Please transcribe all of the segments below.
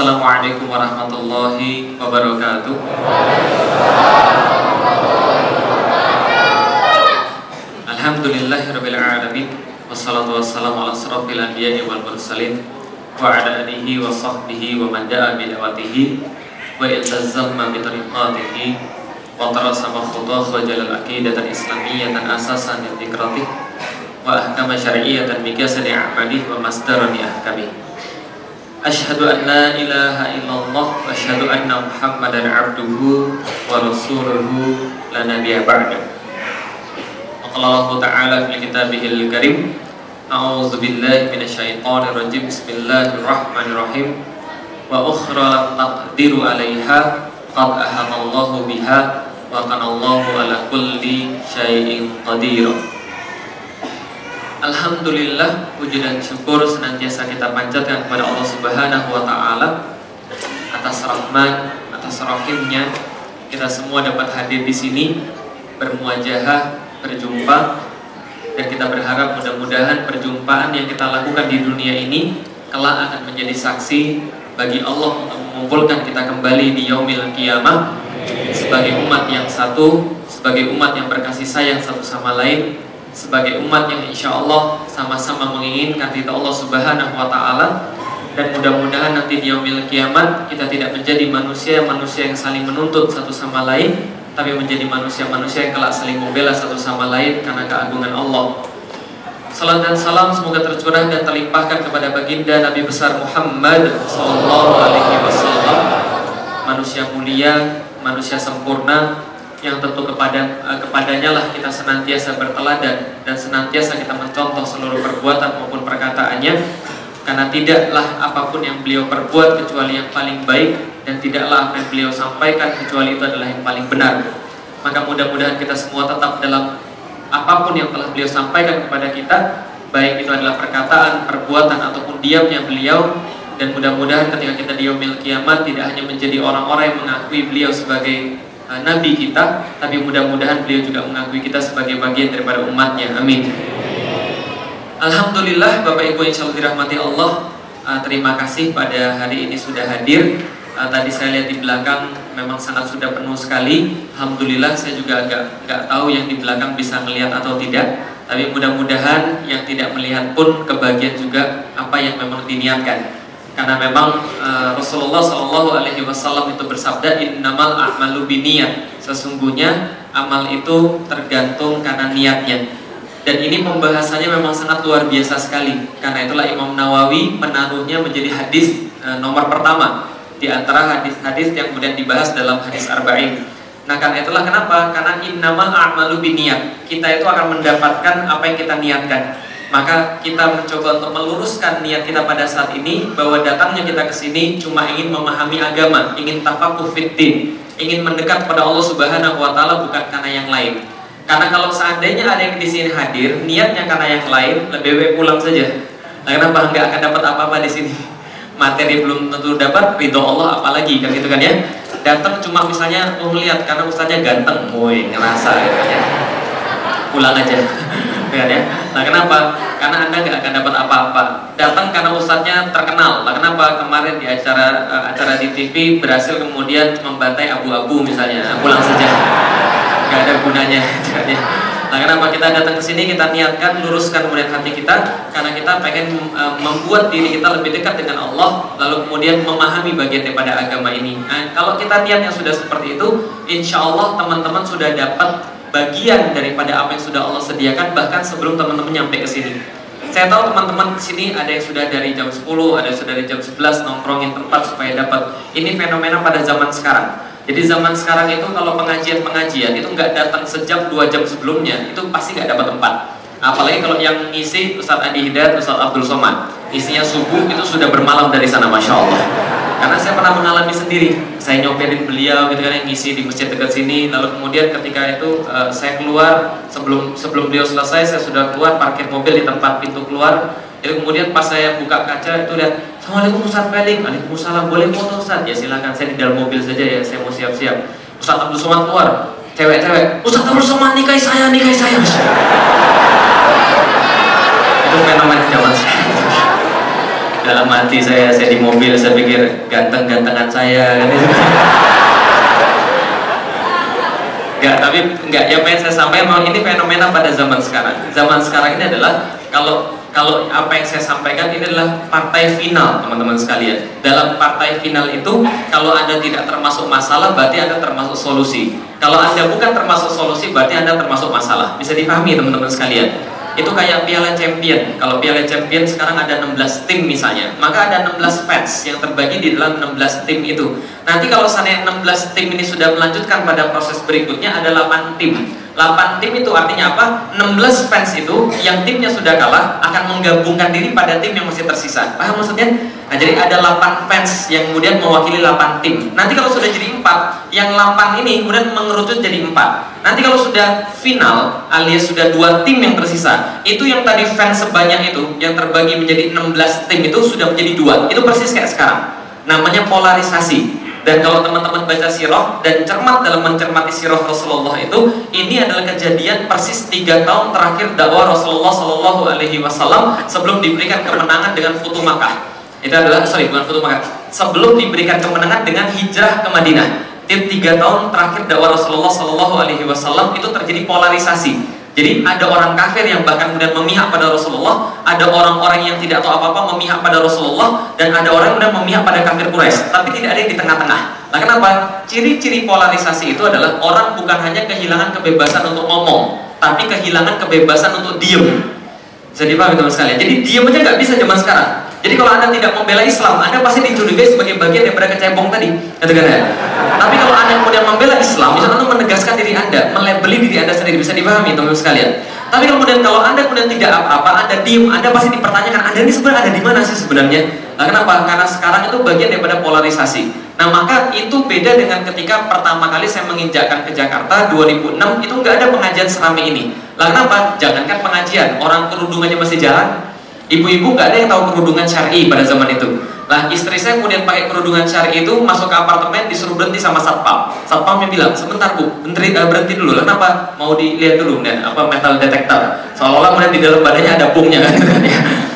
Assalamualaikum warahmatullahi wabarakatuh. Alhamdulillahirabbil alamin wassalatu wassalamu ala asrofil anbiya'i wal mursalin wa ala alihi wa sahbihi wa man da'a bi da'watihi wa iltazamma bi tariqatihi wa tarasama khutah wa jalal aqidatan islamiyatan asasan li wa ahkama syar'iyyatan bi kasri a'malih wa masdaran li ahkamih Ashhadu an la ilaha illallah wa ashhadu anna Muhammadan abduhu wa rasuluhu la nabiyya ba'da. Allah Ta'ala fi kitabihil karim A'udzu billahi minasyaitonir rajim. Bismillahirrahmanirrahim. Wa ukhra taqdiru 'alaiha qad ahamallahu biha wa kana ala kulli syai'in qadir Alhamdulillah puji dan syukur senantiasa kita panjatkan kepada Allah Subhanahu wa taala atas rahmat, atas rahimnya. Kita semua dapat hadir di sini bermuajahah, berjumpa dan kita berharap mudah-mudahan perjumpaan yang kita lakukan di dunia ini kelak akan menjadi saksi bagi Allah untuk mengumpulkan kita kembali di yaumil kiamah sebagai umat yang satu, sebagai umat yang berkasih sayang satu sama lain sebagai umat yang insya Allah sama-sama menginginkan ridha Allah Subhanahu Wa Taala dan mudah-mudahan nanti di yaumil kiamat kita tidak menjadi manusia manusia yang saling menuntut satu sama lain tapi menjadi manusia-manusia yang kelak saling membela satu sama lain karena keagungan Allah. Salam dan salam semoga tercurah dan terlimpahkan kepada baginda Nabi besar Muhammad Sallallahu Alaihi Wasallam, manusia mulia, manusia sempurna, yang tentu kepada uh, kepadanya lah kita senantiasa berteladan dan senantiasa kita mencontoh seluruh perbuatan maupun perkataannya. Karena tidaklah apa pun yang beliau perbuat kecuali yang paling baik dan tidaklah apa yang beliau sampaikan kecuali itu adalah yang paling benar. Maka mudah-mudahan kita semua tetap dalam apa pun yang telah beliau sampaikan kepada kita baik itu adalah perkataan, perbuatan ataupun diamnya beliau. Dan mudah-mudahan ketika kita di yaumil kiamat tidak hanya menjadi orang-orang yang mengakui beliau sebagai uh, nabi kita, tapi mudah-mudahan beliau juga mengakui kita sebagai bagian daripada umatnya. Amin. Alhamdulillah Bapak Ibu yang selalu dirahmati Allah, uh, terima kasih pada hari ini sudah hadir. Uh, tadi saya lihat di belakang memang sangat sudah penuh sekali. Alhamdulillah saya juga agak nggak tahu yang di belakang bisa melihat atau tidak. Tapi mudah-mudahan yang tidak melihat pun kebagian juga apa yang memang diniatkan karena memang uh, Rasulullah Shallallahu Alaihi Wasallam itu bersabda innamal a'malu biniyat. Sesungguhnya amal itu tergantung karena niatnya. Dan ini pembahasannya memang sangat luar biasa sekali. Karena itulah Imam Nawawi menaruhnya menjadi hadis uh, nomor pertama di antara hadis-hadis yang kemudian dibahas dalam hadis arba'in. Nah karena itulah kenapa? Karena innamal a'malu biniyat. Kita itu akan mendapatkan apa yang kita niatkan maka kita mencoba untuk meluruskan niat kita pada saat ini bahwa datangnya kita ke sini cuma ingin memahami agama, ingin tafakuh fiddin, ingin mendekat pada Allah Subhanahu wa taala bukan karena yang lain. Karena kalau seandainya ada yang di sini hadir, niatnya karena yang lain, lebih baik pulang saja. Nah, kenapa nggak akan dapat apa-apa di sini? Materi belum tentu dapat, ridho Allah apalagi kan gitu kan ya. Datang cuma misalnya mau melihat karena ustaznya ganteng, woi ngerasa ya. Pulang aja ya, ya. Nah kenapa? Karena anda nggak akan dapat apa-apa. Datang karena ustadznya terkenal. Nah kenapa kemarin di acara uh, acara di TV berhasil kemudian membantai abu-abu misalnya, nah, pulang saja. Gak ada gunanya. Nah kenapa kita datang ke sini kita niatkan luruskan kemudian hati kita karena kita pengen uh, membuat diri kita lebih dekat dengan Allah lalu kemudian memahami bagian daripada agama ini. Nah, kalau kita niatnya sudah seperti itu, insya Allah teman-teman sudah dapat bagian daripada apa yang sudah Allah sediakan bahkan sebelum teman-teman nyampe ke sini. Saya tahu teman-teman di sini ada yang sudah dari jam 10, ada yang sudah dari jam 11 nongkrongin tempat supaya dapat. Ini fenomena pada zaman sekarang. Jadi zaman sekarang itu kalau pengajian-pengajian itu nggak datang sejam dua jam sebelumnya itu pasti nggak dapat tempat. Apalagi kalau yang ngisi Ustadz Adi Hidayat, Ustadz Abdul Somad, isinya subuh itu sudah bermalam dari sana, masya Allah karena saya pernah mengalami sendiri. Saya nyoperin beliau gitu kan yang ngisi di masjid dekat sini. Lalu kemudian ketika itu uh, saya keluar sebelum sebelum beliau selesai saya sudah keluar parkir mobil di tempat pintu keluar. Jadi kemudian pas saya buka kaca itu lihat Assalamualaikum Ustaz Felix. Waalaikumsalam. Boleh foto Ustaz? Ya silakan. Saya di dalam mobil saja ya saya mau siap-siap. Ustaz Abdul Somad keluar. Cewek-cewek Ustaz Abdul Somad nikahi saya nikahi saya. Itu fenomena zaman dalam hati saya, saya di mobil, saya pikir ganteng-gantengan saya. Enggak, tapi enggak. Yang pengen saya sampaikan memang ini fenomena pada zaman sekarang. Zaman sekarang ini adalah kalau kalau apa yang saya sampaikan ini adalah partai final, teman-teman sekalian. Dalam partai final itu, kalau Anda tidak termasuk masalah, berarti Anda termasuk solusi. Kalau Anda bukan termasuk solusi, berarti Anda termasuk masalah. Bisa dipahami, teman-teman sekalian itu kayak piala champion. Kalau piala champion sekarang ada 16 tim misalnya. Maka ada 16 fans yang terbagi di dalam 16 tim itu. Nanti kalau seandainya 16 tim ini sudah melanjutkan pada proses berikutnya ada 8 tim 8 tim itu artinya apa? 16 fans itu yang timnya sudah kalah akan menggabungkan diri pada tim yang masih tersisa. Paham maksudnya? nah jadi ada 8 fans yang kemudian mewakili 8 tim. Nanti kalau sudah jadi 4 yang 8 ini kemudian mengerucut jadi 4 nanti kalau sudah final alias sudah dua tim yang tersisa itu yang tadi fans sebanyak itu yang terbagi menjadi 16 tim itu sudah menjadi dua. Itu persis kayak sekarang. Namanya polarisasi dan kalau teman-teman baca sirah dan cermat dalam mencermati sirah Rasulullah itu, ini adalah kejadian persis tiga tahun terakhir dakwah Rasulullah Shallallahu Alaihi Wasallam sebelum diberikan kemenangan dengan Futu Makkah. Itu adalah sorry bukan Futu Makkah. Sebelum diberikan kemenangan dengan hijrah ke Madinah. Tiga tahun terakhir dakwah Rasulullah Shallallahu Alaihi Wasallam itu terjadi polarisasi jadi ada orang kafir yang bahkan kemudian memihak pada Rasulullah, ada orang-orang yang tidak tahu apa-apa memihak pada Rasulullah, dan ada orang yang memihak pada kafir Quraisy. Tapi tidak ada yang di tengah-tengah. Nah kenapa? Ciri-ciri polarisasi itu adalah orang bukan hanya kehilangan kebebasan untuk ngomong, tapi kehilangan kebebasan untuk diem. Jadi paham teman sekalian. Jadi diem aja nggak bisa zaman sekarang. Jadi kalau Anda tidak membela Islam, Anda pasti dicurigai sebagai bagian daripada kecebong tadi. Kata ya? Tapi kalau Anda kemudian membela Islam, itu Anda menegaskan diri Anda, melebeli diri Anda sendiri, bisa dipahami teman-teman sekalian. Tapi kemudian kalau Anda kemudian tidak apa-apa, Anda diem, Anda pasti dipertanyakan, Anda ini sebenarnya ada di mana sih sebenarnya? Nah, kenapa? Karena sekarang itu bagian daripada polarisasi. Nah, maka itu beda dengan ketika pertama kali saya menginjakkan ke Jakarta 2006, itu nggak ada pengajian serami ini. Lah kenapa? Jangankan pengajian, orang kerudungannya masih jalan, Ibu-ibu nggak ada yang tahu kerudungan syari pada zaman itu. Nah istri saya kemudian pakai kerudungan syari itu masuk ke apartemen disuruh berhenti sama satpam. Satpamnya bilang sebentar bu, berhenti, uh, berhenti dulu. kenapa? Mau dilihat dulu nih apa metal detector. Seolah-olah kemudian di dalam badannya ada bungnya kan.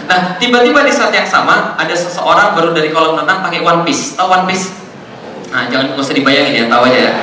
nah tiba-tiba di saat yang sama ada seseorang baru dari kolam renang pakai one piece. Tahu one piece? Nah jangan nggak usah dibayangin ya, tahu aja ya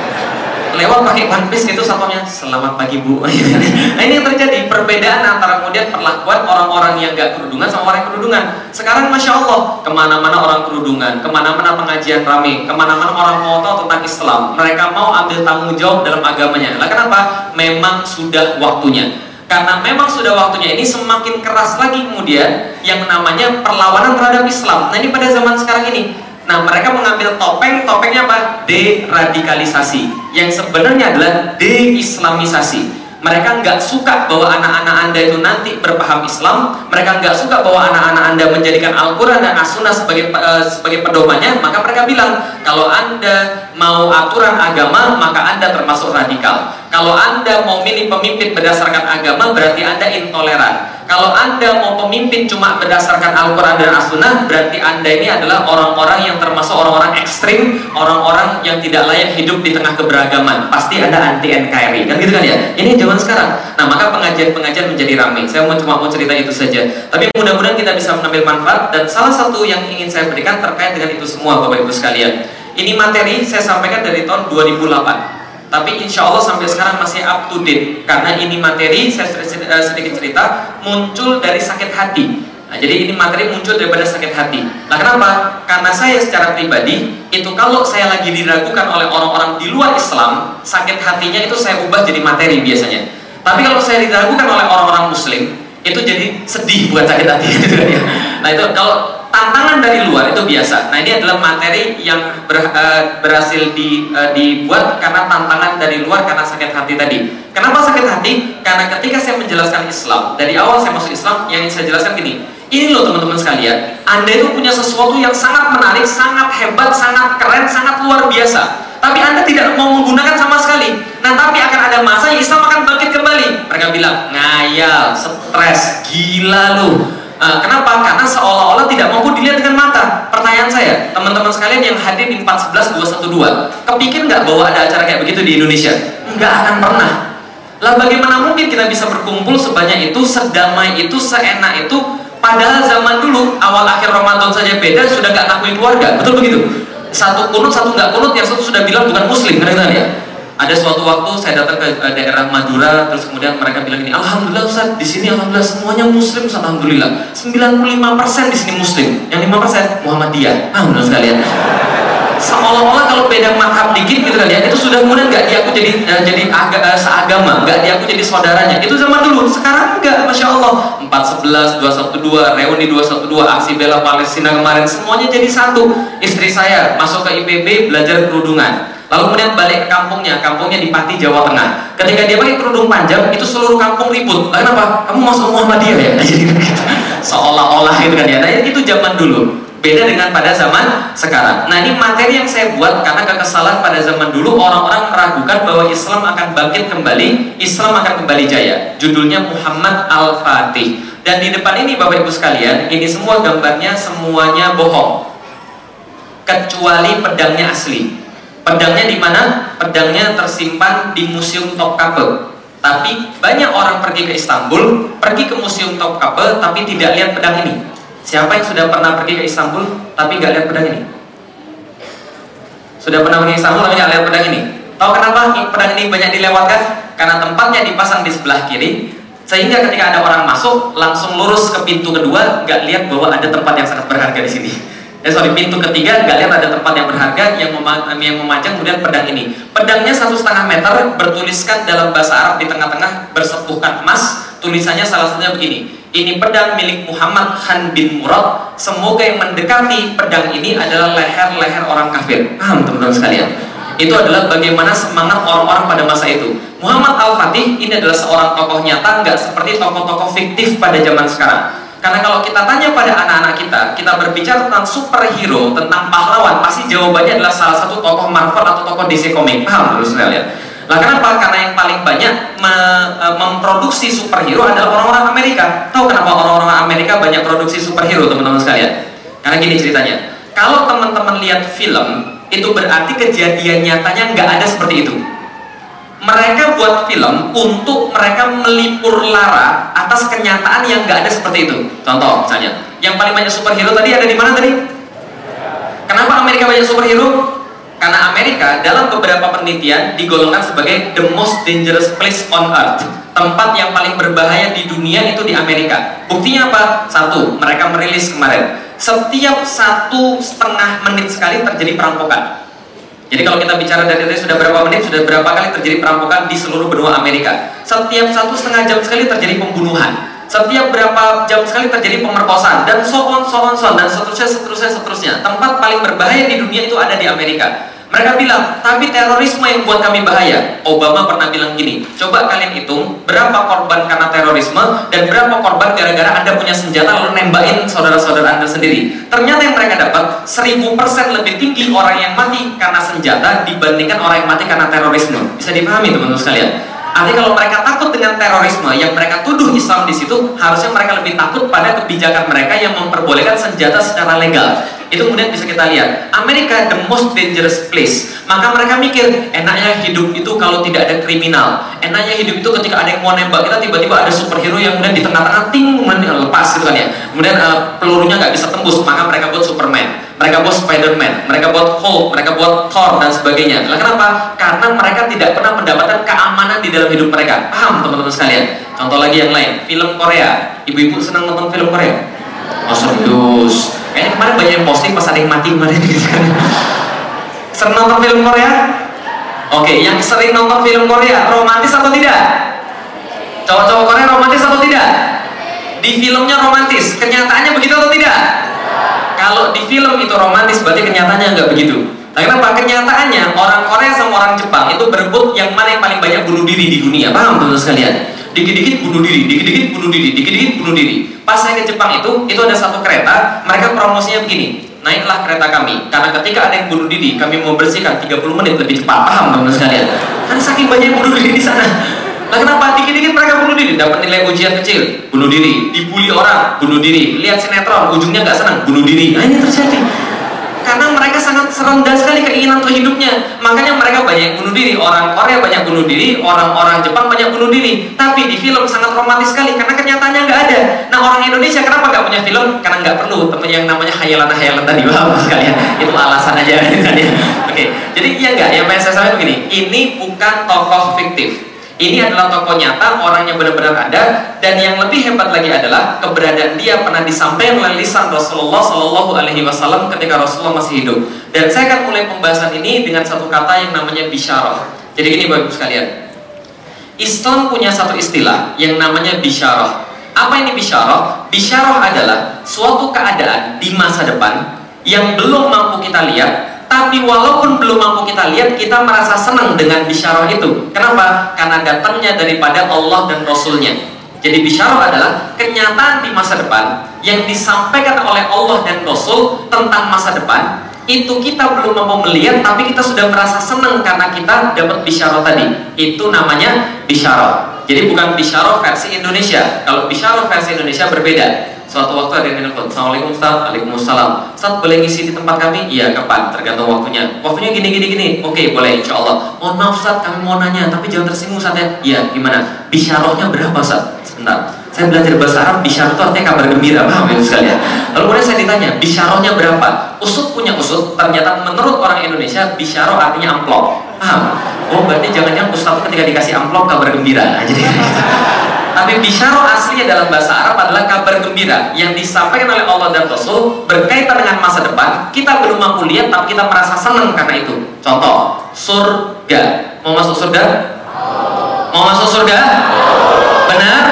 lewat pakai one piece gitu satpamnya selamat pagi bu. Nah ini yang terjadi. Perbedaan antara kemudian perlakuan orang-orang yang gak kerudungan sama orang yang kerudungan. Sekarang masya Allah ke mana-mana orang kerudungan ke mana-mana pengajian rame ke mana-mana orang mau tahu tentang Islam mereka mau ambil tanggung jawab dalam agamanya. Lah kenapa? Memang sudah waktunya. Karena memang sudah waktunya ini semakin keras lagi kemudian yang namanya perlawanan terhadap Islam. Nah ini pada zaman sekarang ini Nah, mereka mengambil topeng, topengnya apa? Deradikalisasi. Yang sebenarnya adalah deislamisasi. Mereka nggak suka bahwa anak-anak anda itu nanti berpaham Islam. Mereka nggak suka bahwa anak-anak anda menjadikan Al-Quran dan As-Sunnah sebagai uh, sebagai pedomannya. Maka mereka bilang, kalau anda mau aturan agama, maka anda termasuk radikal. Kalau anda mau milih pemimpin berdasarkan agama, berarti anda intoleran. Kalau Anda mau pemimpin cuma berdasarkan Al-Quran dan As-Sunnah, berarti Anda ini adalah orang-orang yang termasuk orang-orang ekstrim, orang-orang yang tidak layak hidup di tengah keberagaman. Pasti Anda anti NKRI, kan gitu kan ya? Ini zaman sekarang. Nah, maka pengajian-pengajian menjadi ramai. Saya mau cuma mau cerita itu saja. Tapi mudah-mudahan kita bisa mengambil manfaat dan salah satu yang ingin saya berikan terkait dengan itu semua Bapak Ibu sekalian. Ini materi saya sampaikan dari tahun 2008 tapi insya Allah sampai sekarang masih up to date. Karena ini materi saya eh, sedikit cerita muncul dari sakit hati. Nah, jadi ini materi muncul daripada sakit hati. Nah kenapa? karena saya secara pribadi itu kalau saya lagi diragukan oleh orang-orang di luar Islam sakit hatinya itu saya ubah jadi materi biasanya. Tapi kalau saya diragukan oleh orang-orang muslim itu jadi sedih bukan sakit hati. Nah itu kalau tantangan dari luar itu biasa. Nah ini adalah materi yang ber, uh, berhasil di, uh, dibuat karena tantangan dari luar karena sakit hati tadi. Kenapa sakit hati? Karena ketika saya menjelaskan Islam dari awal saya masuk Islam yang saya jelaskan gini. Ini loh teman-teman sekalian, Anda itu punya sesuatu yang sangat menarik, sangat hebat, sangat keren, sangat luar biasa. Tapi Anda tidak mau menggunakan sama sekali. Nah, tapi akan ada masa Islam akan bangkit kembali. Mereka bilang, ngayal, stres, gila lu Uh, kenapa? Karena seolah-olah tidak mampu dilihat dengan mata. Pertanyaan saya, teman-teman sekalian yang hadir di 411 212, kepikir nggak bahwa ada acara kayak begitu di Indonesia? Nggak akan pernah. Lah bagaimana mungkin kita bisa berkumpul sebanyak itu, sedamai itu, seenak itu, Padahal zaman dulu awal akhir Ramadan saja beda sudah gak ngakuin keluarga, betul begitu? Satu kunut, satu nggak kunut, yang satu sudah bilang bukan muslim, kan ya? Ada suatu waktu saya datang ke daerah Madura, terus kemudian mereka bilang ini, Alhamdulillah Ustaz, di sini Alhamdulillah semuanya Muslim, Ustaz, Alhamdulillah. 95% di sini Muslim, yang 5% Muhammadiyah. Alhamdulillah sekalian? Seolah-olah kalau beda madhab dikit gitu kan ya itu sudah kemudian nggak diaku jadi uh, jadi aga, uh, seagama nggak diaku jadi saudaranya. Itu zaman dulu sekarang enggak masya Allah. 411 212 reuni 212 aksi bela Palestina kemarin semuanya jadi satu. Istri saya masuk ke IPB belajar kerudungan lalu kemudian balik ke kampungnya kampungnya di Pati Jawa Tengah ketika dia pakai kerudung panjang itu seluruh kampung ribut kenapa kamu masuk Muhammadiyah ya gitu seolah-olah gitu kan ya nah itu zaman dulu Beda dengan pada zaman sekarang. Nah ini materi yang saya buat karena kekesalan pada zaman dulu orang-orang meragukan bahwa Islam akan bangkit kembali, Islam akan kembali jaya. Judulnya Muhammad Al-Fatih. Dan di depan ini Bapak Ibu sekalian, ini semua gambarnya semuanya bohong. Kecuali pedangnya asli. Pedangnya di mana? Pedangnya tersimpan di Museum Topkapi. Tapi banyak orang pergi ke Istanbul, pergi ke Museum Topkapi, tapi tidak lihat pedang ini. Siapa yang sudah pernah pergi ke Istanbul tapi nggak lihat pedang ini? Sudah pernah pergi ke Istanbul tapi nggak lihat pedang ini? Tahu kenapa pedang ini banyak dilewatkan? Karena tempatnya dipasang di sebelah kiri, sehingga ketika ada orang masuk langsung lurus ke pintu kedua, nggak lihat bahwa ada tempat yang sangat berharga di sini. Eh sorry, pintu ketiga lihat ada tempat yang berharga yang, yang memajang kemudian pedang ini. Pedangnya satu setengah meter bertuliskan dalam bahasa Arab di tengah-tengah bersepuhkan emas. Tulisannya salah satunya begini ini pedang milik Muhammad Khan bin Murad. Semoga yang mendekati pedang ini adalah leher-leher orang kafir. Paham teman-teman sekalian? Itu adalah bagaimana semangat orang-orang pada masa itu. Muhammad Al-Fatih ini adalah seorang tokoh nyata nggak seperti tokoh-tokoh fiktif pada zaman sekarang karena kalau kita tanya pada anak-anak kita kita berbicara tentang superhero tentang pahlawan pasti jawabannya adalah salah satu tokoh Marvel atau tokoh DC Comics paham terus sekalian Nah kenapa? Karena yang paling banyak me, e, memproduksi superhero adalah orang-orang Amerika. Tahu kenapa orang-orang Amerika banyak produksi superhero teman-teman sekalian? Karena gini ceritanya. Kalau teman-teman lihat film, itu berarti kejadian nyatanya nggak ada seperti itu. Mereka buat film untuk mereka melipur lara atas kenyataan yang nggak ada seperti itu. Contoh misalnya, yang paling banyak superhero tadi ada di mana tadi? Kenapa Amerika banyak superhero? Karena Amerika dalam beberapa penelitian digolongkan sebagai the most dangerous place on earth. Tempat yang paling berbahaya di dunia itu di Amerika. Buktinya apa? Satu, mereka merilis kemarin. Setiap satu setengah menit sekali terjadi perampokan. Jadi kalau kita bicara dari tadi sudah berapa menit, sudah berapa kali terjadi perampokan di seluruh benua Amerika. Setiap satu setengah jam sekali terjadi pembunuhan. Setiap berapa jam sekali terjadi pemerkosaan dan so on, so on, so on dan seterusnya, seterusnya, seterusnya. Tempat paling berbahaya di dunia itu ada di Amerika. Mereka bilang, tapi terorisme yang buat kami bahaya. Obama pernah bilang gini, coba kalian hitung berapa korban karena terorisme dan berapa korban gara-gara Anda punya senjata lalu nembakin saudara-saudara Anda sendiri. Ternyata yang mereka dapat 1000% lebih tinggi orang yang mati karena senjata dibandingkan orang yang mati karena terorisme. Bisa dipahami teman-teman sekalian? Artinya kalau mereka takut dengan terorisme yang mereka tuduh Islam di situ, harusnya mereka lebih takut pada kebijakan mereka yang memperbolehkan senjata secara legal itu kemudian bisa kita lihat. Amerika the most dangerous place. Maka mereka mikir enaknya hidup itu kalau tidak ada kriminal. Enaknya hidup itu ketika ada yang mau nembak kita tiba-tiba ada superhero yang kemudian di tengah-tengah ting kemudian lepas gitu kan ya. Kemudian uh, pelurunya nggak bisa tembus maka mereka buat Superman. Mereka buat Spiderman. Mereka buat Hulk. Mereka buat Thor dan sebagainya. Nah, kenapa? karena mereka tidak pernah mendapatkan keamanan di dalam hidup mereka. Paham teman-teman sekalian? Contoh lagi yang lain. Film Korea. Ibu-ibu senang nonton film Korea? Oh serius Kayaknya kemarin banyak yang posting pas ada yang mati kemarin gitu kan. Sering nonton film Korea? Oke, yang sering nonton film Korea, romantis atau tidak? Cowok-cowok Korea romantis atau tidak? Di filmnya romantis, kenyataannya begitu atau tidak? Kalau di film itu romantis, berarti kenyataannya nggak begitu. Nah, kenapa? Kenyataannya orang Korea sama orang Jepang itu berebut yang mana yang paling banyak bunuh diri di dunia. Paham teman sekalian? Dikit-dikit bunuh diri, dikit-dikit bunuh diri, dikit-dikit bunuh diri. Pas saya ke Jepang itu, itu ada satu kereta, mereka promosinya begini, naiklah kereta kami, karena ketika ada yang bunuh diri, kami mau bersihkan 30 menit lebih cepat, paham teman sekalian? Karena saking banyak bunuh diri di sana. Nah kenapa dikit-dikit mereka bunuh diri? Dapat nilai ujian kecil, bunuh diri. Dibully orang, bunuh diri. Lihat sinetron, ujungnya nggak senang, bunuh diri. Nah ini terjadi. Karena mereka sangat rendah sekali keinginan untuk hidupnya. Makanya mereka banyak bunuh diri. Orang Korea banyak bunuh diri, orang-orang Jepang banyak bunuh diri. Tapi di film sangat romantis sekali karena kenyataannya nggak ada. Nah orang Indonesia kenapa nggak punya film? Karena nggak perlu temen yang namanya hayalan-hayalan tadi paham sekalian. Itu alasan aja ya. Oke, jadi iya nggak? Yang pengen saya sampaikan begini, ini bukan tokoh fiktif ini adalah tokoh nyata, orang yang benar-benar ada, dan yang lebih hebat lagi adalah keberadaan dia pernah disampaikan oleh lisan Rasulullah Shallallahu Alaihi Wasallam ketika Rasulullah masih hidup. Dan saya akan mulai pembahasan ini dengan satu kata yang namanya bisyarah. Jadi gini bapak sekalian, Islam punya satu istilah yang namanya bisyarah. Apa ini bisyarah? Bisyarah adalah suatu keadaan di masa depan yang belum mampu kita lihat, tapi walaupun belum mampu kita lihat, kita merasa senang dengan bisyarah itu. Kenapa? Karena datangnya daripada Allah dan Rasulnya. Jadi bisyarah adalah kenyataan di masa depan yang disampaikan oleh Allah dan Rasul tentang masa depan. Itu kita belum mampu melihat, tapi kita sudah merasa senang karena kita dapat bisyarah tadi. Itu namanya bisyarah. Jadi bukan bisyarah versi Indonesia. Kalau bisyarah versi Indonesia berbeda. Suatu waktu ada yang nelfon, Assalamualaikum Ustaz, Waalaikumsalam Ustaz boleh ngisi di tempat kami? Iya, kapan? Tergantung waktunya Waktunya gini, gini, gini Oke, boleh, insya Allah Mohon maaf Ustaz, kami mau nanya, tapi jangan tersinggung Ustaz ya Iya, gimana? Bisyarohnya berapa Ustaz? Sebentar Saya belajar bahasa Arab, bisyaroh itu artinya kabar gembira Paham ya sekalian? Lalu kemudian saya ditanya, bisyarohnya berapa? Usut punya usut, ternyata menurut orang Indonesia Bisyaroh artinya amplop Paham? Oh, berarti jangan-jangan Ustaz ketika dikasih amplop kabar gembira nah, Jadi tapi bisyaro asli dalam bahasa Arab adalah kabar gembira yang disampaikan oleh Allah dan Rasul berkaitan dengan masa depan. Kita belum mampu lihat, tapi kita merasa senang karena itu. Contoh, surga. Mau masuk surga? Mau masuk surga? Benar?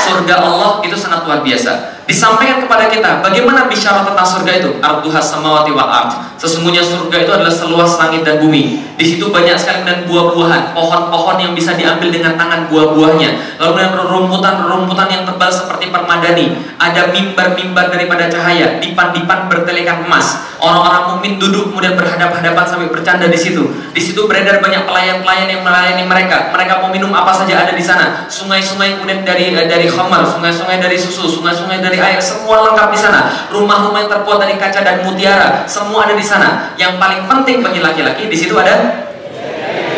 Surga Allah itu sangat luar biasa. Disampaikan kepada kita bagaimana bicara tentang surga itu? Arduhas samawati wa ard. Sesungguhnya surga itu adalah seluas langit dan bumi. Di situ banyak sekali dan buah-buahan pohon-pohon yang bisa diambil dengan tangan buah-buahnya. Lalu kemudian rumputan-rumputan yang tebal seperti permadani. Ada mimbar-mimbar daripada cahaya dipan-dipan bertelekan emas. Orang-orang mukmin duduk kemudian berhadap-hadapan sampai bercanda di situ. Di situ beredar banyak pelayan-pelayan yang melayani mereka. Mereka mau minum apa saja ada di sana. Sungai-sungai kemudian dari dari khamar sungai-sungai dari susu sungai-sungai dari air, semua lengkap di sana. Rumah-rumah yang terbuat dari kaca dan mutiara, semua ada di sana. Yang paling penting bagi laki-laki di situ ada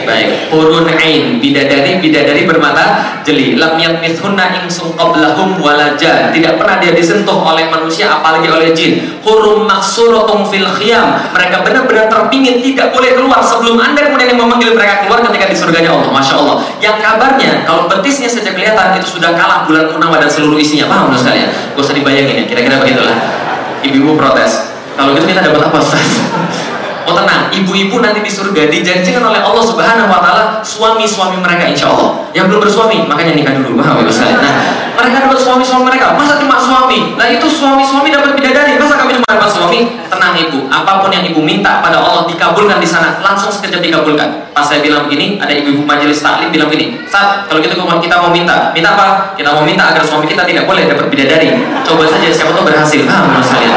Baik, hurun ain, bidadari bidadari bermata jeli. Lam yatmithunna insum qablahum walajan. Tidak pernah dia disentuh oleh manusia apalagi oleh jin. Hurum maksuratum fil khiyam. Mereka benar-benar terpingin tidak boleh keluar sebelum Anda kemudian yang memanggil mereka keluar ketika di surganya Allah. Masya Allah. Yang kabarnya kalau betisnya saja kelihatan itu sudah kalah bulan purnama dan seluruh isinya. Paham Terus sekalian? Gak usah dibayangin ya. Kira-kira begitulah. Ibu-ibu protes. Kalau gitu kita dapat apa Ustaz? Oh tenang, ibu-ibu nanti di surga dijanjikan oleh Allah Subhanahu wa taala suami-suami mereka insya Allah. Yang belum bersuami, makanya nikah dulu, paham ya Nah, mereka dapat suami-suami mereka. Masa cuma suami? Nah, itu suami-suami dapat bidadari. Masa kami cuma dapat suami? Tenang Ibu, apa pun yang Ibu minta pada Allah dikabulkan di sana, langsung sekejap dikabulkan. Pas saya bilang begini, ada ibu-ibu majelis taklim bilang begini, "Saat kalau gitu kita mau minta, minta apa? Kita mau minta agar suami kita tidak boleh dapat bidadari. Coba saja siapa tahu berhasil." Paham maksudnya?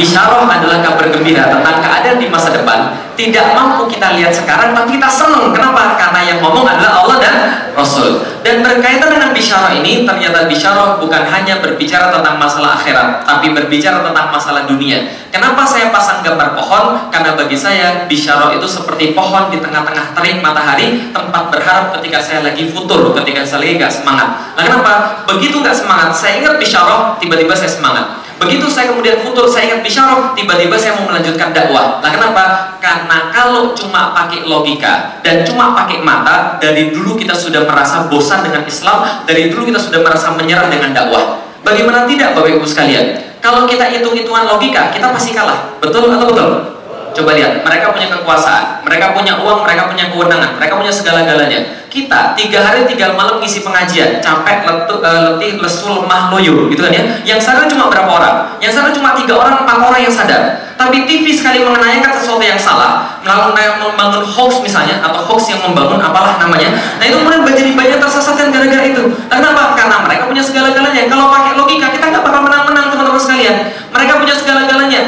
Bisyarah adalah kabar gembira tentang keadaan di masa depan tidak mampu kita lihat sekarang tapi kita senang kenapa? karena yang ngomong adalah Allah dan Rasul dan berkaitan dengan bisyarah ini ternyata bisyarah bukan hanya berbicara tentang masalah akhirat tapi berbicara tentang masalah dunia kenapa saya pasang gambar pohon? karena bagi saya bisyarah itu seperti pohon di tengah-tengah terik matahari tempat berharap ketika saya lagi futur ketika saya lagi gak semangat nah kenapa? begitu gak semangat saya ingat bisyarah tiba-tiba saya semangat Begitu saya kemudian futur, saya ingat bisyarah, tiba-tiba saya mau melanjutkan dakwah. Nah kenapa? Karena kalau cuma pakai logika dan cuma pakai mata, dari dulu kita sudah merasa bosan dengan Islam, dari dulu kita sudah merasa menyerah dengan dakwah. Bagaimana tidak Bapak Ibu sekalian? Kalau kita hitung-hitungan logika, kita pasti kalah. Betul atau betul? Coba lihat, mereka punya kekuasaan, mereka punya uang, mereka punya kewenangan, mereka punya segala-galanya. Kita tiga hari tiga malam ngisi pengajian, capek, letu, uh, letih, lesu, lemah, loyo, gitu kan ya. Yang sadar cuma berapa orang? Yang sadar cuma tiga orang, empat orang yang sadar. Tapi TV sekali mengenayangkan sesuatu yang salah, melakukan membangun hoax misalnya, atau hoax yang membangun apalah namanya. Nah itu kemudian jadi banyak tersesatkan gara-gara itu. Kenapa? Karena mereka punya segala-galanya. Kalau pakai logika, kita nggak bakal menang-menang teman-teman sekalian. Mereka punya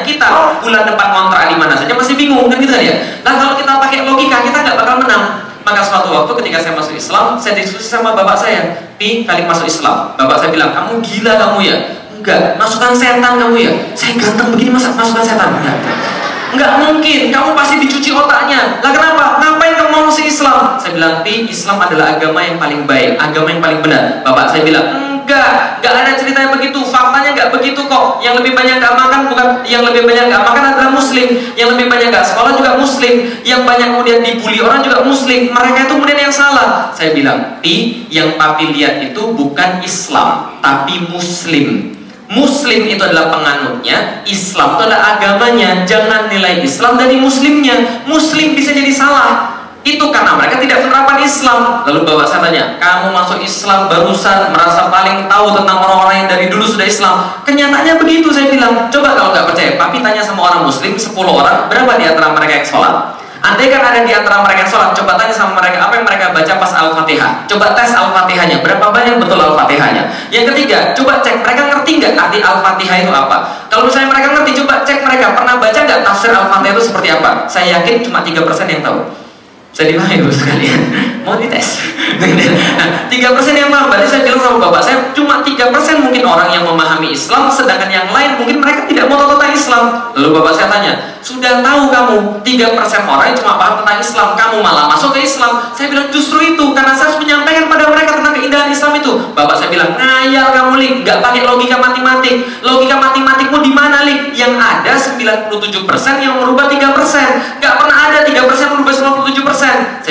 Kita bulan depan kontrak di mana saja masih bingung kan gitu ya. Nah kalau kita pakai logika, kita nggak bakal menang. Maka suatu waktu ketika saya masuk Islam, saya diskusi sama bapak saya, Pi, kali masuk Islam. Bapak saya bilang, kamu gila kamu ya? enggak masukan setan kamu ya saya ganteng begini masa masukan setan enggak Enggak mungkin, kamu pasti dicuci otaknya. Lah kenapa? Ngapain kamu mau masuk Islam? Saya bilang, Pi, Islam adalah agama yang paling baik, agama yang paling benar. Bapak saya bilang, enggak, enggak ada ceritanya begitu. Faktanya enggak begitu kok. Yang lebih banyak enggak makan bukan yang lebih banyak enggak makan adalah muslim. Yang lebih banyak enggak sekolah juga muslim. Yang banyak kemudian dibully orang juga muslim. Mereka itu kemudian yang salah. Saya bilang, Pi, yang papi lihat itu bukan Islam, tapi muslim. Muslim itu adalah penganutnya, Islam itu adalah agamanya. Jangan nilai Islam dari muslimnya. Muslim bisa jadi salah. Itu karena mereka tidak menerapkan Islam. Lalu bapak saya kamu masuk Islam barusan merasa paling tahu tentang orang-orang yang dari dulu sudah Islam. Kenyataannya begitu saya bilang. Coba kalau nggak percaya, papi tanya sama orang Muslim 10 orang, berapa di antara mereka yang sholat? Andai kan ada di antara mereka yang sholat, coba tanya sama mereka apa yang mereka baca pas Al-Fatihah. Coba tes Al-Fatihahnya, berapa banyak betul Al-Fatihahnya. Yang ketiga, coba cek mereka ngerti nggak arti Al-Fatihah itu apa. Kalau misalnya mereka ngerti, coba cek mereka pernah baca nggak tafsir Al-Fatihah itu seperti apa. Saya yakin cuma 3% yang tahu. Saya di mana ibu sekalian? Mau dites? tiga persen yang paham. Berarti saya bilang sama bapak, saya cuma tiga persen mungkin orang yang memahami Islam, sedangkan yang lain mungkin mereka tidak mau tahu tentang Islam. Lalu bapak saya tanya, sudah tahu kamu tiga persen orang yang cuma paham tentang Islam, kamu malah masuk ke Islam? Saya bilang justru itu, karena saya harus menyampaikan pada mereka tentang keindahan Islam itu. Bapak saya bilang, ngayal kamu lik, nggak pakai logika matematik. Logika matematikmu di mana lik? Yang ada 97 persen yang merubah tiga persen. Nggak pernah ada tiga persen merubah 97 persen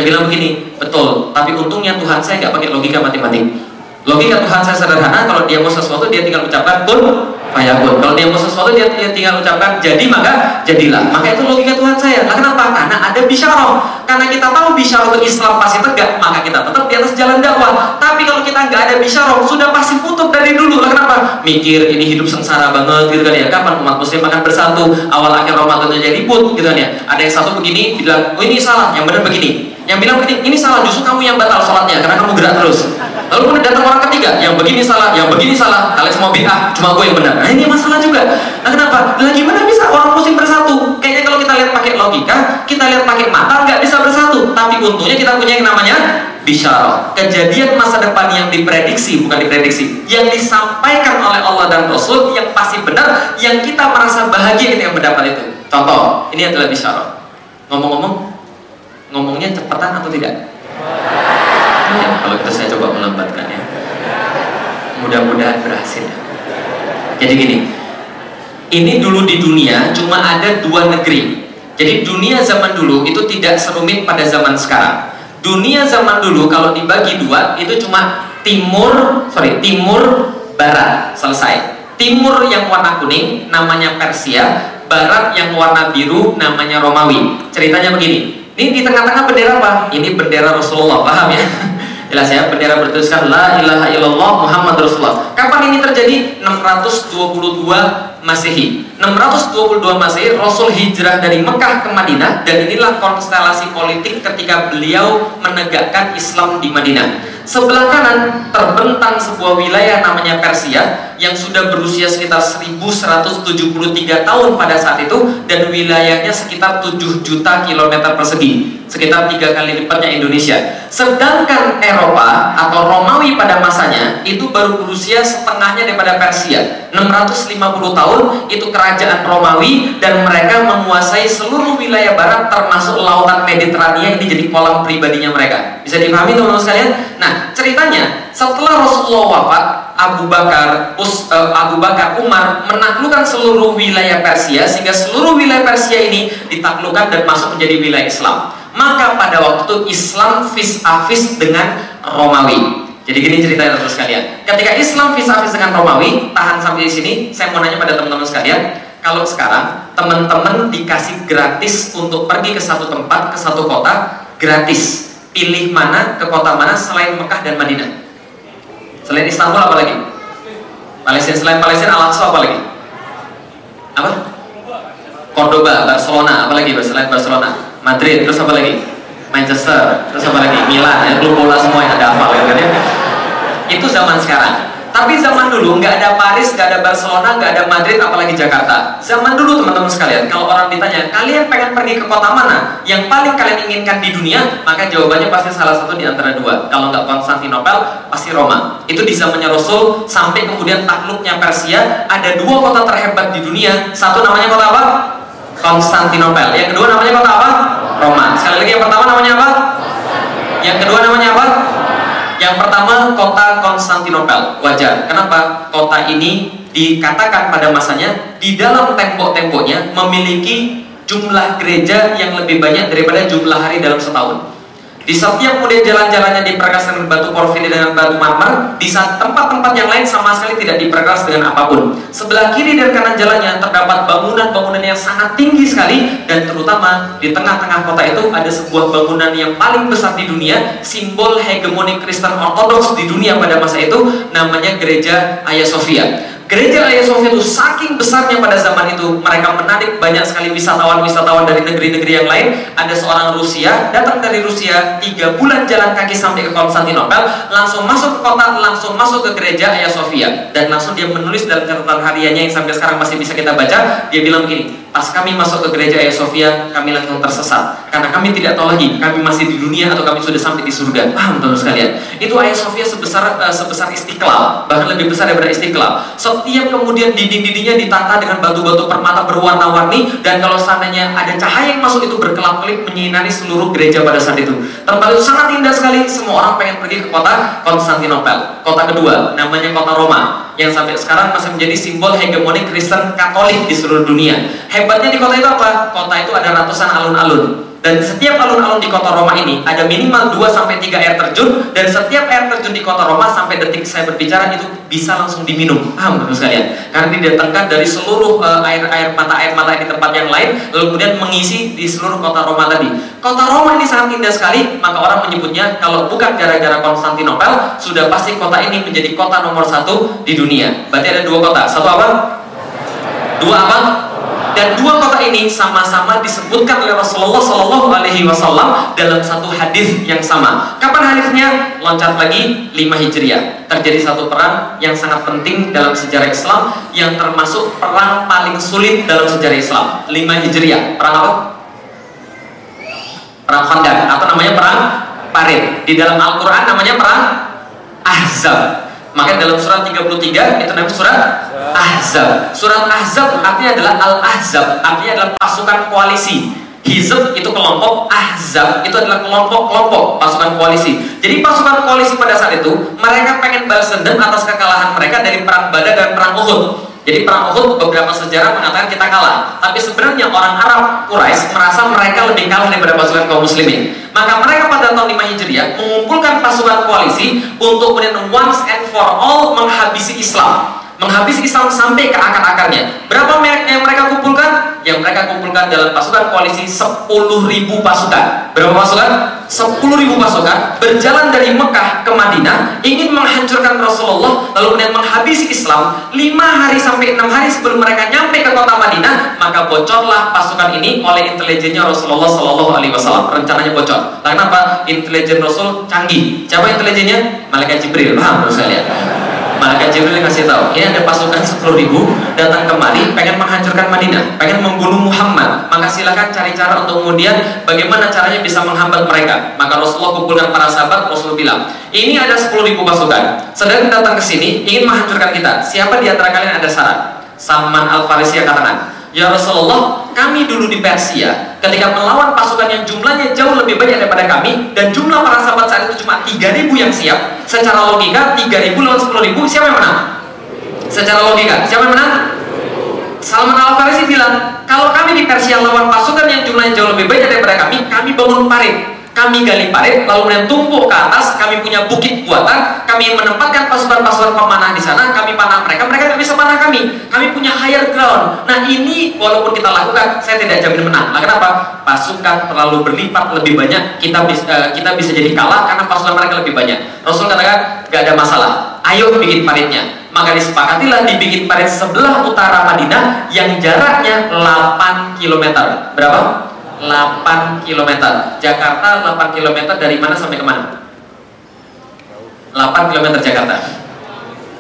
saya bilang begini, betul. Tapi untungnya Tuhan saya nggak pakai logika matematik. Logika Tuhan saya sederhana. Kalau dia mau sesuatu dia tinggal ucapkan pun fayakun. Kalau dia mau sesuatu dia, tinggal ucapkan jadi maka jadilah. Maka itu logika Tuhan saya. Nah, kenapa? Karena ada bisyarah. Karena kita tahu bisyarah itu Islam pasti tegak, maka kita tetap di atas jalan dakwah. Tapi kalau kita nggak ada bisyarah, sudah pasti putus dari dulu. Lah kenapa? Mikir ini hidup sengsara banget gitu kan ya. Kapan umat muslim akan bersatu? Awal akhir Ramadan aja ribut gitu kan ya. Ada yang satu begini bilang, "Oh ini salah." Yang benar begini. Yang bilang begini, ini salah, justru kamu yang batal sholatnya karena kamu gerak terus. Lalu kemudian datang orang ketiga, yang begini salah, yang begini salah, kalian semua bid'ah, cuma gue yang benar. Nah ini masalah juga. Nah kenapa? Lah gimana bisa orang muslim bersatu? Kayaknya kalau kita lihat pakai logika, kita lihat pakai mata nggak bisa bersatu. Tapi untungnya kita punya yang namanya bisyarah. Kejadian masa depan yang diprediksi, bukan diprediksi, yang disampaikan oleh Allah dan Rasul yang pasti benar, yang kita merasa bahagia ketika mendapat itu. Contoh, ini adalah bisyarah. Ngomong-ngomong, ngomongnya cepatan atau tidak? Ya, kalau itu saya coba melambatkan ya. Mudah-mudahan berhasil. Jadi gini, ini dulu di dunia cuma ada dua negeri. Jadi dunia zaman dulu itu tidak serumit pada zaman sekarang. Dunia zaman dulu kalau dibagi dua itu cuma timur, sorry, timur barat selesai. Timur yang warna kuning namanya Persia, barat yang warna biru namanya Romawi. Ceritanya begini, ini di tengah-tengah bendera apa? Ini bendera Rasulullah, paham ya? Jelas ya, bendera bertuliskan La ilaha illallah Muhammad Rasulullah. Kapan ini terjadi? 622 Masehi. 622 Masehi Rasul hijrah dari Mekah ke Madinah dan inilah konstelasi politik ketika beliau menegakkan Islam di Madinah. Sebelah kanan terbentang sebuah wilayah namanya Persia yang sudah berusia sekitar 1173 tahun pada saat itu dan wilayahnya sekitar 7 juta kilometer persegi sekitar tiga kali lipatnya Indonesia. Sedangkan Eropa atau Romawi pada masanya itu baru berusia setengahnya daripada Persia 650 tahun itu kerajaan Romawi dan mereka menguasai seluruh wilayah barat termasuk lautan Mediterania ini jadi kolam pribadinya mereka. Bisa dipahami teman-teman sekalian? Nah ceritanya setelah Rasulullah wafat Abu Bakar, Us, uh, Abu Bakar Umar menaklukkan seluruh wilayah Persia sehingga seluruh wilayah Persia ini ditaklukkan dan masuk menjadi wilayah Islam. Maka pada waktu Islam vis a vis dengan Romawi. Jadi gini ceritanya teman-teman sekalian. Ketika Islam vis a vis dengan Romawi, tahan sampai di sini, saya mau nanya pada teman-teman sekalian, kalau sekarang teman-teman dikasih gratis untuk pergi ke satu tempat, ke satu kota, gratis. Pilih mana, ke kota mana selain Mekah dan Madinah? Selain Istanbul apa lagi? Palestina selain Palestina Al-Aqsa apa lagi? Apa? Cordoba, Barcelona, apa lagi? Selain Barcelona, Madrid, terus apa lagi? Manchester, terus apa lagi? Milan, ya, klub bola semua yang ada hafal ya kan ya? Itu zaman sekarang. Tapi zaman dulu nggak ada Paris, nggak ada Barcelona, nggak ada Madrid, apalagi Jakarta. Zaman dulu teman-teman sekalian, kalau orang ditanya, kalian pengen pergi ke kota mana yang paling kalian inginkan di dunia, maka jawabannya pasti salah satu di antara dua. Kalau nggak Konstantinopel, pasti Roma. Itu di zamannya Rasul sampai kemudian takluknya Persia. Ada dua kota terhebat di dunia. Satu namanya kota apa? Konstantinopel. Yang kedua namanya kota apa? Roma. Sekali lagi yang pertama namanya apa? Yang kedua namanya apa? Yang pertama kota Konstantinopel. Wajar. Kenapa? Kota ini dikatakan pada masanya di dalam tembok-temboknya memiliki jumlah gereja yang lebih banyak daripada jumlah hari dalam setahun. Di setiap kemudian jalan-jalannya diperkeras dengan batu porfiri dengan batu marmer, di tempat-tempat yang lain sama sekali tidak diperkeras dengan apa pun. Sebelah kiri dan kanan jalannya terdapat bangunan-bangunan yang sangat tinggi sekali dan terutama di tengah-tengah kota itu ada sebuah bangunan yang paling besar di dunia, simbol hegemoni Kristen Ortodoks di dunia pada masa itu namanya Gereja Hagia Sophia. Gereja Hagia Sophia itu saking besarnya pada zaman itu, mereka menarik banyak sekali wisatawan-wisatawan dari negeri-negeri yang lain. Ada seorang Rusia datang dari Rusia tiga bulan jalan kaki sampai ke Konstantinopel, langsung masuk ke kota, langsung masuk ke gereja Hagia Sophia dan langsung dia menulis dalam catatan hariannya yang sampai sekarang masih bisa kita baca. Dia bilang begini, pas kami masuk ke gereja Hagia Sophia, kami langsung tersesat karena kami tidak tahu lagi kami masih di dunia atau kami sudah sampai di surga. Paham teman sekalian? Itu Hagia Sophia sebesar uh, sebesar Istiqlal, bahkan lebih besar daripada Istiqlal. Setiap kemudian dinding-dindingnya ditata dengan batu-batu permata berwarna-warni dan kalau seandainya ada cahaya yang masuk itu berkelap-kelip menyinari seluruh gereja pada saat itu. Tempat itu sangat indah sekali, semua orang pengen pergi ke kota Konstantinopel. Kota kedua namanya kota Roma yang sampai sekarang masih menjadi simbol hegemoni Kristen Katolik di seluruh dunia. Hebatnya di kota itu apa? Kota itu ada ratusan alun-alun. Dan setiap alun-alun di kota Roma ini ada minimal 2 sampai 3 air terjun dan setiap air terjun di kota Roma sampai detik saya berbicara itu bisa langsung diminum. Paham Bapak sekalian? Karena didatangkan dari seluruh uh, air air mata air mata di tempat yang lain lalu kemudian mengisi di seluruh kota Roma tadi. Kota Roma ini sangat indah sekali, maka orang menyebutnya kalau bukan gara-gara Konstantinopel, sudah pasti kota ini menjadi kota nomor satu di dunia. Berarti ada dua kota. Satu apa? Dua apa? Dan dua kota ini sama-sama disebutkan oleh Rasulullah Shallallahu Alaihi Wasallam dalam satu hadis yang sama. Kapan hadisnya? Loncat lagi 5 Hijriah. Terjadi satu perang yang sangat penting dalam sejarah Islam yang termasuk perang paling sulit dalam sejarah Islam. 5 Hijriah. Perang apa? Perang Khandaq atau namanya perang Parit. Di dalam Al-Qur'an namanya perang Ahzab. Maka dalam surat 33 itu namanya surat Ahzab. Surat Ahzab artinya adalah Al-Ahzab, artinya adalah pasukan koalisi. Hizb itu kelompok, Ahzab itu adalah kelompok-kelompok pasukan koalisi. Jadi pasukan koalisi pada saat itu mereka pengen balas dendam atas kekalahan mereka dari perang Badar dan perang Uhud. Jadi perang Uhud beberapa sejarah mengatakan kita kalah. Tapi sebenarnya orang Arab Quraisy merasa mereka lebih kalah daripada pasukan kaum muslimin. Maka mereka pada tahun 5 Hijriah mengumpulkan pasukan koalisi untuk kemudian once and for all menghabisi Islam menghabisi Islam sampai ke akar-akarnya. Berapa yang mereka kumpulkan? Yang mereka kumpulkan dalam pasukan koalisi 10.000 pasukan. Berapa pasukan? 10.000 pasukan berjalan dari Mekah ke Madinah ingin menghancurkan Rasulullah lalu kemudian menghabisi Islam 5 hari sampai 6 hari sebelum mereka nyampe ke kota Madinah maka bocorlah pasukan ini oleh intelijennya Rasulullah Shallallahu Alaihi Wasallam rencananya bocor. Kenapa? Intelijen Rasul canggih. Siapa intelijennya? Malaikat Jibril. Paham sekalian? Malaikat Jibril kasih tahu, ini ada pasukan 10 ribu datang kemari, pengen menghancurkan Madinah, pengen membunuh Muhammad. Maka silakan cari cara untuk kemudian bagaimana caranya bisa menghambat mereka. Maka Rasulullah kumpulkan para sahabat, Rasulullah bilang, ini ada 10 ribu pasukan, sedang datang ke sini ingin menghancurkan kita. Siapa di antara kalian ada syarat? Salman Al Farisi katakan, Ya Rasulullah, kami dulu di Persia ketika melawan pasukan yang jumlahnya jauh lebih banyak daripada kami dan jumlah para sahabat saat itu cuma 3000 yang siap. Secara logika 3000 lawan 10000 siapa yang menang? Secara logika, siapa yang menang? Salman Al Farisi bilang, kalau kami di Persia lawan pasukan yang jumlahnya jauh lebih banyak daripada kami, kami bangun parit kami gali parit, lalu kemudian tumpuk ke atas, kami punya bukit buatan, kami menempatkan pasukan-pasukan pemanah di sana, kami panah mereka, mereka tidak bisa panah kami. Kami punya higher ground. Nah ini walaupun kita lakukan, saya tidak jamin menang. Nah, kenapa? Pasukan terlalu berlipat lebih banyak, kita bisa uh, kita bisa jadi kalah karena pasukan mereka lebih banyak. Rasul katakan, gak ada masalah. Ayo bikin paritnya. Maka disepakatilah dibikin parit sebelah utara Madinah yang jaraknya 8 km. Berapa? 8 km. Jakarta 8 km dari mana sampai ke mana? 8 km Jakarta.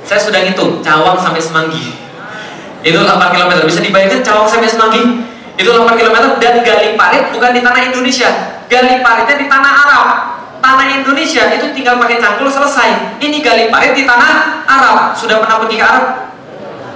Saya sudah ngitung, Cawang sampai Semanggi. Itu 8 km. Bisa dibayangkan Cawang sampai Semanggi? Itu 8 km dan gali parit bukan di tanah Indonesia. Gali paritnya di tanah Arab. Tanah Indonesia itu tinggal pakai cangkul selesai. Ini gali parit di tanah Arab. Sudah pernah pergi ke Arab?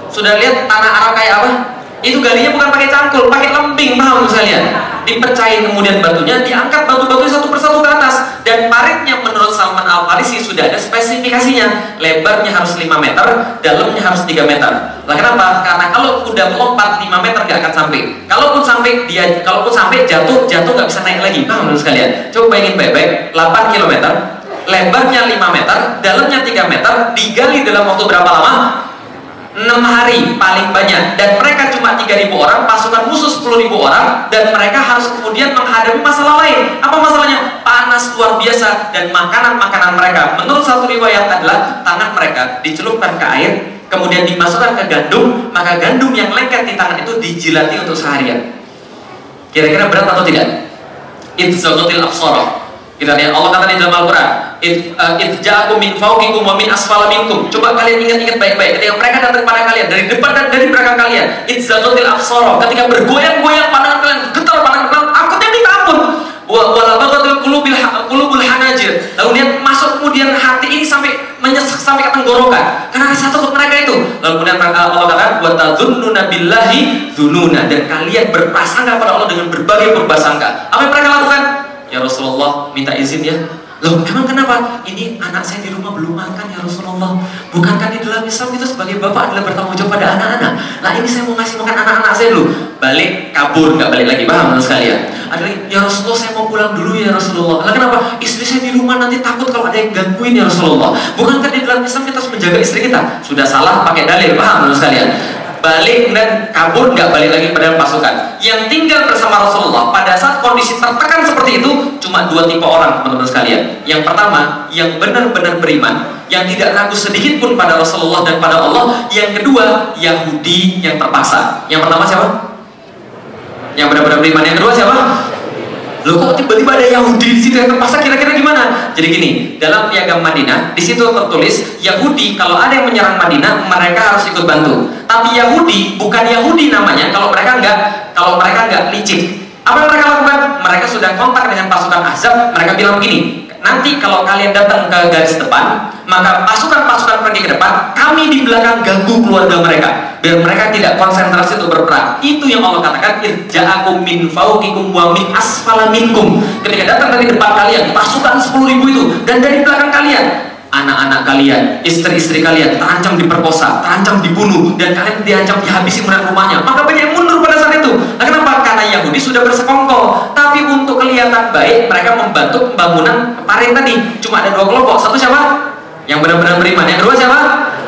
Sudah lihat tanah Arab kayak apa? Itu galinya bukan pakai cangkul, pakai lembing, paham sekalian? Dipercayain kemudian batunya, diangkat batu-batu satu persatu ke atas dan paritnya menurut Salman Al Farisi sudah ada spesifikasinya. Lebarnya harus 5 meter, dalamnya harus 3 meter. Lah kenapa? Karena kalau kuda melompat 5 meter gak akan sampai. Kalaupun sampai dia kalaupun sampai jatuh, jatuh nggak bisa naik lagi. Paham menurut sekalian? Coba bayangin baik-baik, 8 km, lebarnya 5 meter, dalamnya 3 meter, digali dalam waktu berapa lama? 6 hari paling banyak. Dan mereka cuma 3000 orang pasukan musuh 10.000 orang dan mereka harus kemudian menghadapi masalah lain. Apa masalahnya? panas luar biasa dan makanan-makanan mereka. Menurut satu riwayat adalah tangan mereka dicelupkan ke air kemudian dimasukkan ke gandum maka gandum yang lengket di tangan itu dijilati untuk seharian. Kira-kira berat atau tidak? itu absara. Kita lihat Allah kata di dalam Al-Quran, "Itja'akum uh, min fawqikum wa min asfala minkum." Coba kalian ingat-ingat baik-baik ketika mereka datang kepada kalian dari depan dan dari belakang kalian. Itzalatil absara. Ketika bergoyang-goyang pandangan kalian, getar pandangan kalian, takutnya minta ampun. Wa wala baghatil qulubil qulubul hanajir. Lalu lihat masuk kemudian hati ini sampai menyesek sampai ke tenggorokan. Karena rasa takut mereka itu. Lalu kemudian Allah katakan, "Wa tadzunnuna billahi dzununa." Dan kalian berprasangka pada Allah dengan berbagai prasangka. Apa yang mereka lakukan? Ya Rasulullah minta izin ya Loh emang kenapa? Ini anak saya di rumah belum makan ya Rasulullah. Bukankah di dalam Islam itu sebagai bapak adalah bertanggung jawab pada anak-anak? Nah ini saya mau ngasih makan anak-anak saya dulu Balik kabur nggak balik lagi. Paham sekalian? Ada lagi ya Rasulullah saya mau pulang dulu ya Rasulullah. Lah kenapa? Istri saya di rumah nanti takut kalau ada yang gangguin ya Rasulullah. Bukankah di dalam Islam kita harus menjaga istri kita? Sudah salah pakai dalil. Paham sekalian balik dan kabur nggak balik lagi pada pasukan. Yang tinggal bersama Rasulullah pada saat kondisi tertekan seperti itu cuma dua tipe orang teman-teman sekalian. Yang pertama yang benar-benar beriman yang tidak ragu sedikit pun pada Rasulullah dan pada Allah. Yang kedua Yahudi yang terpaksa. Yang pertama siapa? yang benar-benar beriman. Yang kedua siapa? Loh kok tiba-tiba ada Yahudi di situ yang terpaksa kira-kira gimana? Jadi gini, dalam piagam Madinah di situ tertulis Yahudi kalau ada yang menyerang Madinah mereka harus ikut bantu. Tapi Yahudi bukan Yahudi namanya kalau mereka enggak kalau mereka enggak licik. Apa yang mereka lakukan? Mereka sudah kontak dengan pasukan Ahzab, mereka bilang begini, nanti kalau kalian datang ke garis depan, maka pasukan-pasukan pergi ke depan, kami di belakang ganggu keluarga mereka, biar mereka tidak konsentrasi untuk berperang. Itu yang Allah katakan, irja'akum min fauqikum wa min asfala minkum. Ketika datang dari depan kalian, pasukan 10 ribu itu, dan dari belakang kalian, anak-anak kalian, istri-istri kalian terancam diperkosa, terancam dibunuh, dan kalian diancam dihabisi kemudian rumahnya. Maka banyak yang mundur pada saat itu. Nah, kenapa? Karena Yahudi sudah bersekongkol. Tapi untuk kelihatan baik, mereka membantu pembangunan parit tadi. Cuma ada dua kelompok. Satu siapa? Yang benar-benar beriman. Yang kedua siapa?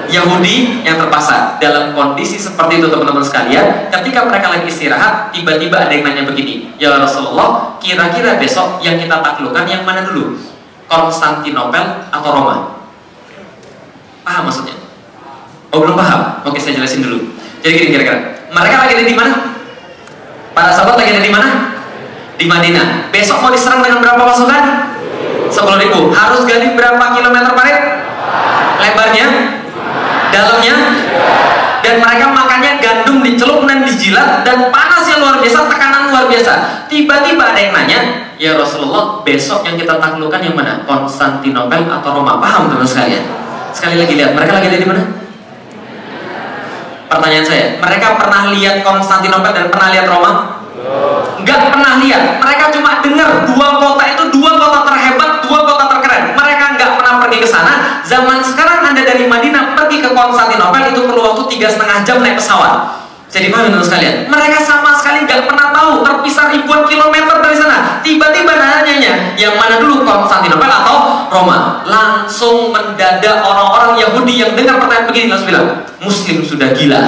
Yahudi yang terpaksa dalam kondisi seperti itu teman-teman sekalian ketika mereka lagi istirahat tiba-tiba ada yang nanya begini ya Rasulullah kira-kira besok yang kita taklukkan yang mana dulu Konstantinopel atau Roma paham maksudnya? Oh belum paham? Oke saya jelasin dulu. Jadi gini kira-kira. Mereka lagi ada di mana? Para sahabat lagi ada di mana? Di Madinah. Besok mau diserang dengan berapa pasukan? 10 ribu. Harus gali berapa kilometer parit? Lebarnya? Dalamnya? Dan mereka makannya gandum dicelup dan dijilat dan panasnya luar biasa tekanan luar biasa. Tiba-tiba ada yang nanya ya Rasulullah besok yang kita taklukkan yang mana? Konstantinopel atau Roma? Paham teman sekalian sekali lagi lihat mereka lagi ada di mana? Pertanyaan saya mereka pernah lihat Konstantinopel dan pernah lihat Roma? Nggak pernah lihat. Mereka cuma dengar dua kota itu dua kota terhebat dua kota terkeren. Mereka nggak pernah pergi ke sana. Zaman sekarang anda dari Madinah pergi ke Konstantinopel itu perlu waktu tiga setengah jam naik pesawat jadi paham teman sekalian? Mereka sama sekali nggak pernah tahu terpisah ribuan kilometer dari sana. Tiba-tiba nanyanya yang mana dulu Konstantinopel atau Roma? Langsung mendadak orang-orang Yahudi yang dengar pertanyaan begini langsung bilang Muslim sudah gila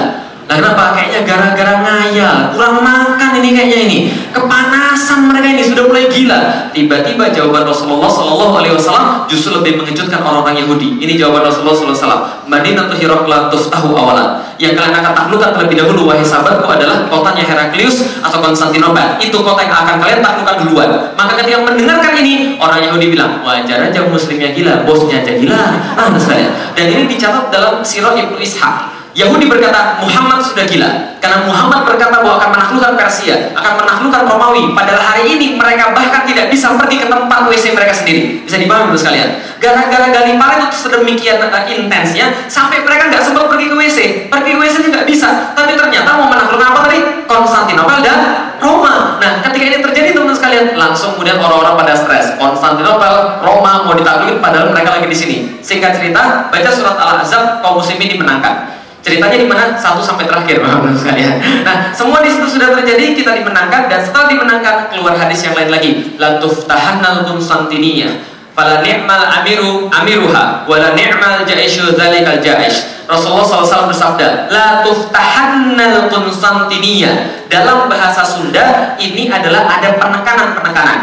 Nah, kenapa? Kayaknya gara-gara ngayal, kurang makan ini kayaknya ini. Kepanasan mereka ini sudah mulai gila. Tiba-tiba jawaban Rasulullah Shallallahu Alaihi Wasallam justru lebih mengejutkan orang-orang Yahudi. Ini jawaban Rasulullah Sallallahu Alaihi Wasallam. Madinah tuh Hiraklah tahu awalan. yang kalian akan taklukkan terlebih dahulu wahai sahabatku adalah kotanya Heraklius atau Konstantinopel. Itu kota yang akan kalian taklukkan duluan. Maka ketika mendengarkan ini, orang Yahudi bilang, wajar aja muslimnya gila, bosnya aja gila. Ah, saya. Dan ini dicatat dalam Sirah Ibnu Ishaq. Yahudi berkata Muhammad sudah gila karena Muhammad berkata bahwa akan menaklukkan Persia, akan menaklukkan Romawi. Padahal hari ini mereka bahkan tidak bisa pergi ke tempat WC mereka sendiri. Bisa dipahami terus sekalian. Gara-gara Galipara itu sedemikian uh, intensnya sampai mereka nggak sempat pergi ke WC. Pergi ke WC nggak bisa. Tapi ternyata mau menaklukkan apa tadi? Konstantinopel dan Roma. Nah, ketika ini terjadi teman-teman sekalian, langsung kemudian orang-orang pada stres. Konstantinopel, Roma mau ditaklukin padahal mereka lagi di sini. Singkat cerita, baca surat Al-Ahzab, kaum muslimin dimenangkan. Ceritanya di mana? Satu sampai terakhir, Bapak sekalian. Nah, semua di situ sudah terjadi, kita dimenangkan dan setelah dimenangkan keluar hadis yang lain lagi. Lantuf tahannal Konstantinia. Fala ni'mal amiru amiruha wala ni'mal ja'ishu dzalikal ja'ish. Rasulullah SAW bersabda, La tuftahannal Konstantinia. Dalam bahasa Sunda ini adalah ada penekanan-penekanan.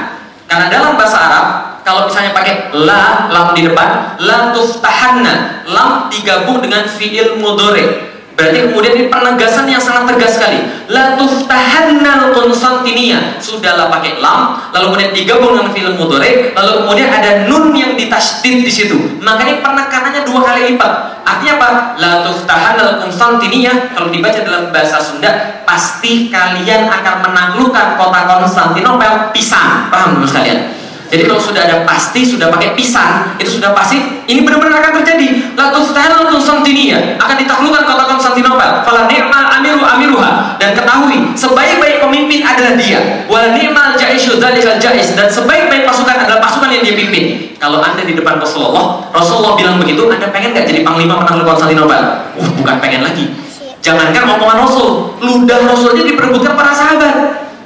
Karena dalam bahasa Arab kalau misalnya pakai la lam di depan la tuftahanna lam digabung dengan fiil mudore berarti kemudian ini penegasan yang sangat tegas sekali. La tuftahanna konstantinia sudahlah pakai lam lalu kemudian digabung dengan fiil mudore lalu kemudian ada nun yang ditasdid di situ. Maka ini penekanannya dua kali lipat. Artinya apa? La tuftahanna konstantinia kalau dibaca dalam bahasa Sunda pasti kalian akan menaklukkan kota Konstantinopel pisang. Paham dulu sekalian jadi kalau sudah ada pasti, sudah pakai pisang, itu sudah pasti, ini benar-benar akan terjadi. Latustanul Konstantinia akan ditaklukkan kota Konstantinopel. Fala ni'mal amiru amiruha dan ketahui sebaik-baik pemimpin adalah dia. Wal ni'mal jaisyu dzalikal jais dan sebaik-baik pasukan adalah pasukan yang dia pimpin. Kalau anda di depan Rasulullah, Rasulullah bilang begitu, anda pengen nggak jadi panglima menakluk Konstantinopel? Uh, bukan pengen lagi. Jangankan omongan Rasul, ludah Rasulnya diperebutkan para sahabat.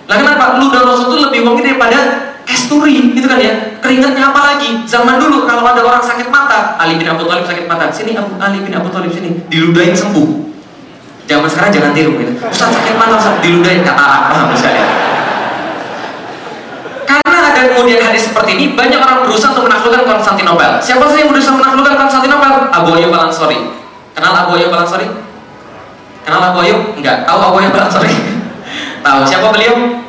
Lah kenapa? Ludah Rasul itu lebih wangi daripada Kasturi, gitu kan ya. Keringatnya apa lagi? Zaman dulu kalau ada orang sakit mata, Ali bin Abu Thalib sakit mata, sini Abu Ali bin Abu Thalib sini, diludahin sembuh. Zaman sekarang jangan tiru gitu. Ustaz sakit mata, Ustaz diludahin katarak, paham misalnya. Karena ada kemudian hadis seperti ini, banyak orang berusaha untuk menaklukkan Konstantinopel. Siapa sih yang berusaha menaklukkan Konstantinopel? Abu Ayyub al Ansori. Kenal Abu Ayyub al Ansori? Kenal Abu Ayyub? Enggak. Tahu Abu Ayyub al Ansori? Tahu siapa beliau?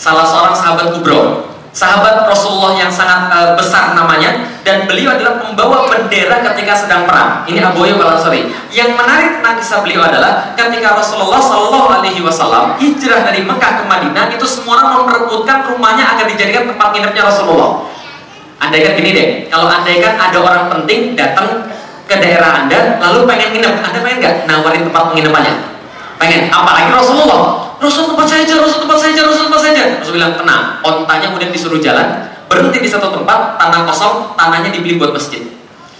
Salah seorang sahabat kubro. Sahabat Rasulullah yang sangat uh, besar namanya. Dan beliau adalah pembawa bendera ketika sedang perang. Ini Abu Ayyub al Ansari yang menarik kisah beliau adalah ketika Rasulullah Shallallahu Alaihi Wasallam hijrah dari Mekah ke Madinah itu semua orang memperebutkan rumahnya agar dijadikan tempat nginepnya Rasulullah. Andaikan gini deh kalau andaikan ada orang penting datang ke daerah anda lalu pengen nginep anda pengen nggak nawarin tempat penginapannya? Pengen apalagi Rasulullah Rasul tempat saja, Rasul tempat saja, Rasul tempat saja. Rasul bilang tenang. Ontanya kemudian disuruh jalan, berhenti di satu tempat, tanah kosong, tanahnya dibeli buat masjid.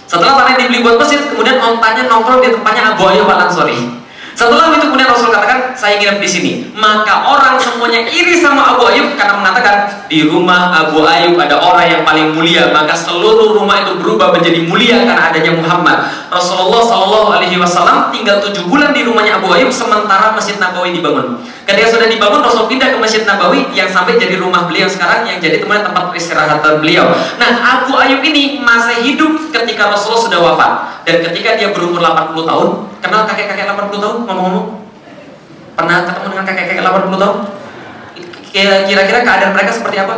Setelah tanahnya dibeli buat masjid, kemudian ontanya nongkrong di tempatnya Abu Ayyub al Ansori. Setelah itu kemudian Rasul katakan, saya nginep di sini. Maka orang semuanya iri sama Abu Ayyub karena mengatakan di rumah Abu Ayyub ada orang yang paling mulia, maka seluruh rumah itu berubah menjadi mulia karena adanya Muhammad. Rasulullah Shallallahu Alaihi Wasallam tinggal tujuh bulan di rumahnya Abu Ayyub sementara Masjid Nabawi dibangun. Ketika sudah dibangun, Rasul pindah ke Masjid Nabawi yang sampai jadi rumah beliau sekarang yang jadi teman tempat peristirahatan beliau. Nah, Abu Ayyub ini masih hidup ketika Rasulullah sudah wafat dan ketika dia berumur 80 tahun, Kenal kakek-kakek 80 tahun ngomong-ngomong? Pernah ketemu dengan kakek-kakek 80 tahun? Kira-kira keadaan mereka seperti apa?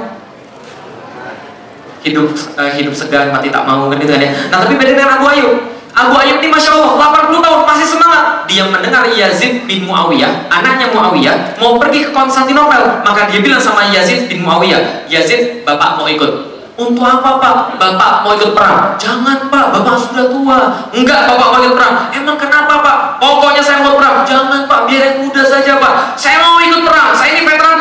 Hidup uh, hidup segan, mati tak mau kan itu kan ya. Nah tapi beda dengan Abu Ayub. Abu Ayub ini Masya Allah 80 tahun masih semangat Dia mendengar Yazid bin Muawiyah Anaknya Muawiyah Mau pergi ke Konstantinopel Maka dia bilang sama Yazid bin Muawiyah Yazid bapak mau ikut untuk apa pak? Bapak mau ikut perang? Jangan pak, bapak sudah tua. Enggak, bapak mau ikut perang. Emang kenapa pak? Pokoknya saya mau perang. Jangan pak, biar yang muda saja pak. Saya mau ikut perang. Saya ini veteran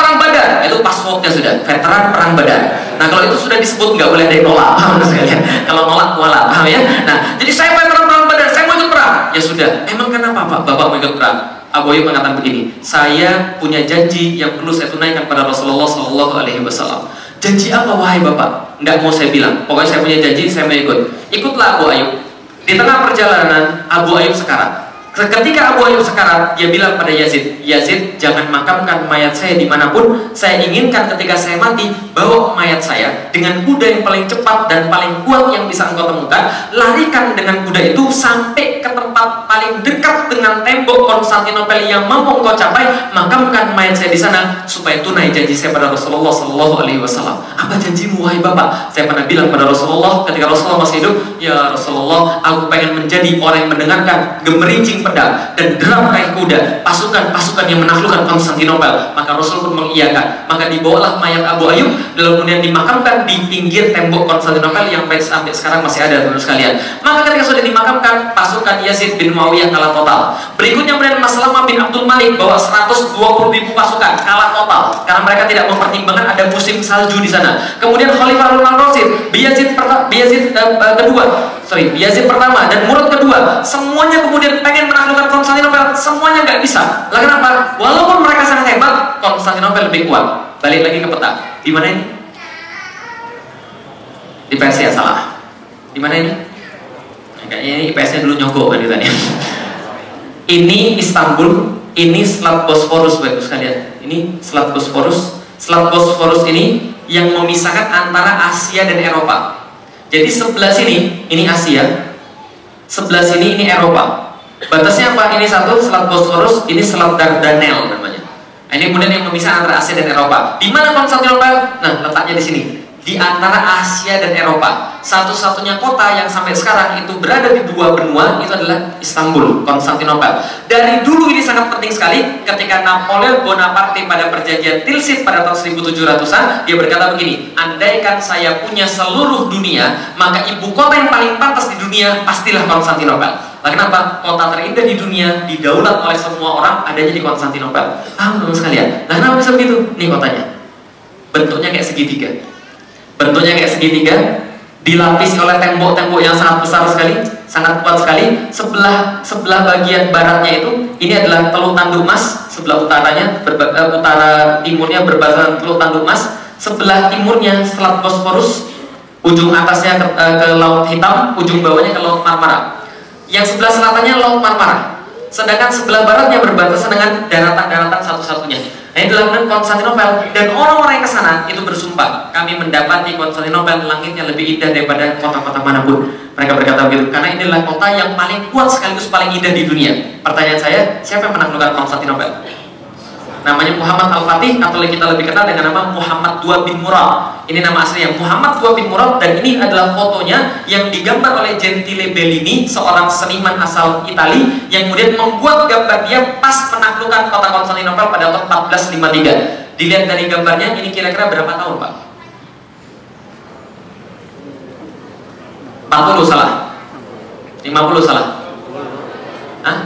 Nah, itu passwordnya sudah, veteran perang badan. Nah kalau itu sudah disebut nggak boleh ada yang nolak, paham sekalian? Kalau nolak kualat, paham ya? Nah jadi saya veteran perang badan, saya mau ikut perang. Ya sudah. Emang kenapa pak? Bapak mau ikut perang? Abu Ayyub mengatakan begini, saya punya janji yang perlu saya tunaikan pada Rasulullah Shallallahu Alaihi Wasallam. Janji apa wahai bapak? Nggak mau saya bilang. Pokoknya saya punya janji, saya mau ikut. Ikutlah Abu Ayub. Di tengah perjalanan, Abu Ayub sekarat. Ketika Abu Ayub sekarat, dia bilang pada Yazid, Yazid jangan makamkan mayat saya di mana pun. Saya inginkan ketika saya mati, bawa mayat saya dengan kuda yang paling cepat dan paling kuat yang bisa engkau temukan. Larikan dengan kuda itu sampai ke tempat paling dekat dengan tembok Konstantinopel yang mampu engkau capai, makamkan mayat saya di sana supaya tunai janji saya pada Rasulullah Sallallahu Alaihi Wasallam. Apa janjimu, wahai bapak? Saya pernah bilang pada Rasulullah ketika Rasulullah masih hidup, ya Rasulullah, aku pengen menjadi orang yang mendengarkan gemerincing pedang dan deram kain kuda pasukan-pasukan yang menaklukkan Konstantinopel. Maka Rasul pun mengiyakan. Maka dibawalah mayat Abu Ayyub lalu kemudian dimakamkan di pinggir tembok Konstantinopel yang sampai sekarang masih ada teman sekalian. Maka ketika sudah dimakamkan, pasukan Yazid bin Muawiyah kalah total. Berikutnya kemudian Maslama bin Abdul Malik bawa 120 ribu pasukan kalah total karena mereka tidak mempertimbangkan ada musim salju di sana. Kemudian Khalifah Harun al-Rasyid, Yazid, Yazid uh, uh, kedua, sorry, Yazid pertama dan Murad kedua, semuanya kemudian pengen menaklukkan Konstantinopel, semuanya nggak bisa. Lah kenapa? Walaupun mereka sangat hebat, Konstantinopel lebih kuat. Balik lagi ke peta. Di mana ini? Di Persia salah. Di mana ini? Kayaknya ini IPS-nya dulu nyogok kan ditanya. ini Istanbul, ini Selat Bosporus Bapak sekalian. Ini Selat Bosporus. Selat Bosporus ini yang memisahkan antara Asia dan Eropa. Jadi sebelah sini ini Asia, sebelah sini ini Eropa. Batasnya apa? Ini satu Selat Bosporus, ini Selat Dardanel namanya. Nah, ini kemudian yang memisah antara Asia dan Eropa. Di mana Konstantinopel? Nah, letaknya di sini di antara Asia dan Eropa. Satu-satunya kota yang sampai sekarang itu berada di dua benua itu adalah Istanbul, Konstantinopel. Dari dulu ini sangat penting sekali ketika Napoleon Bonaparte pada perjanjian Tilsit pada tahun 1700-an dia berkata begini, andaikan saya punya seluruh dunia, maka ibu kota yang paling pantas di dunia pastilah Konstantinopel. Nah, kenapa? Kota terindah di dunia didaulat oleh semua orang adanya di Konstantinopel. Paham teman sekalian? Nah, kenapa bisa begitu? Nih kotanya. Bentuknya kayak segitiga bentuknya kayak segitiga dilapisi oleh tembok-tembok yang sangat besar sekali sangat kuat sekali. Sebelah sebelah bagian baratnya itu ini adalah teluk tanduk mas sebelah utaranya berba, uh, utara timurnya berbatasan teluk tanduk mas. Sebelah timurnya selat Bosporus ujung atasnya ke, uh, ke laut hitam ujung bawahnya ke laut Marmara. Yang sebelah selatannya laut Marmara sedangkan sebelah baratnya berbatasan dengan daratan-daratan satu-satunya Nah itu dilakukan Konstantinopel dan orang-orang yang ke sana itu bersumpah kami mendapati Konstantinopel langitnya lebih indah daripada kota-kota mana pun. Mereka berkata begitu karena inilah kota yang paling kuat sekaligus paling indah di dunia. Pertanyaan saya, siapa yang menaklukkan Konstantinopel? Namanya Muhammad Al-Fatih atau kita lebih kenal dengan nama Muhammad II bin Murad. Ini nama aslinya Muhammad II bin Murad dan ini adalah fotonya yang digambar oleh Gentile Bellini seorang seniman asal Itali yang kemudian membuat gambar dia pas menaklukkan kota Konstantinopel pada tahun 1453 dilihat dari gambarnya ini kira-kira berapa tahun Pak? 40 salah. 50 salah. Hah?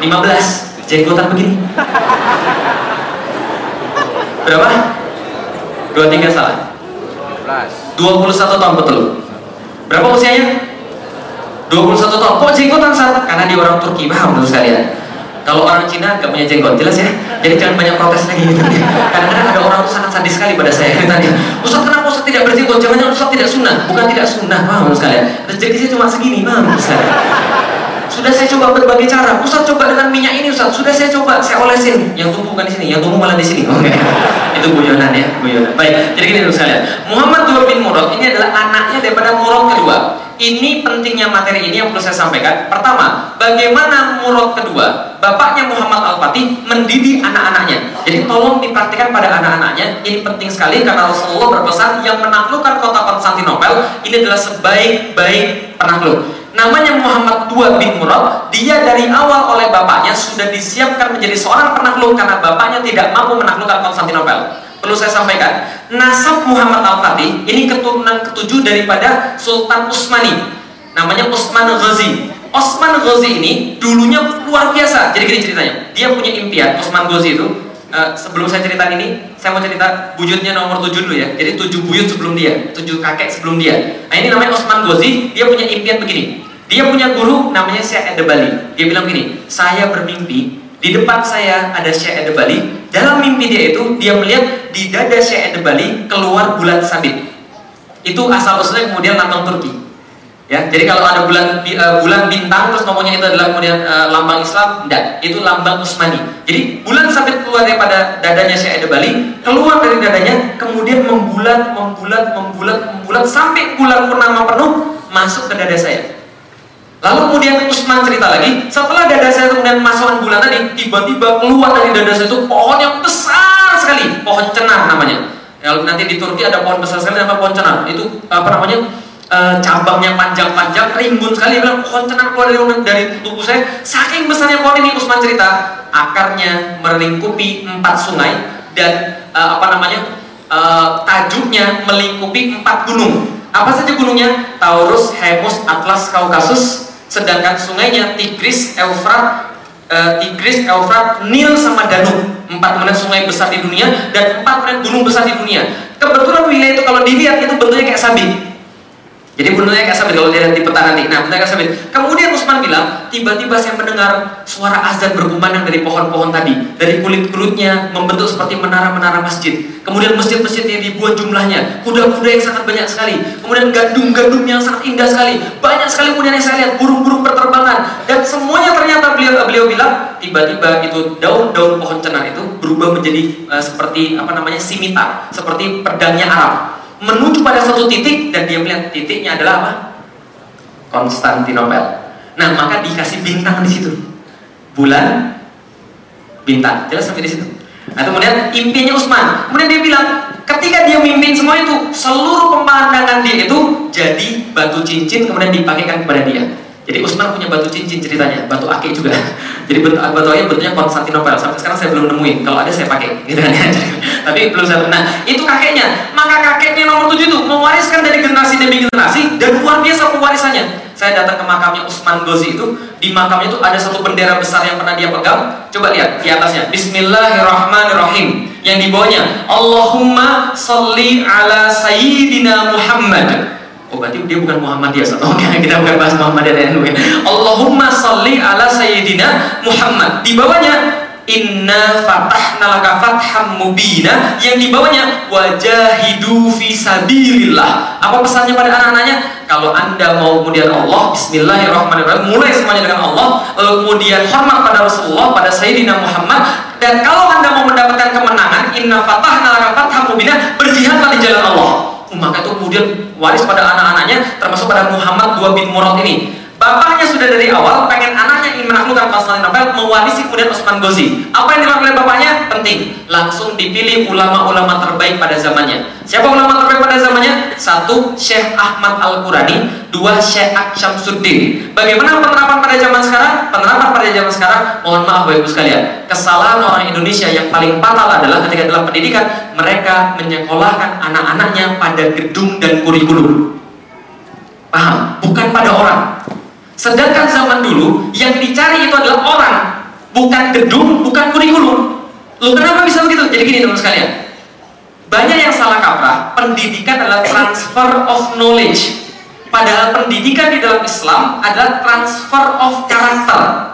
15 jenggotan begini Berapa? 23 salah 21 tahun betul Berapa usianya? 21 tahun Kok jenggotan saat? Karena dia orang Turki Paham menurut sekalian kalau orang Cina gak punya jenggot, jelas ya? Jadi jangan banyak protes lagi gitu Kadang-kadang ada orang sangat sadis sekali pada saya tadi Ustaz kenapa Ustaz tidak berjenggot? Jangan-jangan Ustaz tidak sunnah Bukan tidak sunnah, paham menurut sekalian Rezeki saya cuma segini, paham menurut sekalian sudah saya coba berbagai cara. Ustaz coba dengan minyak ini Ustaz. Sudah saya coba, saya olesin. Yang tumbuh bukan di sini, yang tumbuh malah di sini. Oke. Okay. Itu guyonan ya, guyonan. Baik. Jadi gini dulu sekalian. Muhammad bin Murad ini adalah anaknya daripada Murad kedua. Ini pentingnya materi ini yang perlu saya sampaikan. Pertama, bagaimana Murad kedua, bapaknya Muhammad Al-Fatih mendidik anak-anaknya. Jadi tolong diperhatikan pada anak-anaknya. Ini penting sekali karena Rasulullah berpesan yang menaklukkan kota Konstantinopel ini adalah sebaik-baik penakluk namanya Muhammad II bin Murad dia dari awal oleh bapaknya sudah disiapkan menjadi seorang penakluk karena bapaknya tidak mampu menaklukkan Konstantinopel perlu saya sampaikan nasab Muhammad Al-Fatih ini keturunan ketujuh daripada Sultan Utsmani namanya Utsman Ghazi Osman Ghazi ini dulunya luar biasa jadi gini ceritanya dia punya impian Osman Ghazi itu Uh, sebelum saya cerita ini, saya mau cerita bujutnya nomor tujuh dulu ya. Jadi tujuh buyut sebelum dia, tujuh kakek sebelum dia. Nah ini namanya Osman Ghazi, dia punya impian begini. Dia punya guru namanya Syekh Bali. Dia bilang gini, saya bermimpi di depan saya ada Syekh Bali. Dalam mimpi dia itu dia melihat di dada Syekh Bali keluar bulan sabit. Itu asal usulnya kemudian lambang Turki. Ya, jadi kalau ada bulan uh, bulan bintang terus ngomongnya itu adalah kemudian uh, lambang Islam, tidak, itu lambang Utsmani. Jadi bulan sabit keluar daripada dadanya Syekh Bali, keluar dari dadanya, kemudian membulat, membulat, membulat, membulat sampai bulan purnama penuh masuk ke dada saya. Lalu kemudian Usman cerita lagi, setelah dada saya kemudian masukkan bulan tadi, tiba-tiba keluar dari dada saya itu pohon yang besar sekali, pohon cenar namanya. Kalau nanti di Turki ada pohon besar sekali nama pohon cenar. Itu apa namanya? E, cabangnya panjang-panjang, rimbun sekali. Bilang pohon cenar keluar dari, dari tubuh saya. Saking besarnya pohon ini Usman cerita, akarnya melingkupi empat sungai dan e, apa namanya? E, tajuknya melingkupi empat gunung. Apa saja gunungnya? Taurus, Hemus, Atlas, Kaukasus, sedangkan sungainya Tigris, Eufrat, uh, Tigris, Eufrat, Nil sama Danube. Empat kemudian sungai besar di dunia dan empat kemudian gunung besar di dunia. Kebetulan wilayah itu kalau dilihat itu bentuknya kayak sabit. Jadi bentuknya kayak sabit kalau dilihat di nanti. Nah, bentuknya kayak sabit. Kemudian Usman bilang, tiba-tiba saya mendengar suara azan berkumandang dari pohon-pohon tadi. Dari kulit-kulitnya membentuk seperti menara-menara masjid. Kemudian masjid-masjid yang dibuat jumlahnya. Kuda-kuda yang sangat banyak sekali. Kemudian gandum-gandum yang sangat indah sekali. Banyak sekali kemudian yang saya lihat burung-burung berterbangan. Dan semuanya ternyata beliau beliau bilang, tiba-tiba itu daun-daun pohon cenar itu berubah menjadi uh, seperti apa namanya simita, seperti pedangnya Arab menuju pada satu titik dan dia melihat titiknya adalah apa? Konstantinopel. Nah, maka dikasih bintang di situ. Bulan bintang. Jelas sampai di situ. Nah, kemudian impiannya Utsman. Kemudian dia bilang, ketika dia mimpin semua itu, seluruh pemandangan dia itu jadi batu cincin kemudian dipakaikan kepada dia. Jadi Usman punya batu cincin ceritanya, batu akik juga. Jadi bentuk batu akik bentuknya Konstantinopel. Sampai sekarang saya belum nemuin. Kalau ada saya pakai, gitu kan ya. Tapi belum saya pernah. Itu kakeknya. Maka kakeknya nomor tujuh itu mewariskan dari generasi demi generasi dan luar biasa pewarisannya. Saya datang ke makamnya Usman Ghazi itu. Di makamnya itu ada satu bendera besar yang pernah dia pegang. Coba lihat di atasnya. Bismillahirrahmanirrahim. Yang di bawahnya Allahumma salli ala sayyidina Muhammad Oh berarti dia bukan Muhammadiyah atau okay, kita bukan bahas Muhammadiyah NU ya. Allahumma salli ala sayyidina Muhammad. Di bawahnya Inna fatahna laka fatham mubina yang di bawahnya wajahidu fi sabilillah. Apa pesannya pada anak-anaknya? Kalau Anda mau kemudian Allah, bismillahirrahmanirrahim, mulai semuanya dengan Allah, lalu kemudian hormat pada Rasulullah, pada Sayyidina Muhammad dan kalau Anda mau mendapatkan kemenangan, inna fatahna laka fatham mubina, berjihadlah di jalan Allah maka itu kemudian waris pada anak-anaknya termasuk pada Muhammad dua bin Murad ini. Bapaknya sudah dari awal pengen anaknya menaklukkan Konstantinopel mewarisi kemudian Osman Ghazi. Apa yang dilakukan bapaknya? Penting. Langsung dipilih ulama-ulama terbaik pada zamannya. Siapa ulama terbaik pada zamannya? Satu Syekh Ahmad Al-Qurani. Dua Syekh Syamsuddin. Bagaimana penerapan pada zaman sekarang? Penerapan pada zaman sekarang mohon maaf Bapak Ibu sekalian kesalahan orang Indonesia yang paling fatal adalah ketika dalam pendidikan mereka menyekolahkan anak-anaknya pada gedung dan kurikulum. Paham? bukan pada orang Sedangkan zaman dulu yang dicari itu adalah orang, bukan gedung, bukan kurikulum. Lu kenapa bisa begitu? Jadi gini teman sekalian. Banyak yang salah kaprah, pendidikan adalah transfer of knowledge. Padahal pendidikan di dalam Islam adalah transfer of karakter.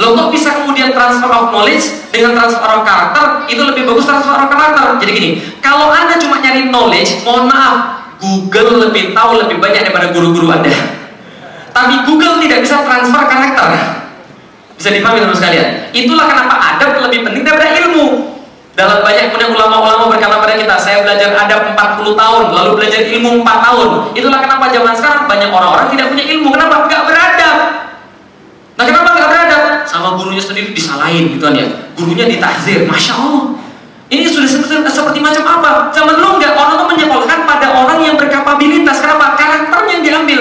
Lo kok bisa kemudian transfer of knowledge dengan transfer of karakter itu lebih bagus transfer of karakter. Jadi gini, kalau anda cuma nyari knowledge, mohon maaf, Google lebih tahu lebih banyak daripada guru-guru anda. Tapi Google tidak bisa transfer karakter. Bisa dipahami teman sekalian. Itulah kenapa adab lebih penting daripada ilmu. Dalam banyak kemudian ulama-ulama berkata pada kita, saya belajar adab 40 tahun, lalu belajar ilmu 4 tahun. Itulah kenapa zaman sekarang banyak orang-orang tidak punya ilmu. Kenapa? Gak beradab. Nah kenapa gak beradab? Sama gurunya sendiri disalahin gitu kan ya. Gurunya ditahzir, Masya Allah. Ini sudah seperti, seperti macam apa? Zaman dulu enggak, orang itu menyekolahkan pada orang yang berkapabilitas. Kenapa? Karakternya yang diambil.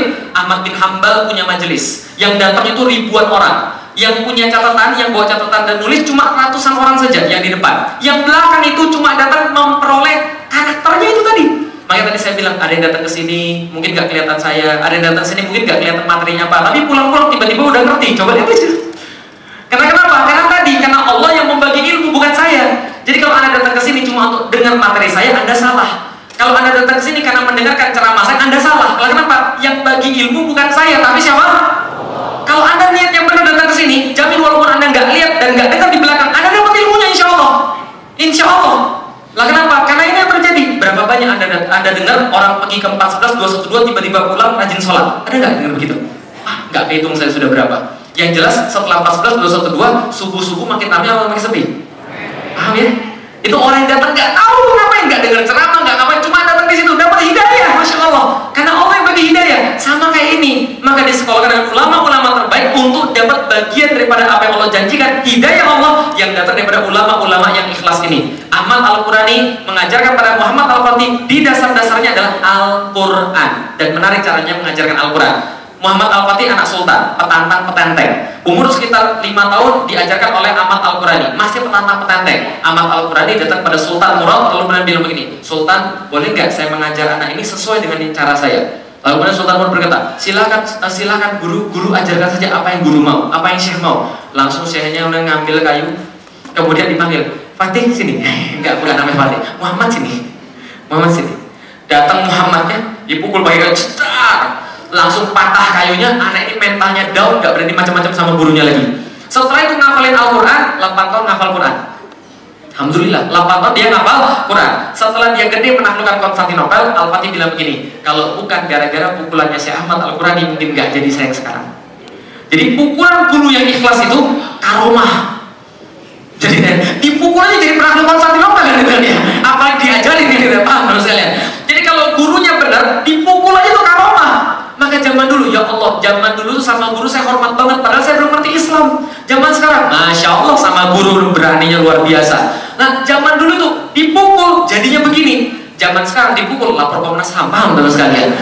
Ahmad bin Hambal punya majelis. Yang datang itu ribuan orang. Yang punya catatan, yang bawa catatan dan nulis cuma ratusan orang saja yang di depan. Yang belakang itu cuma datang memperoleh karakternya itu tadi. Makanya tadi saya bilang, ada yang datang ke sini, mungkin gak kelihatan saya. Ada yang datang ke sini, mungkin gak kelihatan materinya apa. Tapi pulang-pulang tiba-tiba udah ngerti. Coba lihat aja. Karena kenapa? Karena tadi, karena Allah yang membagi ilmu, bukan saya. Jadi kalau Anda datang ke sini cuma untuk dengar materi saya, Anda salah. Kalau Anda datang ke sini karena mendengarkan ceramah saya, Anda salah. Karena kenapa? Yang bagi ilmu bukan saya, tapi siapa? Kalau Anda niat yang benar datang ke sini, jamin walaupun Anda nggak lihat dan nggak dengar di belakang, Anda dapat ilmunya insya Allah. Insya Allah. Lah kenapa? Karena ini yang terjadi. Berapa banyak Anda Anda dengar orang pergi ke 14 212 tiba-tiba pulang rajin sholat? Ada nggak dengar begitu? Ah, nggak kehitung saya sudah berapa. Yang jelas setelah 14 212 subuh-subuh makin ramai atau makin sepi? Paham ya? Itu orang yang datang nggak tahu ngapain, nggak dengar ceramah, nggak ngapain, cuma datang di situ dapat hidayah, masya Allah. Karena Allah yang bagi hidayah, sama kayak ini. Maka disekolahkan dengan ulama-ulama terbaik untuk dapat bagian daripada apa yang Allah janjikan, hidayah Allah yang datang daripada ulama-ulama yang ikhlas ini. Ahmad Al-Qurani mengajarkan pada Muhammad Al-Fatih di dasar-dasarnya adalah Al-Quran dan menarik caranya mengajarkan Al-Quran. Muhammad Al-Fatih anak sultan, petantang petenteng. Umur sekitar lima tahun diajarkan oleh Ahmad Al-Qurani, masih petantang petenteng. Ahmad Al-Qurani datang pada Sultan Murad lalu kemudian bilang begini, "Sultan, boleh nggak saya mengajar anak ini sesuai dengan cara saya?" Lalu kemudian Sultan Murad berkata, "Silakan eh, silakan guru, guru ajarkan saja apa yang guru mau, apa yang Syekh mau." Langsung Syekhnya ngambil kayu, kemudian dipanggil, "Fatih sini." Enggak, bukan namanya Fatih. Muhammad sini. Muhammad sini. Datang Muhammadnya, dipukul pakai kayu, langsung patah kayunya anak ini mentalnya down gak berani macam-macam sama gurunya lagi. Setelah itu ngafalin Al-Quran 8 tahun ngafal Quran. Alhamdulillah 8 tahun dia ngafal Quran. Setelah dia gede menaklukkan Konstantinopel Al-Fatih bilang begini kalau bukan gara-gara pukulannya Syekh Ahmad Al-Quran mungkin gak jadi saya sekarang. Jadi pukulan guru yang ikhlas itu karomah. Jadi dipukul aja jadi penakluk Konstantinopel kan gitu ya apalagi diajarin ini paham menurut saya. Jadi kalau gurunya benar dipukul aja tuh karomah maka zaman dulu, ya Allah, zaman dulu tuh sama guru saya hormat banget, padahal saya belum ngerti Islam. Zaman sekarang, Masya Allah sama guru beraninya luar biasa. Nah, zaman dulu tuh dipukul, jadinya begini. Zaman sekarang dipukul, lapor Komnas HAM, paham teman sekalian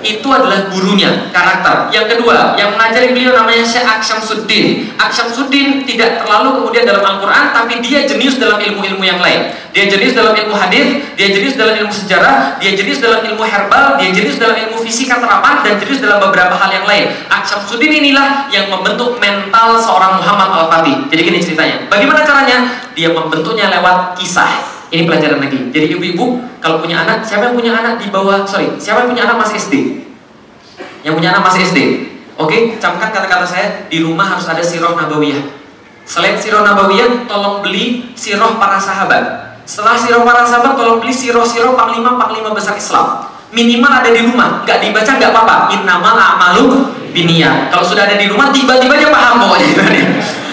itu adalah gurunya, karakter. Yang kedua, yang mengajari beliau namanya Syekh Aksyam Suddin. Aksyam Suddin tidak terlalu kemudian dalam Al-Quran, tapi dia jenius dalam ilmu-ilmu yang lain. Dia jenius dalam ilmu hadis, dia jenius dalam ilmu sejarah, dia jenius dalam ilmu herbal, dia jenius dalam ilmu fisika terapan, dan jenius dalam beberapa hal yang lain. Aksyam Suddin inilah yang membentuk mental seorang Muhammad Al-Fatih. Jadi gini ceritanya. Bagaimana caranya? Dia membentuknya lewat kisah ini pelajaran lagi. Jadi ibu-ibu kalau punya anak, siapa yang punya anak di bawah, sorry, siapa yang punya anak masih SD? Yang punya anak masih SD. Oke, camkan kata-kata saya, di rumah harus ada siroh nabawiyah. Selain siroh nabawiyah, tolong beli siroh para sahabat. Setelah siroh para sahabat, tolong beli siroh-siroh panglima-panglima besar Islam. Minimal ada di rumah, nggak dibaca nggak apa-apa. Innamal a'malu biniyah. Kalau sudah ada di rumah, tiba-tiba aja paham pokoknya.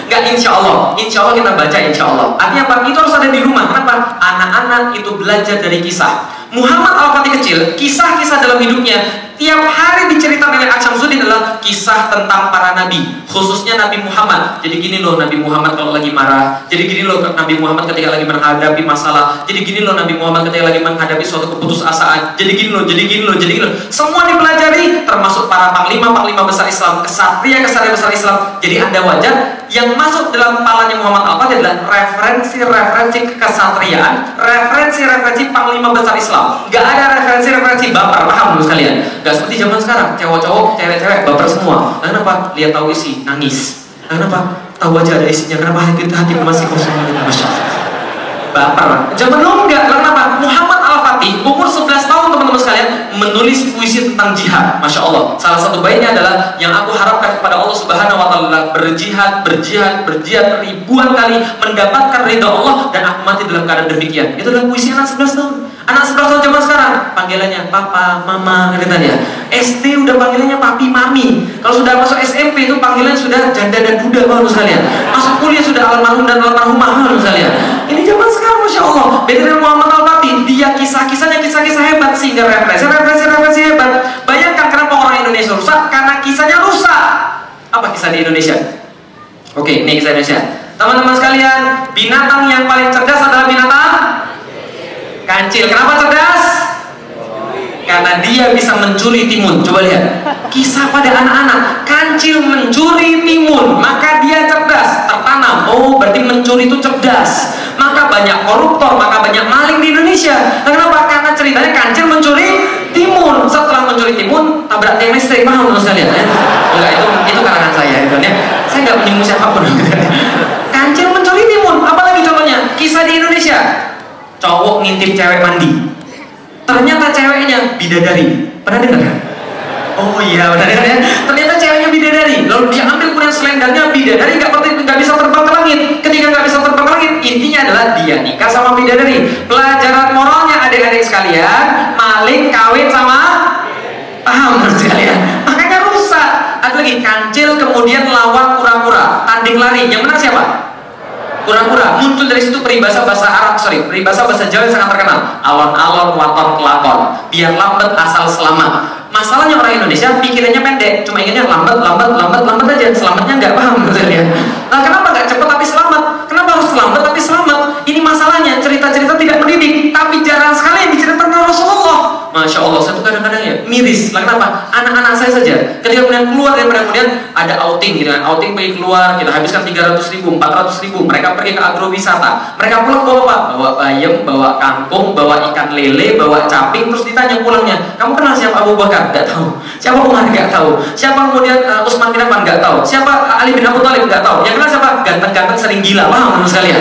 Enggak insya Allah, insya Allah kita baca insya Allah. Artinya apa? Itu harus ada di rumah. Kenapa? Anak-anak itu belajar dari kisah. Muhammad Al-Fatih kecil, kisah-kisah dalam hidupnya tiap hari diceritakan oleh Aksyamsuddin adalah kisah tentang para nabi, khususnya Nabi Muhammad. Jadi gini loh Nabi Muhammad kalau lagi marah, jadi gini loh Nabi Muhammad ketika lagi menghadapi masalah, jadi gini loh Nabi Muhammad ketika lagi menghadapi suatu keputusasaan, jadi gini loh, jadi gini loh, jadi gini loh. Semua dipelajari, termasuk para panglima-panglima besar Islam, kesatria-kesatria besar Islam. Jadi ada wajar yang masuk dalam kepalanya Muhammad Al-Fatih adalah referensi-referensi kesatriaan, referensi-referensi panglima besar Islam. Gak ada referensi-referensi baper, paham dulu sekalian? Gak seperti zaman sekarang, cowok-cowok, cewek-cewek, baper semua. Nah, kenapa? Lihat tahu isi, nangis. Nah, kenapa? Tahu aja ada isinya. Kenapa hati hati masih kosong? Masya Baper. Zaman dulu enggak. Kenapa? Muhammad Al-Fatih umur 11 tahun teman-teman sekalian menulis puisi tentang jihad. Masya Allah. Salah satu baiknya adalah yang aku harapkan kepada Allah Subhanahu Wa Taala berjihad, berjihad, berjihad ribuan kali mendapatkan ridha Allah dan aku mati dalam keadaan demikian. Itu adalah puisi anak 11 tahun. Anak sebelas tahun zaman sekarang panggilannya papa, mama, ceritanya. SD udah panggilannya papi, mami. Kalau sudah masuk SMP itu panggilan sudah janda dan duda, baru sekalian. Masuk kuliah sudah almarhum dan almarhumah, baru sekalian. Ini zaman sekarang, masya Allah. Beda dengan Muhammad Al Fatih, dia kisah-kisahnya kisah-kisah hebat sehingga referensi, referensi, referensi hebat. Bayangkan kenapa orang Indonesia rusak? Karena kisahnya rusak. Apa kisah di Indonesia? Oke, ini kisah Indonesia. Teman-teman sekalian, binatang yang paling cerdas adalah binatang Kancil. Kenapa cerdas? Karena dia bisa mencuri timun. Coba lihat. Kisah pada anak-anak. Kancil mencuri timun. Maka dia cerdas. Tertanam. Oh, berarti mencuri itu cerdas. Maka banyak koruptor, maka banyak maling di Indonesia. Nah, kenapa? Karena ceritanya kancil mencuri timun. Setelah mencuri timun, tabrak tiang listrik. Paham menurut sekalian? Ya? Enggak, itu itu karangan saya. Gitu, ya. Saya nggak menyinggung siapa pun. kancil mencuri timun. Apalagi contohnya? Kisah di Indonesia cowok ngintip cewek mandi ternyata ceweknya bidadari pernah dengar kan? Oh iya benar ya. Ternyata ceweknya bidadari. Lalu dia ambil kemudian selendangnya bidadari nggak nggak bisa terbang ke langit. Ketika nggak bisa terbang ke langit, intinya adalah dia nikah sama bidadari. Pelajaran moralnya adik-adik sekalian, maling kawin sama paham sekalian. Makanya rusak. Ada lagi kancil kemudian lawan kura-kura, tanding lari. Yang menang siapa? Pura-pura. Muncul dari situ peribahasa bahasa Arab, sorry, peribahasa bahasa Jawa yang sangat terkenal. Alon-alon, waton, kelakon. Biar lambat asal selamat. Masalahnya orang Indonesia pikirannya pendek, cuma inginnya lambat, lambat, lambat, lambat aja. Selamatnya nggak paham misalnya. Nah, kenapa nggak cepat tapi selamat? Kenapa harus selamat tapi selamat? Ini masalahnya cerita-cerita tidak mendidik, tapi jarang sekali. Masya Allah, saya tuh kadang-kadang ya miris. Lah kenapa? Anak-anak saya saja, ketika kemudian keluar daripada kemudian ada outing gitu kan, outing pergi keluar, kita habiskan 300 ribu, 400 ribu, mereka pergi ke agrowisata, mereka pulang bawa apa? Bawa bayam, bawa kangkung, bawa ikan lele, bawa caping, terus ditanya pulangnya, kamu kenal siapa Abu Bakar? Gak tahu. Siapa Umar? Gak tahu. Siapa kemudian uh, Utsman bin Affan? Gak tahu. Siapa Ali bin Abu Thalib? Gak tahu. Yang kenal siapa? Ganteng-ganteng sering gila, paham teman sekalian?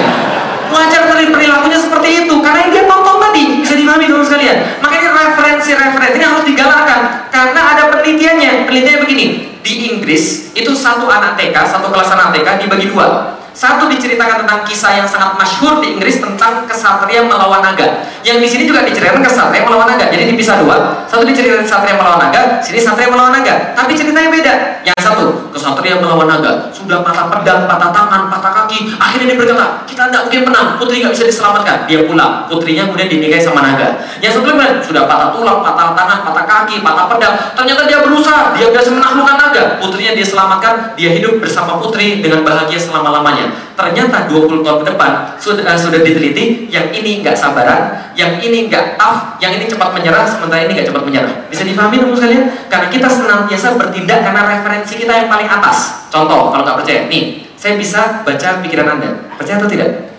Wajar perilakunya seperti itu, karena yang dia tonton tadi bisa dipahami teman sekalian. Makanya referensi-referensi ini harus digalakkan karena ada penelitiannya. Penelitiannya begini, di Inggris itu satu anak TK, satu kelas anak TK dibagi dua. Satu diceritakan tentang kisah yang sangat masyhur di Inggris tentang kesatria melawan naga. Yang di sini juga diceritakan kesatria melawan naga. Jadi dipisah dua. Satu diceritakan kesatria melawan naga, sini satria melawan naga. Tapi ceritanya beda. Yang satu kesatria melawan naga, sudah patah pedang, patah tangan, patah kaki. Akhirnya dia berkata, kita tidak mungkin menang. Putri nggak bisa diselamatkan. Dia pulang. Putrinya kemudian dinikahi sama naga. Yang sebelumnya sudah patah tulang, patah tangan, patah kaki, patah pedang. Ternyata dia berusaha, dia biasa menaklukkan naga. Putrinya dia selamatkan, dia hidup bersama putri dengan bahagia selama-lamanya ternyata 20 tahun ke depan sudah uh, sudah diteliti yang ini nggak sabaran yang ini nggak tough yang ini cepat menyerah sementara ini nggak cepat menyerah. Bisa dipahami teman sekalian? Karena kita senantiasa bertindak karena referensi kita yang paling atas. Contoh kalau nggak percaya nih saya bisa baca pikiran anda. Percaya atau tidak?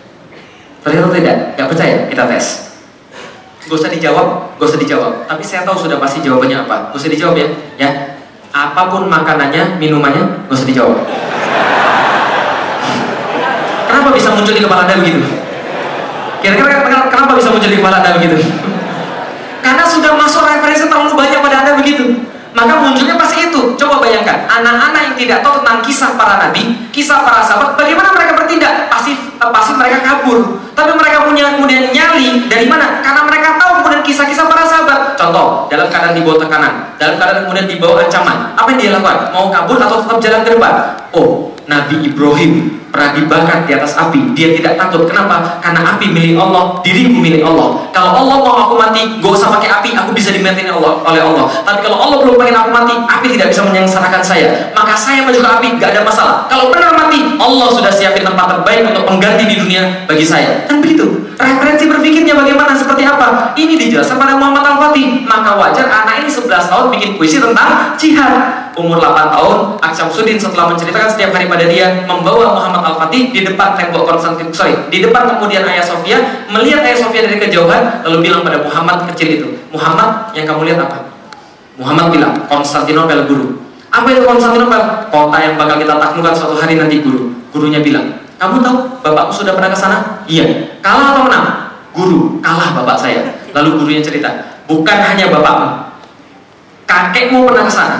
Percaya atau tidak? Nggak percaya? Kita tes. Gak usah dijawab gak usah dijawab. Tapi saya tahu sudah pasti jawabannya apa. Gak usah dijawab ya. Ya. Apa pun makanannya minumannya gak usah dijawab Kenapa bisa muncul di kepala Anda begitu? Kira-kira kenapa bisa muncul di kepala Anda begitu? Karena sudah masuk referensi terlalu banyak pada Anda begitu. Maka munculnya pasti itu. Coba bayangkan, anak-anak yang tidak tahu tentang kisah para nabi, kisah para sahabat, bagaimana mereka bertindak? Pasti pasti mereka kabur. Tapi mereka punya kemudian nyali dari mana? Karena mereka tahu kemudian kisah-kisah para sahabat. Contoh, dalam keadaan dibawa tekanan, dalam keadaan kemudian dibawa ancaman, apa yang dia lakukan? Mau kabur atau tetap jalan ke depan? Oh, Nabi Ibrahim pernah dibakar di atas api. Dia tidak takut. Kenapa? Karena api milik Allah diriku milik Allah. Kalau Allah mau aku mati gak usah pakai api aku bisa dimatiin Allah oleh Allah. Tapi kalau Allah belum pengen aku mati api tidak bisa menyengsarakan saya. Maka saya maju ke api gak ada masalah. Kalau benar mati Allah sudah siapin tempat terbaik untuk pengganti di dunia bagi saya. Kan begitu. Referensi berpikirnya bagaimana? Seperti apa? ini dijelaskan pada Muhammad Al-Fatih maka wajar anak ini 11 tahun bikin puisi tentang jihad umur 8 tahun, Aksyamsuddin setelah menceritakan setiap hari pada dia membawa Muhammad Al-Fatih di depan tembok Konstantin, sorry, di depan kemudian Ayah Sofia melihat Ayah Sofia dari kejauhan lalu bilang pada Muhammad kecil itu, Muhammad yang kamu lihat apa? Muhammad bilang, Konstantinopel guru. Apa itu Konstantinopel? Kota yang bakal kita taklukkan suatu hari nanti guru. Gurunya bilang, kamu tahu bapakku sudah pernah ke sana? Iya. Kalah atau menang? Guru, kalah bapak saya. Lalu gurunya cerita, bukan hanya bapakmu, kakekmu pernah ke sana,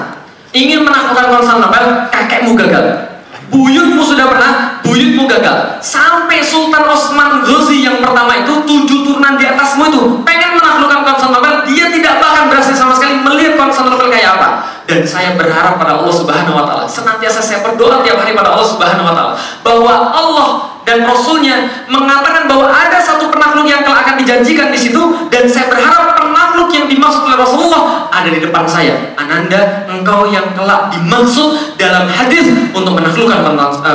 ingin menaklukkan Konstantinopel, kakekmu gagal. Buyutmu sudah pernah, buyutmu gagal. Sampai Sultan Osman Ghazi yang pertama itu tujuh turunan di atasmu itu pengen menaklukkan Konstantinopel, dia tidak bahkan berhasil sama sekali melihat Konstantinopel kayak apa. Dan saya berharap pada Allah Subhanahu Wa Taala, senantiasa saya berdoa tiap hari pada Allah Subhanahu Wa Taala bahwa Allah dan Rasulnya mengatakan bahwa ada satu penakluk yang akan dijanjikan di situ dan saya berharap penakluk yang dimaksud oleh Rasulullah ada di depan saya. Ananda, engkau yang kelak dimaksud dalam hadis untuk menaklukkan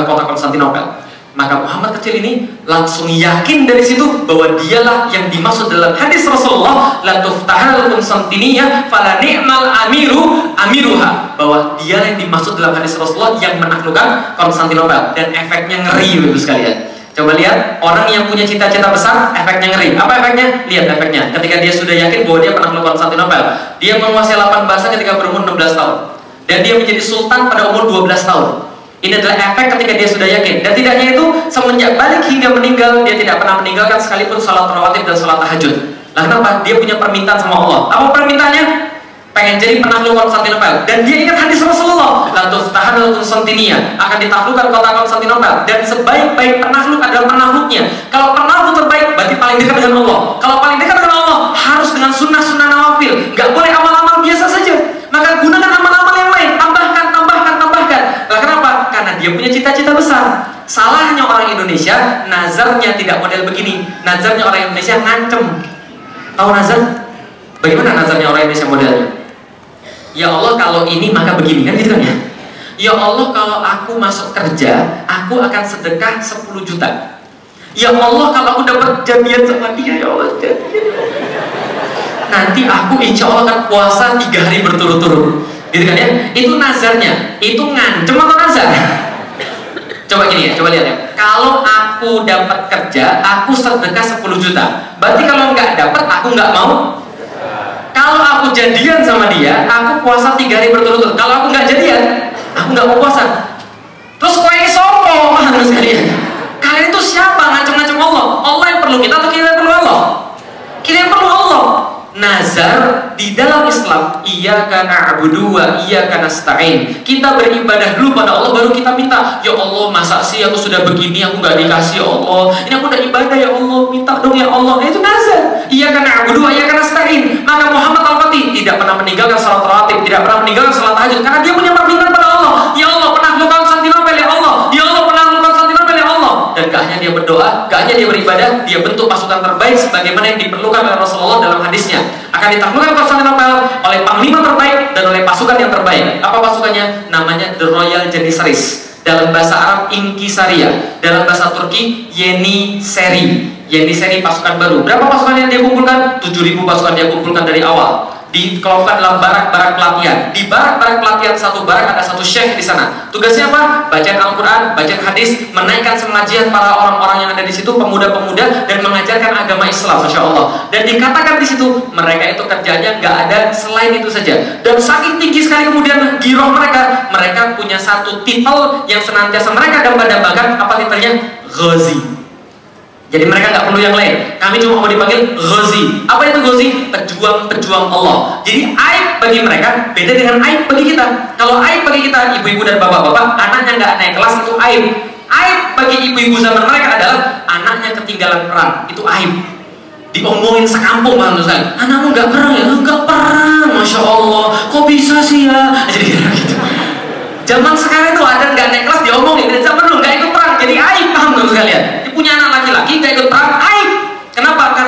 kota Konstantinopel. Maka Muhammad kecil ini langsung yakin dari situ bahwa dialah yang dimaksud dalam hadis Rasulullah la tuftahal Konstantinia fala ni'mal amiru amiruha bahwa dia yang dimaksud dalam hadis Rasulullah yang menaklukkan Konstantinopel dan efeknya ngeri Ibu sekalian. Coba lihat orang yang punya cita-cita besar, efeknya ngeri. Apa efeknya? Lihat efeknya. Ketika dia sudah yakin bahwa dia pernah melakukan Konstantinopel, dia menguasai 8 bahasa ketika berumur 16 tahun. Dan dia menjadi sultan pada umur 12 tahun. Ini adalah efek ketika dia sudah yakin. Dan tidaknya itu semenjak balik hingga meninggal dia tidak pernah meninggalkan sekalipun salat rawatib dan salat tahajud. Lah kenapa? Dia punya permintaan sama Allah. Apa permintaannya? Pengen jadi penakluk Konstantinopel dan dia ingat hadis Rasulullah la tuftahanul Konstantinia akan ditaklukkan kota Konstantinopel dan sebaik-baik penakluk adalah penakluknya kalau penakluk terbaik berarti paling dekat dengan Allah kalau paling dekat dengan Allah harus dengan sunnah-sunnah nawafil nggak boleh amal-amal biasa saja maka gunakan amal-amal yang lain tambahkan, tambahkan, tambahkan lah kenapa? karena dia punya cita-cita besar. Salahnya orang Indonesia, nazarnya tidak model begini. Nazarnya orang Indonesia ngancem. Tahu nazar? Bagaimana nazarnya orang Indonesia modelnya? Ya Allah kalau ini maka begini kan gitu kan ya? Ya Allah kalau aku masuk kerja, aku akan sedekah 10 juta. Ya Allah kalau aku dapat jadian sama dia, ya Allah jadian. Nanti aku insya Allah akan puasa tiga hari berturut-turut. Gitu kan ya? Itu nazarnya. Itu ngancem atau nazar? Coba gini ya, coba lihat ya. Kalau aku dapat kerja, aku sedekah 10 juta. Berarti kalau nggak dapat, aku nggak mau. Kalau aku jadian sama dia, aku puasa tiga hari berturut-turut. Kalau aku nggak jadian, aku nggak mau puasa. Terus kue ini sopo, harus sekalian. Kalian itu siapa ngacem-ngacem Allah? Allah yang perlu kita atau kita yang perlu Allah? Kita yang perlu Allah nazar di dalam Islam iya karena abu dua iya karena stain kita beribadah dulu pada Allah baru kita minta ya Allah masa sih aku sudah begini aku nggak dikasih ya Allah? Ini aku udah ibadah ya Allah minta dong ya Allah. Nah, itu nazar. Iya karena abu dua iya karena stain maka Muhammad Al-Fatih tidak pernah meninggalkan salat rawatib tidak pernah meninggalkan salat tahajud karena dia punya permintaan pada Allah ya Allah pernah luka Konstantinopel ya Allah ya Allah pernah luka Konstantinopel ya Allah dan gak hanya dia berdoa gak hanya dia beribadah dia bentuk pasukan terbaik sebagaimana yang diperlukan oleh Rasulullah dalam hadisnya akan ditaklukkan Konstantinopel oleh panglima terbaik dan oleh pasukan yang terbaik. Apa pasukannya? Namanya The Royal Janissaries. Dalam bahasa Arab Inkisaria, dalam bahasa Turki Yeni Seri. Yeni Seri pasukan baru. Berapa pasukan yang dia kumpulkan? 7000 pasukan dia kumpulkan dari awal dikelompokkan dalam barak-barak pelatihan. Di barak-barak pelatihan satu barak ada satu syekh di sana. Tugasnya apa? Bacaan Al-Quran, bacaan hadis, menaikkan semangat para orang-orang yang ada di situ, pemuda-pemuda, dan mengajarkan agama Islam, masya Allah. Dan dikatakan di situ mereka itu kerjanya nggak ada selain itu saja. Dan saking tinggi sekali kemudian giroh mereka, mereka punya satu titel yang senantiasa mereka dambakan apa titelnya? Ghazi jadi mereka nggak perlu yang lain. Kami cuma mau dipanggil Ghazi. Apa itu Ghazi? Pejuang-pejuang Allah. Jadi aib bagi mereka beda dengan aib bagi kita. Kalau aib bagi kita, ibu-ibu dan bapak-bapak, anaknya nggak naik kelas itu aib. Aib bagi ibu-ibu zaman mereka adalah anaknya ketinggalan perang. Itu aib. Diomongin sekampung bang sekali. Anakmu nggak perang ya? Nggak perang. Masya Allah. Kok bisa sih ya? Jadi gitu. Zaman sekarang itu ada nggak naik kelas diomongin. Dan zaman dulu nggak ikut perang. Jadi aib dong sekalian punya anak laki-laki gak ikut perang? Karena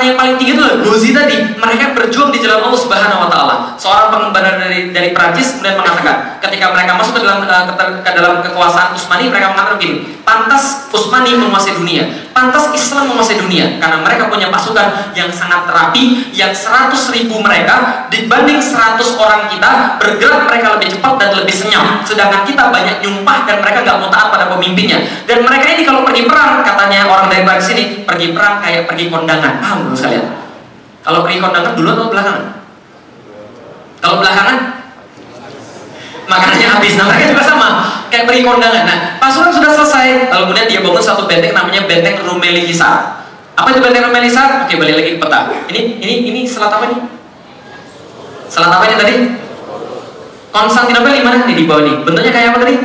yang paling tinggi itu adalah tadi. Mereka berjuang di jalan Allah Subhanahu Wa Taala. Seorang pengembara dari dari Prancis kemudian mengatakan, ketika mereka masuk ke dalam uh, ke, ke dalam kekuasaan Utsmani, mereka mengatakan begini, pantas Utsmani menguasai dunia, pantas Islam menguasai dunia, karena mereka punya pasukan yang sangat terapi, yang 100 ribu mereka dibanding 100 orang kita bergerak mereka lebih cepat dan lebih senyap, sedangkan kita banyak nyumpah dan mereka nggak mau taat pada pemimpinnya. Dan mereka ini kalau pergi perang, katanya orang dari Prancis ini pergi perang kayak pergi kondangan, paham belum sekalian? Kalau pergi kondangan dulu atau belakangan? Kalau belakangan makanannya habis. Mereka juga sama, kayak pergi kondangan. Nah pasukan sudah selesai, lalu kemudian dia bangun satu benteng namanya benteng Rumeli Hisar. Apa itu benteng Rumeli Hisar? Oke balik lagi ke peta. Ini ini ini selat apa nih? Selat apa ini tadi? Konstantinopel di mana? Di bawah nih. Bentuknya kayak apa tadi?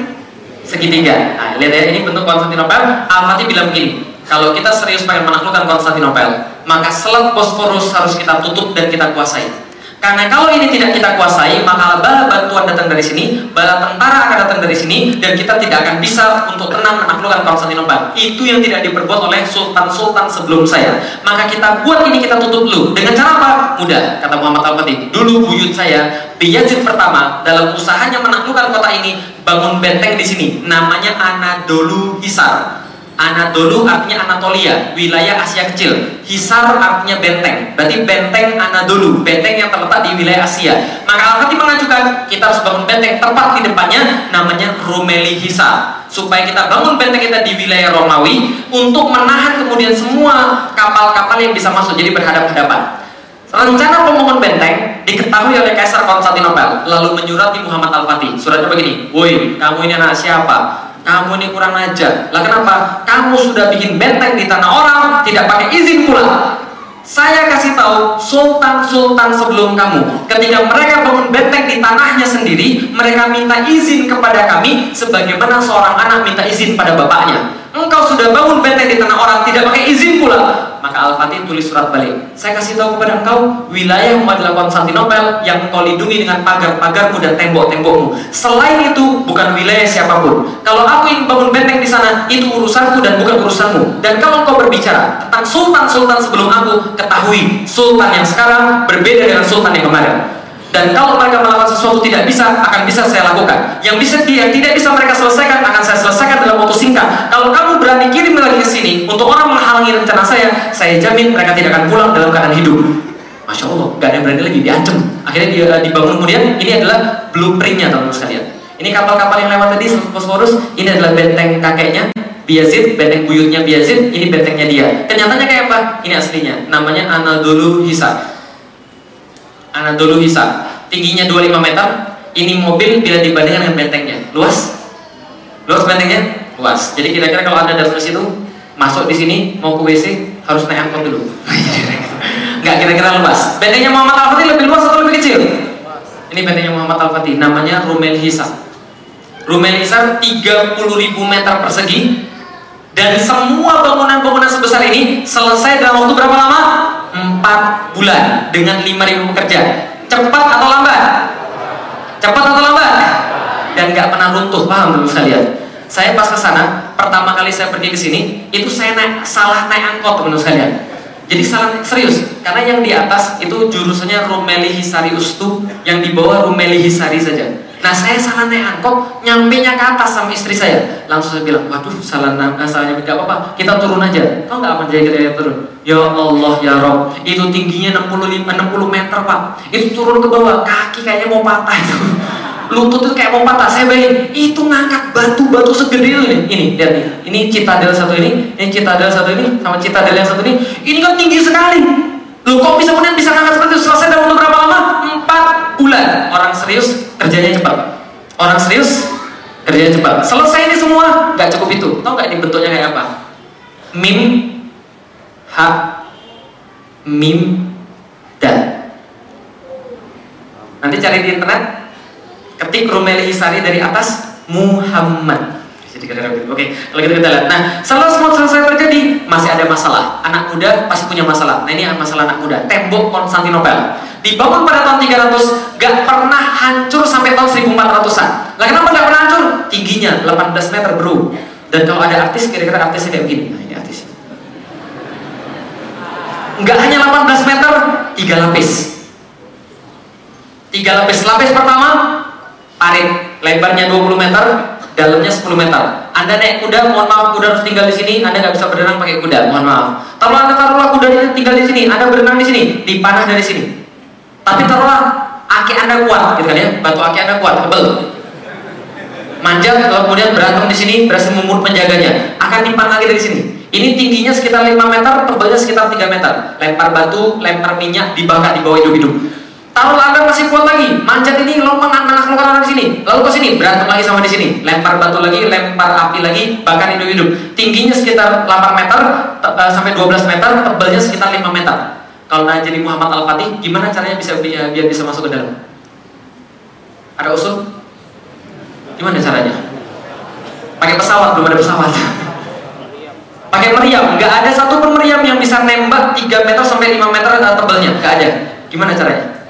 Segitiga. Nah, lihat ya, ini bentuk Konstantinopel. Al-Fatih bilang begini, kalau kita serius pengen menaklukkan Konstantinopel, maka selat Bosporus harus kita tutup dan kita kuasai. Karena kalau ini tidak kita kuasai, maka bala bantuan datang dari sini, bala tentara akan datang dari sini, dan kita tidak akan bisa untuk tenang menaklukkan Konstantinopel. Itu yang tidak diperbuat oleh sultan-sultan sebelum saya. Maka kita buat ini kita tutup dulu. Dengan cara apa? Mudah, kata Muhammad Al-Fatih. Dulu buyut saya, Biyazid pertama, dalam usahanya menaklukkan kota ini, bangun benteng di sini. Namanya Anadolu Hisar Anadolu artinya Anatolia, wilayah Asia kecil. Hisar artinya benteng. Berarti benteng Anadolu, benteng yang terletak di wilayah Asia. Maka Al-Fatih mengajukan kita harus bangun benteng tepat di depannya namanya Rumeli Hisar. Supaya kita bangun benteng kita di wilayah Romawi untuk menahan kemudian semua kapal-kapal yang bisa masuk jadi berhadap-hadapan. Rencana pembangunan benteng diketahui oleh Kaisar Konstantinopel lalu menyurati Muhammad Al-Fatih. Suratnya begini, "Woi, kamu ini anak siapa? Kamu ini kurang ajar. Lah kenapa? Kamu sudah bikin benteng di tanah orang, tidak pakai izin pula. Saya kasih tahu sultan-sultan sebelum kamu, ketika mereka bangun benteng di tanahnya sendiri, mereka minta izin kepada kami sebagaimana seorang anak minta izin pada bapaknya. Engkau sudah bangun benteng di tanah orang tidak pakai izin pula. Maka Al-Fatih tulis surat balik. Saya kasih tahu kepada engkau wilayah yang adalah Konstantinopel yang engkau lindungi dengan pagar-pagarmu dan tembok-tembokmu. Selain itu bukan wilayah siapa pun. Kalau aku ingin bangun benteng di sana itu urusanku dan bukan urusanmu. Dan kalau engkau berbicara tentang sultan-sultan sebelum aku, ketahui sultan yang sekarang berbeda dengan sultan yang kemarin dan kalau mereka melakukan sesuatu tidak bisa akan bisa saya lakukan. Yang bisa yang tidak bisa mereka selesaikan akan saya selesaikan dalam waktu singkat. Kalau kamu berani kirim lagi ke sini untuk orang menghalangi rencana saya saya jamin mereka tidak akan pulang dalam keadaan hidup. Masya Allah, gak ada yang berani lagi, diancam. Akhirnya dia eh, dibangun. Kemudian ini adalah blueprintnya teman-teman sekalian. Ini kapal-kapal yang lewat tadi Bosforus ini adalah benteng kakeknya Biazid, benteng buyutnya Biazid, ini bentengnya dia. Kenyataannya kayak apa? Ini aslinya, namanya Anadolu Hisar. Anadolu Hisa. Tingginya 25 meter. Ini mobil bila dibandingkan dengan bentengnya. Luas? Luas bentengnya? Luas. Jadi kira-kira kalau anda ke situ masuk di sini mau ke WC harus naik angkot dulu. Nggak kira-kira luas. Bentengnya Muhammad Al Fatih lebih luas atau lebih kecil? Ini bentengnya Muhammad Al Fatih namanya Rumel Hisa. Rumel Hisa 30 ribu meter persegi. Dan semua bangunan-bangunan sebesar ini selesai dalam waktu berapa lama? 4 bulan dengan 5000 pekerja. Cepat atau lambat? Cepat atau lambat? Dan nggak pernah runtuh, paham dulu sekalian? Saya pas ke sana, pertama kali saya pergi ke sini, itu saya naik salah naik angkot teman sekalian. Jadi salah serius, karena yang di atas itu jurusannya Rumeli Hisari Ustu, yang di bawah Rumeli Hisari saja. Nah saya salah naik angkot, nyampe nya ke atas sama istri saya. Langsung saya bilang, waduh salah uh, salah nyampe gak apa-apa, kita turun aja. Kau nggak aman jadi kita turun? Ya Allah ya Rob, itu tingginya 65, 60 meter pak. Itu turun ke bawah, kaki kayaknya mau patah itu. Lutut itu kayak mau patah. Saya bayangin, itu ngangkat batu-batu segede itu nih. Ini lihat nih, ini citadel satu ini, ini citadel satu ini, sama citadel yang satu ini. Ini kan tinggi sekali. Loh kok bisa kemudian bisa ngangkat seperti itu? Selesai dalam waktu berapa lama? Empat bulan. Orang serius kerjanya cepat. Orang serius kerjanya cepat. Selesai ini semua nggak cukup itu. Tahu nggak ini bentuknya kayak apa? Mim, ha, mim, dan. Nanti cari di internet, ketik Rumeli Hisari dari atas Muhammad. Oke, kalau gitu kita lihat. Nah, setelah semua selesai terjadi, masih ada masalah. Anak muda pasti punya masalah. Nah, ini masalah anak muda. Tembok Konstantinopel. Dibangun pada tahun 300, gak pernah hancur sampai tahun 1400-an. Lah kenapa gak pernah hancur? Tingginya 18 meter, bro. Dan kalau ada artis, kira-kira artisnya kayak begini. Nah, ini artis. Gak hanya 18 meter, tiga lapis. Tiga lapis. Lapis pertama, parit. Lebarnya 20 meter, dalamnya 10 meter. Anda naik kuda, mohon maaf, kuda harus tinggal di sini. Anda nggak bisa berenang pakai kuda, mohon maaf. Kalau Anda taruhlah kuda tinggal di sini, Anda berenang di sini, dipanah dari sini. Tapi taruhlah aki Anda kuat, gitu kan ya, batu aki Anda kuat, tebel. Manjat, kemudian berantem di sini, berhasil membunuh penjaganya, akan dipanah lagi dari sini. Ini tingginya sekitar 5 meter, tebalnya sekitar 3 meter. Lempar batu, lempar minyak, dibakar di bawah hidup-hidup. Taruhlah Anda masih kuat lagi, manjat ini lompat menaklukkan orang di sini, lalu ke sini, berantem lagi sama di sini, lempar batu lagi, lempar api lagi, bakar hidup-hidup. Tingginya sekitar 8 meter uh, sampai 12 meter, tebalnya sekitar 5 meter. Kalau nanya jadi Muhammad Al-Fatih, gimana caranya bisa biar, biar bisa masuk ke dalam? Ada usul? Gimana caranya? Pakai pesawat, belum ada pesawat. Pakai meriam, nggak ada satu pun meriam yang bisa nembak 3 meter sampai 5 meter tebalnya, nggak ada. Gimana caranya?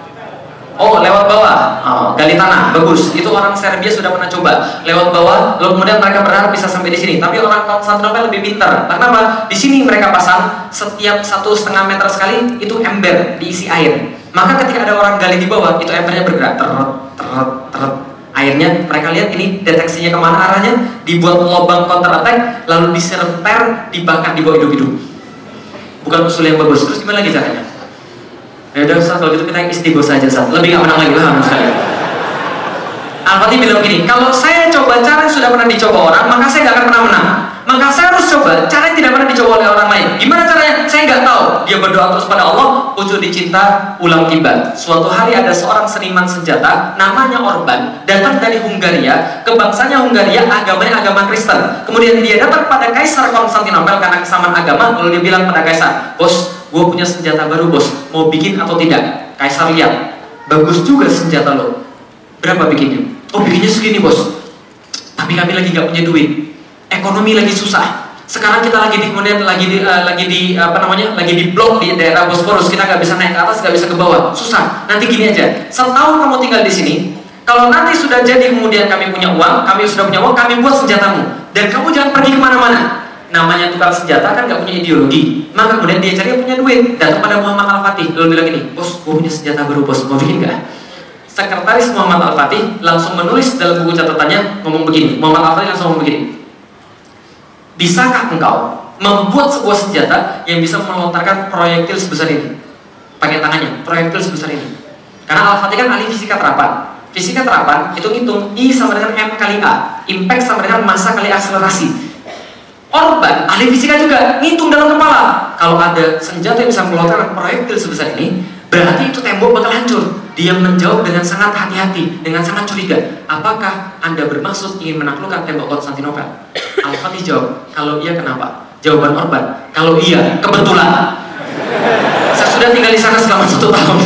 Oh, lewat bawah. Oh, gali tanah, bagus. Itu orang Serbia sudah pernah coba. Lewat bawah, lalu kemudian mereka berharap bisa sampai di sini. Tapi orang Konstantinopel lebih pintar. Karena? Di sini mereka pasang setiap satu setengah meter sekali itu ember diisi air. Maka ketika ada orang gali di bawah, itu embernya bergerak. Teret, teret, teret. Airnya, mereka lihat ini deteksinya ke mana arahnya, dibuat lubang counter attack, lalu diserempar, dibakar di bawah hidup-hidup. Bukan usul yang bagus. Terus gimana lagi caranya? Ya udah Ustaz, kalau gitu kita istighos saja Ustaz. Lebih gak menang lagi lah sekali. Al-Fatih bilang gini, kalau saya coba cara yang sudah pernah dicoba orang, maka saya gak akan pernah menang. Maka saya harus coba cara yang tidak pernah dicoba oleh orang lain. Gimana caranya? Saya nggak tahu. Dia berdoa terus pada Allah, ujung dicinta, ulang tiba. Suatu hari ada seorang seniman senjata, namanya Orban, datang dari Hungaria, kebangsanya Hungaria, agamanya agama Kristen. Kemudian dia datang pada Kaisar Konstantinopel karena kesamaan agama, lalu dia bilang pada Kaisar, bos, gue punya senjata baru bos, mau bikin atau tidak? Kaisar lihat, bagus juga senjata lo. Berapa bikinnya? Oh bikinnya segini bos. Tapi kami lagi gak punya duit. Ekonomi lagi susah. sekarang kita lagi di kemudian lagi di uh, lagi di apa namanya lagi di blok di daerah Bosporus kita nggak bisa naik ke atas nggak bisa ke bawah susah nanti gini aja setahun kamu tinggal di sini kalau nanti sudah jadi kemudian kami punya uang kami sudah punya uang kami buat senjatamu dan kamu jangan pergi ke mana-mana namanya tukang senjata kan nggak punya ideologi maka kemudian dia cari yang punya duit datang pada Muhammad Al Fatih lalu bilang ini bos gue punya senjata baru bos mau bikin nggak sekretaris Muhammad Al Fatih langsung menulis dalam buku catatannya ngomong begini Muhammad Al Fatih langsung ngomong begini Bisakah engkau membuat sebuah senjata yang bisa melontarkan proyektil sebesar ini? Pakai tangannya, proyektil sebesar ini. Karena Al-Fatih kan ahli fisika terapan. Fisika terapan itu ngitung I sama dengan M kali A, impact sama dengan massa kali akselerasi. Orban, ahli fisika juga, ngitung dalam kepala. Kalau ada senjata yang bisa melontarkan proyektil sebesar ini, berarti itu tembok bakal hancur. Dia menjawab dengan sangat hati-hati, dengan sangat curiga. Apakah Anda bermaksud ingin menaklukkan tembok Konstantinopel? Al-Fatih jawab, kalau iya kenapa? Jawaban Orban, kalau iya, kebetulan. Saya sudah tinggal di sana selama satu tahun.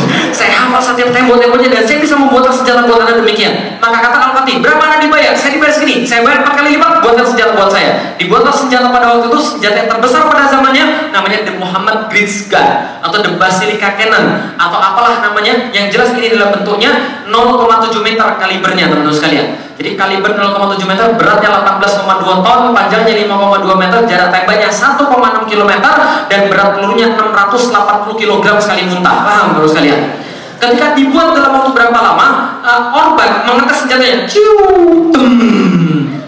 Saya hafal setiap tembok-temboknya dan saya bisa membuat senjata buat anda demikian. Maka kata Al-Fatih, berapa anda dibayar? Saya dibayar segini. Saya bayar empat kali lipat buatkan senjata buat saya. Dibuatlah senjata pada waktu itu senjata yang terbesar pada zamannya namanya The Muhammad Bridge Gun atau The Basilica Cannon atau apalah namanya. Yang jelas ini adalah bentuknya 0,7 meter kalibernya teman-teman sekalian. Jadi kaliber 0,7 meter, beratnya 18,2 ton, panjangnya 5,2 meter, jarak tembaknya 1,6 km, dan berat pelurunya 680 kg sekali muntah. Paham baru sekalian? Ketika dibuat dalam waktu berapa lama, uh, Orban mengetes senjatanya, ciu, tem,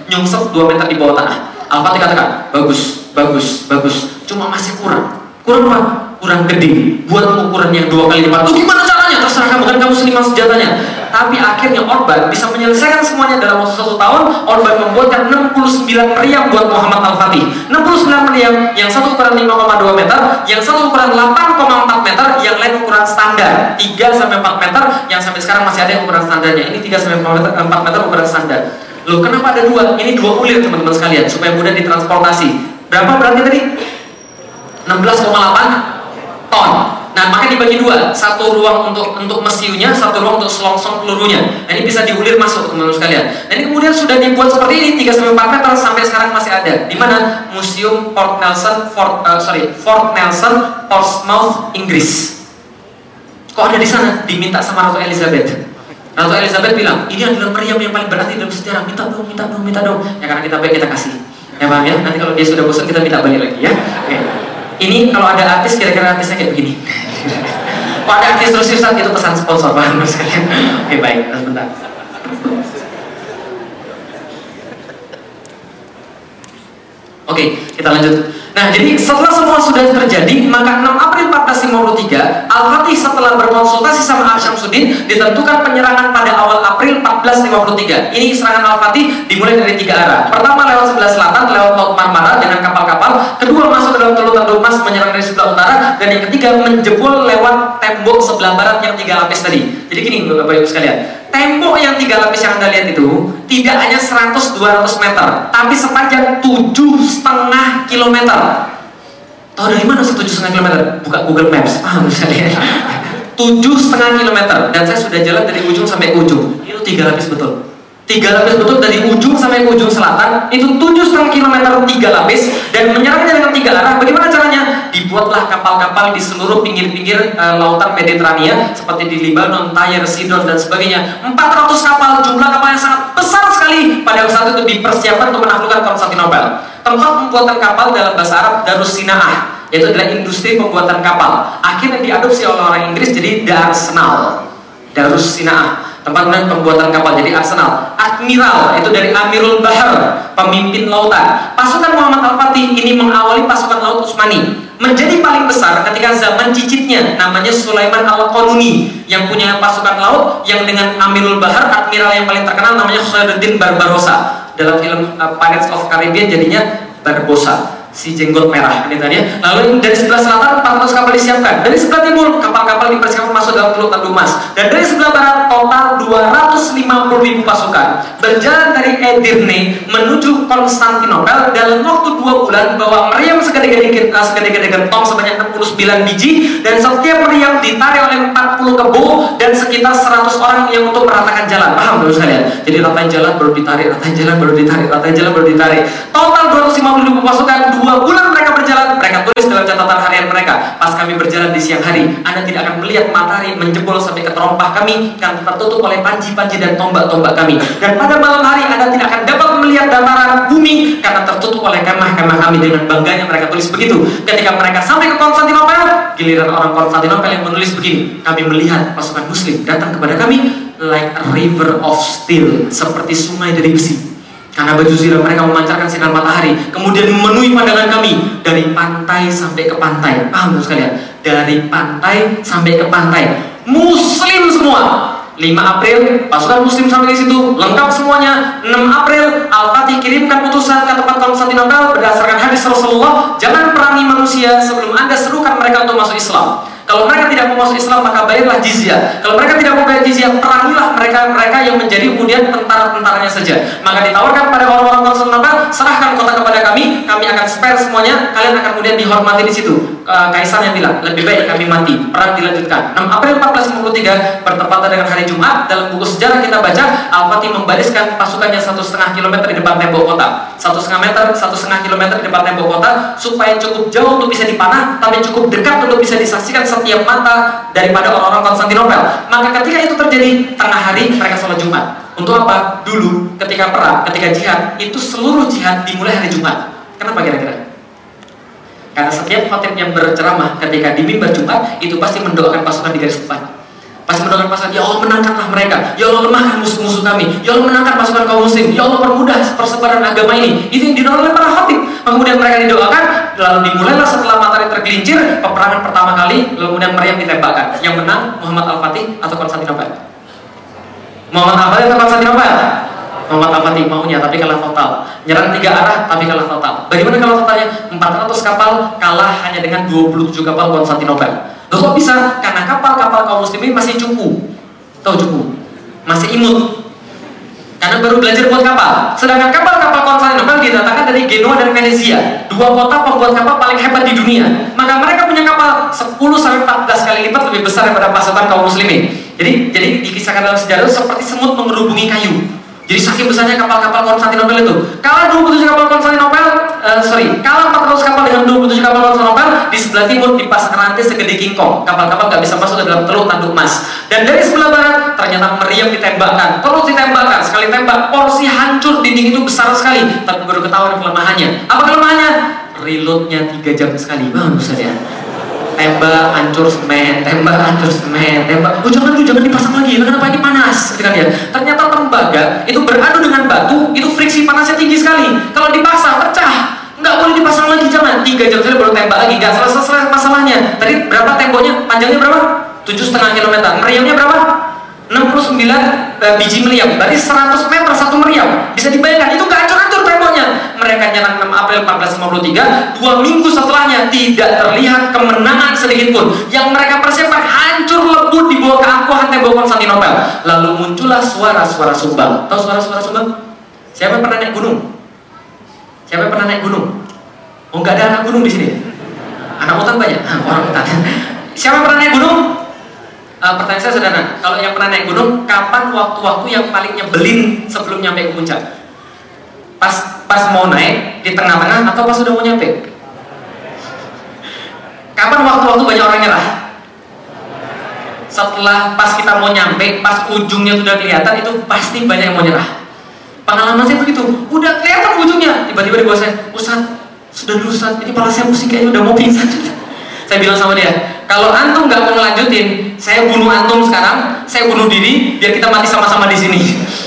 nyungsep 2 meter di bawah tanah. Al-Fatih katakan, bagus, bagus, bagus, cuma masih kurang. Kurang apa? Kurang gede. Buat ukuran yang dua kali lipat. Tuh gimana caranya? Terserah kamu, kan kamu seniman senjatanya tapi akhirnya Orban bisa menyelesaikan semuanya dalam waktu satu tahun. Orban membuatkan 69 meriam buat Muhammad Al-Fatih. 69 meriam yang satu ukuran 5,2 meter yang satu ukuran 8,4 meter yang lain ukuran standar 3 sampai 4 meter yang sampai sekarang masih ada yang ukuran standarnya. Ini 3 sampai 4 meter, 4 meter ukuran standar. Loh kenapa ada dua? Ini dua ulir teman-teman sekalian supaya mudah ditransportasi. Berapa beratnya tadi? 16,8 ton Nah, maka dibagi dua, satu ruang untuk untuk mesiunya, satu ruang untuk selongsong pelurunya. Nah, ini bisa diulir masuk teman-teman sekalian. Nah, ini kemudian sudah dibuat seperti ini 3 sampai 4 meter sampai sekarang masih ada. Di mana? Museum Port Nelson Fort uh, sorry, Fort Nelson, Portsmouth, Inggris. Kok ada di sana? Diminta sama Ratu Elizabeth. Ratu Elizabeth bilang, ini adalah meriam yang paling berarti dalam sejarah. Minta dong, minta dong, minta dong. Ya karena kita baik kita kasih. Ya paham ya? Nanti kalau dia sudah bosan kita minta balik lagi ya. Oke. Ini kalau ada artis kira-kira artisnya kayak begini. Pada artis terus Ustaz itu pesan sponsor paham sekalian. Oke baik, sebentar. Oke, kita lanjut. Nah, jadi setelah semua sudah terjadi, maka 6 April 1453, Al-Fatih setelah berkonsultasi sama Al-Syamsuddin, ditentukan penyerangan pada awal April 1453. Ini serangan Al-Fatih dimulai dari tiga arah. Pertama lewat sebelah selatan, lewat Laut Marmara dengan kapal-kapal. Kedua masuk ke dalam Teluk Tanjung Mas menyerang dari sebelah utara. Dan yang ketiga menjebol lewat tembok sebelah barat yang tiga lapis tadi. Jadi gini, Bapak Ibu sekalian. Tembok yang tiga lapis yang Anda lihat itu tidak hanya 100-200 meter, tapi sepanjang tujuh setengah kilometer. Tahu dari mana tujuh setengah kilometer? Buka Google Maps, paham saya. Tujuh setengah kilometer dan saya sudah jalan dari ujung sampai ujung. Itu tiga lapis betul. Tiga lapis betul dari ujung sampai ujung selatan itu tujuh setengah kilometer tiga lapis dan menyerangnya dengan tiga arah. Bagaimana caranya? Dibuatlah kapal-kapal di seluruh pinggir-pinggir uh, lautan Mediterania seperti di Libanon, Tyre, Sidon dan sebagainya. 400 kapal, jumlah kapal yang sangat besar sekali pada saat itu dipersiapkan untuk menaklukkan Konstantinopel. Tempat pembuatan kapal dalam bahasa Arab Darus Sinaah yaitu adalah industri pembuatan kapal. Akhirnya diadopsi oleh orang Inggris jadi Darsenal, Darus Sinaah tempat pembuatan kapal jadi arsenal. Admiral itu dari Amirul Bahar pemimpin lautan. Pasukan Muhammad Al-Fatih ini mengawali pasukan laut Utsmani menjadi paling besar ketika zaman cicitnya namanya Sulaiman Al-Qanuni yang punya pasukan laut yang dengan Amirul Bahar admiral yang paling terkenal namanya Khairuddin Barbarossa dalam film uh, Pirates of Caribbean jadinya Barbosa si jenggot merah ini tadi ya. Lalu dari sebelah selatan 400 kapal disiapkan. Dari sebelah timur kapal-kapal dipersiapkan masuk dalam Teluk Tanjung Mas. Dan dari sebelah barat total 250 ribu pasukan berjalan dari Edirne menuju Konstantinopel dalam waktu dua bulan bawa meriam segede-gede eh, segede-gede gentong sebanyak 69 biji dan setiap meriam ditarik oleh 40 kebo dan sekitar 100 orang yang untuk meratakan jalan. Paham dulu sekalian? Jadi ratain jalan baru ditarik, ratain jalan baru ditarik, ratain jalan baru ditarik. Total 250 ribu pasukan dua bulan mereka berjalan, mereka tulis dalam catatan harian mereka. Pas kami berjalan di siang hari, Anda tidak akan melihat matahari menjebol sampai ke terompah kami karena tertutup oleh panji-panji dan tombak-tombak kami. Dan pada malam hari Anda tidak akan dapat melihat dataran bumi karena tertutup oleh kemah-kemah kami dengan bangganya mereka tulis begitu. Ketika mereka sampai ke Konstantinopel, giliran orang Konstantinopel yang menulis begini, kami melihat pasukan muslim datang kepada kami like a river of steel, seperti sungai dari besi karena baju zirah mereka memancarkan sinar matahari, kemudian memenuhi pandangan kami dari pantai sampai ke pantai. Paham sekalian? Dari pantai sampai ke pantai. Muslim semua. 5 April pasukan muslim sampai di situ lengkap semuanya 6 April Al-Fatih kirimkan putusan ke tempat Konstantinopel berdasarkan hadis Rasulullah jangan perangi manusia sebelum anda serukan mereka untuk masuk Islam kalau mereka tidak mau masuk Islam maka bayarlah jizyah. Kalau mereka tidak mau bayar jizyah, perangilah mereka-mereka yang menjadi kemudian tentara-tentaranya saja. Maka ditawarkan pada orang-orang Konstantinopel, serahkan kota kepada kami, kami akan spare semuanya, kalian akan kemudian dihormati di situ. Kaisar yang bilang, lebih baik kami mati, perang dilanjutkan. 6 April 1453 bertepatan dengan hari Jumat, dalam buku sejarah kita baca, Al-Fatih membariskan pasukannya satu setengah kilometer di depan tembok kota. Satu setengah meter, satu setengah kilometer di depan tembok kota, supaya cukup jauh untuk bisa dipanah, tapi cukup dekat untuk bisa disaksikan setiap mata daripada orang-orang Konstantinopel. Maka ketika itu terjadi tengah hari mereka sholat Jumat. Untuk apa? Dulu ketika perang, ketika jihad, itu seluruh jihad dimulai hari Jumat. Kenapa kira-kira? Karena setiap khotib yang berceramah ketika di mimbar Jumat itu pasti mendoakan pasukan di garis depan. Pasti mendoakan pasukan, ya Allah menangkanlah mereka, ya Allah lemahkan musuh-musuh kami, ya Allah menangkan pasukan kaum muslim, ya Allah permudah persebaran agama ini. Itu yang didoakan oleh para khotib. Kemudian mereka didoakan, lalu dimulailah setelah tergelincir peperangan pertama kali, lalu kemudian Maryam ditembakkan. Yang menang Muhammad Al-Fatih atau Konstantinopel? Muhammad Al-Fatih atau Konstantinopel? Muhammad Al-Fatih maunya tapi kalah total. Nyerang tiga arah tapi kalah total. Bagaimana kalau totalnya? 400 kapal kalah hanya dengan 27 kapal Konstantinopel. Loh kok bisa? Karena kapal-kapal kaum muslimin masih cukup. Tahu cukup? Masih imut. Karena baru belajar buat kapal. Sedangkan kapal-kapal Konstantinopel didatangkan dari Genoa dan Venezia, dua kota pembuat kapal paling hebat di dunia. Maka mereka punya kapal 10 sampai 14 kali lipat lebih besar daripada pasukan kaum muslimin. Jadi jadi dikisahkan dalam sejarah seperti semut mengerubungi kayu. Jadi saking besarnya kapal-kapal Konstantinopel itu. Kalah 27 kapal Konstantinopel, uh, sorry, kalah 400 kapal dengan 27 kapal Konstantinopel di sebelah timur dipasang rantai segede kingkong. Kapal-kapal nggak bisa masuk ke dalam teluk tanduk emas. Dan dari sebelah barat ternyata meriam ditembakkan, terus ditembakkan, sekali tembak porsi hancur dinding itu besar sekali. Tapi baru ketahuan kelemahannya. Apa kelemahannya? Reloadnya 3 jam sekali. Bagus ya tembak hancur semen tembak hancur semen tembak. Oh jangan jangan dipasang lagi kenapa ini panas gitu kan ya ternyata tembaga itu beradu dengan batu itu friksi panasnya tinggi sekali. Kalau dipasang pecah. Nggak boleh dipasang lagi jangan. Tiga jam saja baru tembak lagi nggak selesai selesai masalahnya. Tadi berapa temboknya? Panjangnya berapa? Tujuh setengah kilometer. Meriamnya berapa 69 uh, biji meriam berarti 100 meter satu meriam bisa dibayangkan itu nggak hancur-hancur temboknya mereka nyerang 6 April 1453 dua minggu setelahnya tidak terlihat kemenangan sedikit pun yang mereka persiapkan hancur lebur di bawah keangkuhan tembok Konstantinopel lalu muncullah suara-suara sumbang tahu suara-suara sumbang? siapa yang pernah naik gunung? siapa yang pernah naik gunung? oh nggak ada anak gunung di sini anak hutan banyak? Ah, orang hutan siapa yang pernah naik gunung? Uh, pertanyaan saya sederhana, kalau yang pernah naik gunung, kapan waktu-waktu yang paling nyebelin sebelum nyampe ke puncak? Pas pas mau naik di tengah-tengah atau pas sudah mau nyampe? Kapan waktu-waktu banyak orang nyerah? Setelah pas kita mau nyampe, pas ujungnya sudah kelihatan itu pasti banyak yang mau nyerah. Pengalaman saya begitu, udah kelihatan ujungnya, tiba-tiba di bawah saya, Ustaz, sudah dulu Ustaz, ini pala saya pusing kayaknya udah mau pingsan. saya bilang sama dia, kalau antum nggak mau ngelanjutin, saya bunuh antum sekarang, saya bunuh diri, biar kita mati sama-sama di sini.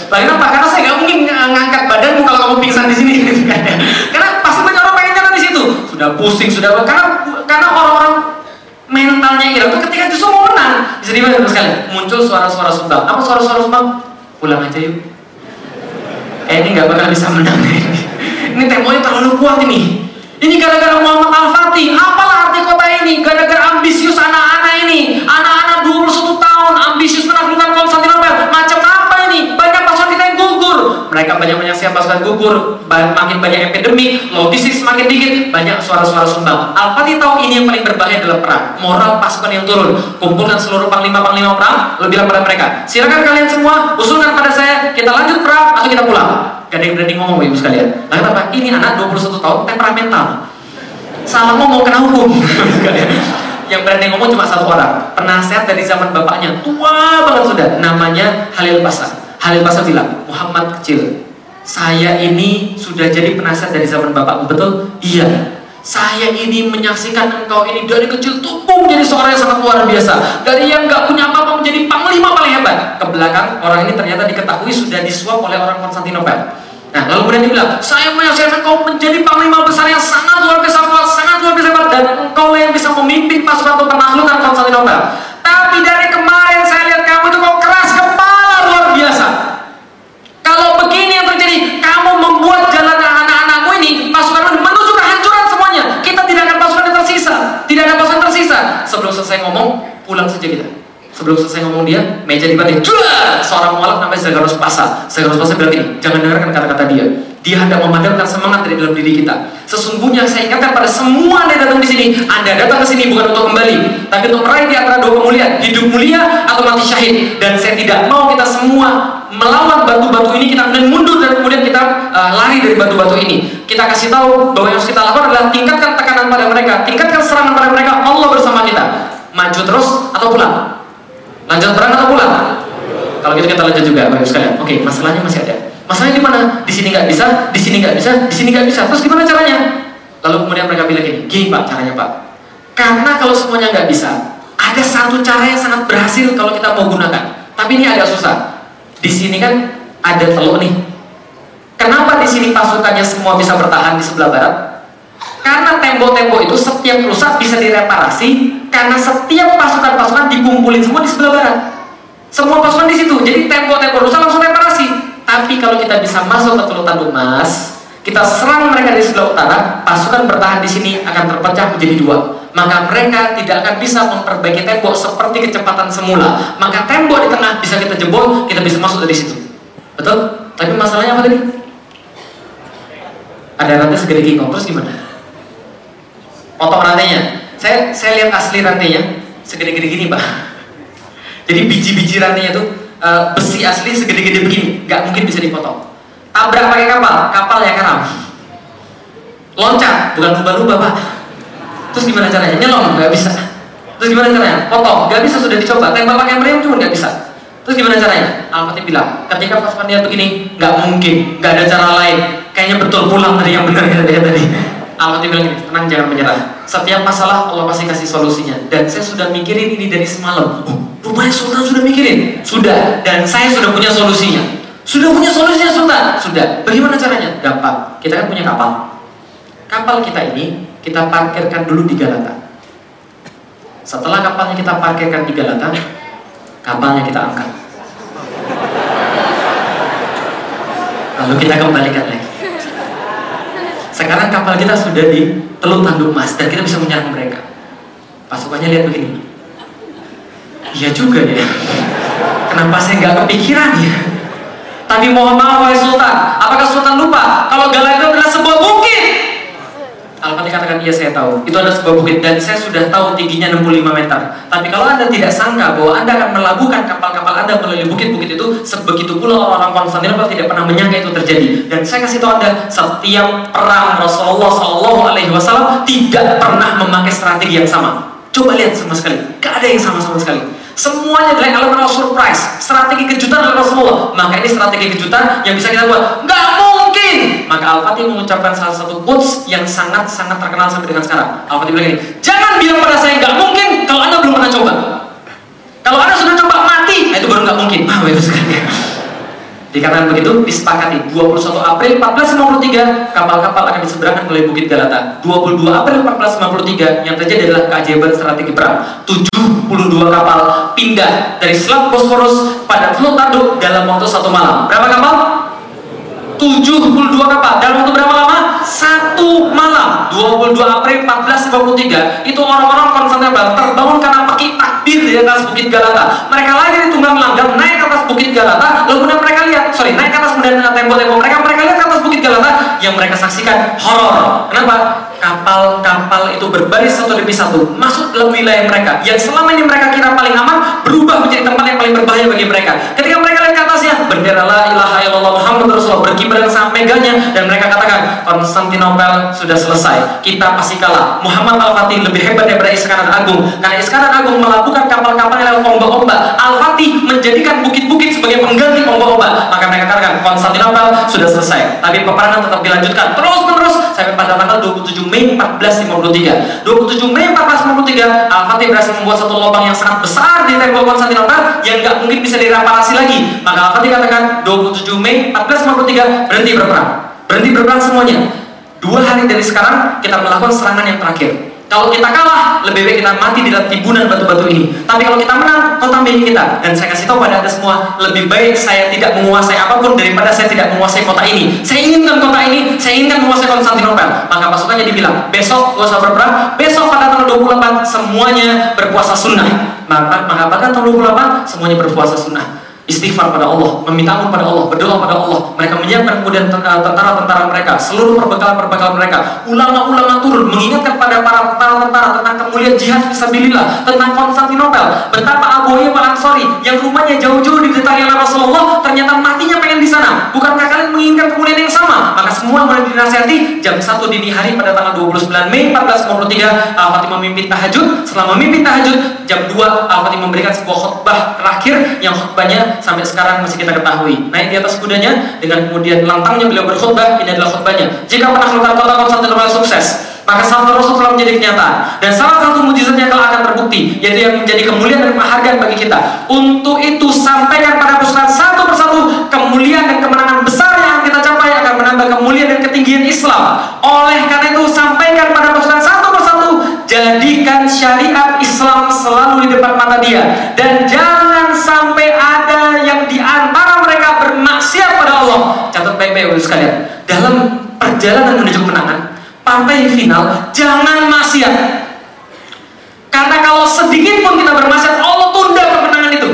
Lalu kenapa? Karena saya nggak mungkin ngangkat badanmu kalau kamu pingsan di sini. karena pasti banyak orang pengen jalan di situ. Sudah pusing, sudah karena karena orang-orang mentalnya Irak itu ketika justru mau menang. Bisa dibayangkan sekali. Muncul suara-suara sumbang. Apa suara-suara sumbang? Pulang aja yuk. Eh ini nggak bakal bisa menang ini temponya terlalu kuat ini. Ini gara-gara Muhammad Al-Fatih. Apalah arti kota ini? Gara-gara ambisius anak-anak ini. Anak-anak 21 tahun ambisius menaklukkan Konstantinopel. Macam apa ini? Banyak pasukan kita yang gugur. Mereka banyak-banyak siap pasukan gugur. Makin banyak epidemi. Logistik semakin dikit. Banyak suara-suara sumbang. Al-Fatih tahu ini yang paling berbahaya dalam perang. Moral pasukan yang turun. Kumpulkan seluruh panglima-panglima perang. Lalu bilang pada mereka, silakan kalian semua usulkan pada saya. Kita lanjut perang atau kita pulang. Gak ada yang berani ngomong ibu sekalian. Lalu apa? Ini anak 21 tahun temperamental. Salah ngomong kena hukum. yang berani ngomong cuma satu orang. Penasehat dari zaman bapaknya, tua banget sudah. Namanya Halil Pasar. Halil Pasar bilang, Muhammad kecil, saya ini sudah jadi penasihat dari zaman bapakmu, betul? Iya. Saya ini menyaksikan engkau ini dari kecil tumbuh menjadi seorang yang sangat luar biasa. Dari yang nggak punya apa-apa menjadi panglima paling hebat. Ke belakang orang ini ternyata diketahui sudah disuap oleh orang Konstantinopel. Nah, lalu kemudian dia bilang, saya menyaksikan engkau menjadi panglima besar yang sangat luar biasa kuat, sangat luar biasa hebat, dan engkau yang bisa memimpin pasukan untuk penaklukan Konstantinopel. Tapi dari kemarin saya lihat kamu itu kok keras kepala luar biasa. Kalau begini yang terjadi, kamu membuat jalan anak-anakmu ini pasukan menuju kehancuran semuanya. Kita tidak akan pasukan yang tersisa, tidak ada pasukan tersisa. Sebelum selesai ngomong, pulang saja kita. Sebelum selesai ngomong dia, meja dibanting. Jual! Seorang mualaf namanya Zagaros Pasa. Zagaros Pasa bilang ini, jangan dengarkan kata-kata dia. Dia hendak memadamkan semangat dari dalam diri kita. Sesungguhnya saya ingatkan pada semua anda datang di sini, anda datang ke sini bukan untuk kembali, tapi untuk meraih di antara dua kemuliaan, hidup mulia atau mati syahid. Dan saya tidak mau kita semua melawan batu-batu ini, kita kemudian mundur dan kemudian kita uh, lari dari batu-batu ini. Kita kasih tahu bahwa yang harus kita lakukan adalah tingkatkan tekanan pada mereka, tingkatkan serangan pada mereka. Allah bersama kita. Maju terus atau pulang? Lanjut perang atau pulang? Kalau gitu kita lanjut juga, baik sekalian. Oke, masalahnya masih ada. Masalahnya di mana? Di sini nggak bisa, di sini nggak bisa, di sini nggak bisa. Terus gimana caranya? Lalu kemudian mereka bilang gini, gini pak caranya pak. Karena kalau semuanya nggak bisa, ada satu cara yang sangat berhasil kalau kita mau gunakan. Tapi ini agak susah. Di sini kan ada teluk nih. Kenapa di sini pasukannya semua bisa bertahan di sebelah barat? Karena tembok-tembok itu setiap rusak bisa direparasi karena setiap pasukan-pasukan dikumpulin semua di sebelah barat. Semua pasukan di situ. Jadi tembok-tembok rusak langsung reparasi. Tapi kalau kita bisa masuk ke Teluk Tanduk Mas, kita serang mereka di sebelah utara, pasukan bertahan di sini akan terpecah menjadi dua. Maka mereka tidak akan bisa memperbaiki tembok seperti kecepatan semula. Maka tembok di tengah bisa kita jebol, kita bisa masuk dari situ. Betul? Tapi masalahnya apa tadi? Ada rantai segede kingkong, terus gimana? Potong rantainya. Saya saya lihat asli rantainya segede-gede gini, Pak. Jadi biji-biji rantainya tuh e, besi asli segede-gede begini, nggak mungkin bisa dipotong. Tabrak pakai kapal, kapal ya karam. Loncat, bukan lumba-lumba, Pak. Terus gimana caranya? Nyelom, nggak bisa. Terus gimana caranya? Potong, nggak bisa sudah dicoba. Tembak pakai meriam cuma nggak bisa. Terus gimana caranya? Al-Fatih bilang, ketika pasukan dia begini, nggak mungkin, nggak ada cara lain. Kayaknya betul pulang tadi yang benar kata dia tadi. Allah bilang gini, tenang jangan menyerah. Setiap masalah Allah pasti kasih solusinya. Dan saya sudah mikirin ini dari semalam. Oh, rupanya Sultan sudah mikirin. Sudah. Dan saya sudah punya solusinya. Sudah punya solusinya Sultan? Sudah. Bagaimana caranya? Gampang. Kita kan punya kapal. Kapal kita ini kita parkirkan dulu di Galata. Setelah kapalnya kita parkirkan di Galata, kapalnya kita angkat. Lalu kita kembalikan lagi. Sekarang kapal kita sudah di Teluk Tanduk Mas dan kita bisa menyerang mereka. Pasukannya lihat begini. Iya juga ya. Kenapa saya nggak kepikiran ya? Tapi mohon maaf wahai Sultan, apakah Sultan lupa kalau Galah itu adalah sebuah bukit? Al-Fatih katakan, iya saya tahu. Itu adalah sebuah bukit dan saya sudah tahu tingginya 65 meter. Tapi kalau Anda tidak sangka bahwa Anda akan melabuhkan kapal-kapal Anda melalui bukit-bukit itu, sebegitu pula orang-orang Konstantinopel tidak pernah menyangka itu terjadi. Dan saya kasih tahu Anda, setiap perang Rasulullah Shallallahu Alaihi Wasallam tidak pernah memakai strategi yang sama. Coba lihat sama sekali, gak ada yang sama sama sekali. Semuanya adalah elemen surprise, strategi kejutan dari Rasulullah. Maka ini strategi kejutan yang bisa kita buat. Gak mungkin. Maka Al-Fatih mengucapkan salah satu quotes yang sangat-sangat terkenal sampai dengan sekarang. Al-Fatih bilang ini, jangan bilang pada saya gak mungkin kalau anda belum pernah coba. Kalau anda sudah coba mati, nah itu baru gak mungkin. Ah, bagus sekali. Dikatakan begitu, disepakati 21 April 1453 kapal-kapal akan diseberangkan melalui Bukit Galata. 22 April 1453 yang terjadi adalah keajaiban strategi perang. 72 kapal pindah dari Selat Bosporus pada Teluk Tanduk dalam waktu satu malam. Berapa kapal? 72 kapal dalam waktu berapa lama? Satu malam 22 April 1453 itu orang-orang Konstantinopel terbangun karena pakai takbir di atas Bukit Galata. Mereka lagi di tunggang langgang naik ke atas Bukit Galata. Lalu kemudian mereka lihat sorry naik ke atas kemudian tembok-tembok. Mereka mereka lihat ke atas Bukit Galata. Yang mereka saksikan horor. Kenapa? Kapal-kapal itu berbaris satu demi satu masuk dalam wilayah mereka. Yang selama ini mereka kira paling aman berubah menjadi tempat yang paling berbahaya bagi mereka. Ketika mereka lihat ke atasnya bendera la ilaha illallah Muhammad Rasulullah berkibar dengan sangat meganya. Dan mereka katakan Konstantinopel sudah selesai. Kita pasti kalah. Muhammad Al-Fatih lebih hebat daripada Iskandar Agung. Karena Iskandar Agung melakukan kapal-kapal yang lewat ombak-ombak. Al-Fatih menjadikan bukit-bukit sebagai pengganti ombak-ombak. Maka mereka katakan Konstantinopel sudah selesai. Tapi peperangan tetap dilanjutkan. Terus menerus sampai pada tanggal 27 Mei 1453 27 Mei 1453 Al-Fatih berhasil membuat satu lubang yang sangat besar di tembok Konstantinopel yang nggak mungkin bisa direparasi lagi. Maka Al-Fatih katakan 27 Mei 1453 berhenti berperang. Berhenti berperang semuanya. Dua hari dari sekarang kita melakukan serangan yang terakhir kalau kita kalah, lebih baik kita mati di dalam timbunan batu-batu ini. Tapi kalau kita menang, kota milik kita. Dan saya kasih tahu pada anda semua, lebih baik saya tidak menguasai apa pun daripada saya tidak menguasai kota ini. Saya inginkan kota ini, saya inginkan menguasai Konstantinopel. Maka pasukannya dibilang, besok gak usah berperang, besok pada tanggal 28 semuanya berpuasa sunnah. Maka, maka pada tanggal 28 semuanya berpuasa sunnah istighfar pada Allah, meminta ampun pada Allah, berdoa pada Allah. Mereka menyiapkan kemudian eh, tentara-tentara mereka, seluruh perbekalan-perbekalan mereka. Ulama-ulama turun mengingatkan pada para tentara-tentara tentang kemuliaan jihad fisabilillah, tentang Konstantinopel, betapa Abu Ayyub Al-Ansari yang rumahnya jauh-jauh didatangi oleh Rasulullah, ternyata matinya pengen di sana. Bukankah kalian menginginkan kemuliaan yang sama? Maka semua mulai dinasihati jam 1 dini hari pada tanggal 29 Mei 1453 Al-Fatih memimpin tahajud. Setelah memimpin tahajud, jam 2 Al-Fatih memberikan sebuah khutbah terakhir yang khutbahnya sampai sekarang masih kita ketahui. Naik di atas kudanya dengan kemudian lantangnya beliau berkhutbah, ini adalah khutbahnya. Jika penaklukkan kota Konstantinopel sukses, maka sabda Rasul telah menjadi kenyataan. Dan salah satu mujizatnya telah akan terbukti, yaitu yang menjadi kemuliaan dan penghargaan bagi kita. Untuk itu sampaikan pada pasukan satu persatu kemuliaan dan kemenangan besar yang kita capai akan menambah kemuliaan dan ketinggian Islam. Oleh karena itu sampaikan pada pasukan satu persatu jadikan syariat Islam selalu di depan mata dia dan jangan sampai ada yang di antara mereka bermaksiat pada Allah. Catat baik-baik sekalian. Dalam perjalanan menuju kemenangan, partai final jangan maksiat. Karena kalau sedikit pun kita bermaksiat, Allah tunda kemenangan itu.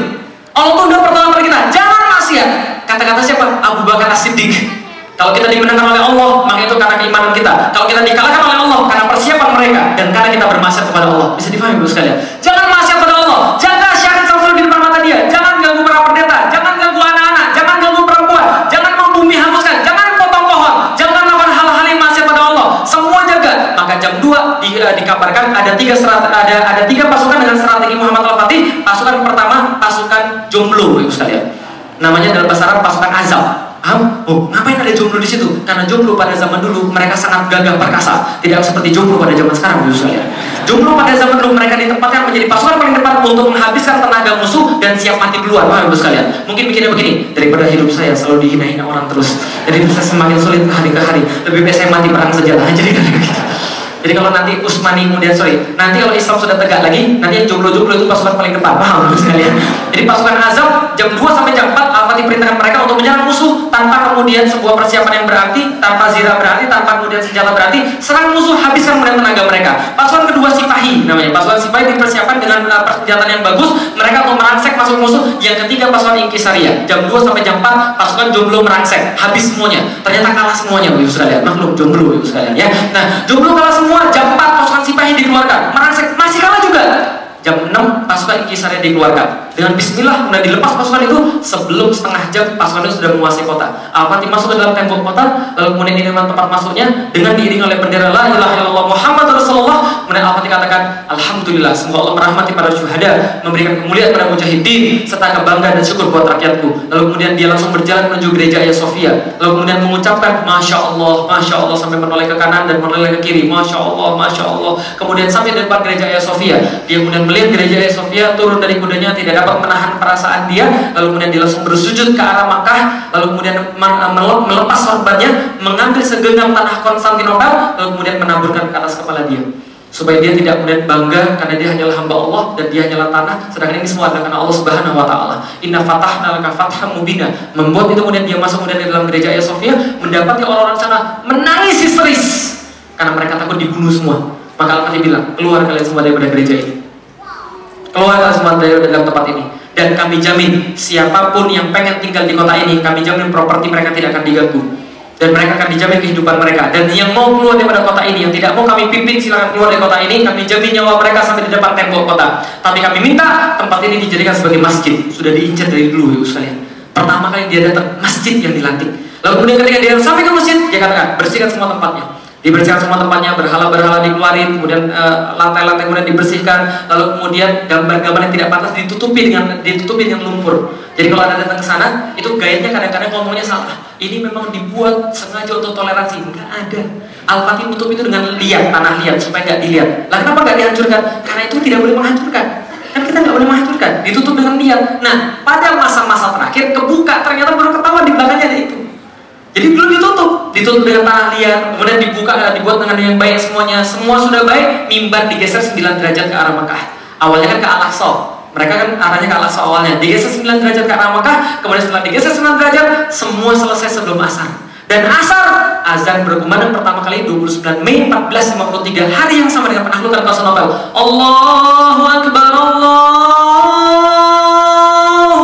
Allah tunda pertolongan kita. Jangan maksiat. Kata-kata siapa? Abu Bakar As-Siddiq. Kalau kita dimenangkan oleh Allah, maka itu karena keimanan kita. Kalau kita dikalahkan oleh Allah, karena persiapan mereka dan karena kita bermaksiat kepada Allah. Bisa difahami Bu sekalian. Jangan maksiat kepada Allah. Jaga syariat selalu di depan mata dia. Jangan ganggu para pendeta. Jangan ganggu anak-anak. Jangan ganggu perempuan. Jangan membumi hanguskan. Jangan potong pohon. Jangan melakukan hal-hal yang maksiat pada Allah. Semua jaga. Maka jam 2 di, uh, dikabarkan ada tiga serat, ada ada tiga pasukan dengan strategi Muhammad Al-Fatih. Pasukan pertama pasukan jomblo, Ibu sekalian. Namanya dalam bahasa Arab pasukan azab Paham? Oh, ngapain ada jomblo di situ? Karena jomblo pada zaman dulu mereka sangat gagah perkasa, tidak seperti jomblo pada zaman sekarang, Bu sekalian. Jomblo pada zaman dulu mereka ditempatkan menjadi pasukan paling depan untuk menghabiskan tenaga musuh dan siap mati duluan, paham Bu sekalian? Mungkin mikirnya begini, daripada hidup saya selalu dihina-hina orang terus, jadi bisa semakin sulit hari ke hari. Lebih baik saya mati perang saja lah, jadi kan begitu. Jadi kalau nanti Usmani kemudian sorry, nanti kalau Islam sudah tegak lagi, nanti yang jomblo-jomblo itu pasukan paling depan, paham sekalian? Jadi pasukan Azab jam 2 sampai jam 4 Al-Fatih perintahkan mereka untuk menyerang musuh tanpa kemudian sebuah persiapan yang berarti, tanpa zirah berarti, tanpa kemudian senjata berarti, serang musuh habiskan kemudian tenaga mereka. Pasukan kedua Sipahi namanya, pasukan Sipahi dipersiapkan dengan uh, persenjataan yang bagus, mereka untuk merangsek masuk musuh. Yang ketiga pasukan Inkisaria, jam 2 sampai jam 4 pasukan jomblo merangsek, habis semuanya. Ternyata kalah semuanya, Ibu sekalian. Makhluk jomblo, Ibu sekalian ya. Nah, jomblo kalah semua jam 4 pasukan Sipahi dikeluarkan merangsek masih kalah juga jam 6 pasukan Inkisaria dikeluarkan dengan bismillah kemudian dilepas pasukan itu sebelum setengah jam pasukan itu sudah menguasai kota. Al-Fatih masuk ke dalam tembok kota lalu kemudian ini tempat masuknya dengan diiringi oleh bendera la ilaha illallah Muhammad Rasulullah. Kemudian Al-Fatih katakan Alhamdulillah semoga Allah merahmati para syuhada memberikan kemuliaan pada mujahidin serta kebanggaan dan syukur buat rakyatku. Lalu kemudian dia langsung berjalan menuju gereja Ayah Sofia. Lalu kemudian mengucapkan Masya Allah Masya Allah sampai menoleh ke kanan dan menoleh ke kiri. Masya Allah Masya Allah. Kemudian sampai di depan gereja Ayah Sofia. Dia kemudian melihat gereja Ayah Sofia turun dari kudanya tidak dapat menahan perasaan dia lalu kemudian dia langsung bersujud ke arah Makkah lalu kemudian melepas sorbannya mengambil segenggam tanah Konstantinopel lalu kemudian menaburkan ke atas kepala dia supaya dia tidak kemudian bangga karena dia hanyalah hamba Allah dan dia hanyalah tanah sedangkan ini semua adalah karena Allah Subhanahu wa taala. Inna fatahna laka fatham mubina. Membuat itu kemudian dia masuk kemudian di dalam gereja Ayah Sofia mendapati orang-orang sana menangis histeris karena mereka takut dibunuh semua. Maka Al-Fatih bilang, keluar kalian semua daripada gereja ini. Keluarlah semua dari dalam tempat ini. Dan kami jamin siapa pun yang pengen tinggal di kota ini, kami jamin properti mereka tidak akan diganggu. dan mereka akan dijamin kehidupan mereka. Dan yang mau keluar daripada kota ini yang tidak mau kami pimpin silakan keluar dari kota ini. Kami jamin nyawa mereka sampai di depan tembok kota. Tapi kami minta tempat ini dijadikan sebagai masjid. Sudah diincar dari dulu ya sekalian pertama kali dia datang masjid yang dilantik. Lalu kemudian ketika dia sampai ke masjid dia katakan bersihkan semua tempatnya dibersihkan semua tempatnya berhala-berhala dikeluarin kemudian uh, lantai-lantai kemudian dibersihkan. Lalu kemudian gambar-gambar yang tidak pantas ditutupi dengan ditutupi dengan lumpur. Jadi kalau anda datang ke sana itu gayanya kadang-kadang ngomongnya salah. Ini memang dibuat sengaja untuk toleransi. Enggak ada. Al-Fatih tutup itu dengan liat tanah liat supaya nggak dilihat. Lah kenapa nggak dihancurkan? Karena itu tidak boleh menghancurkan. Kan kita nggak boleh menghancurkan. Ditutup dengan liat. Nah pada masa-masa terakhir kebuka ternyata baru ketahuan di belakangnya ada itu jadi belum ditutup, ditutup dengan tanah liat, kemudian dibuka, dibuat dengan yang baik semuanya. Semua sudah baik, mimbar digeser 9 derajat ke arah Mekah. Awalnya kan ke Al-Aqsa. Mereka kan arahnya ke Al-Aqsa awalnya. Digeser 9 derajat ke arah Mekah, kemudian setelah digeser 9 derajat, semua selesai sebelum asar. Dan asar, azan berkumandang pertama kali 29 Mei 1453, hari yang sama dengan penaklukan Konstantinopel. Allahu Akbar, Allahu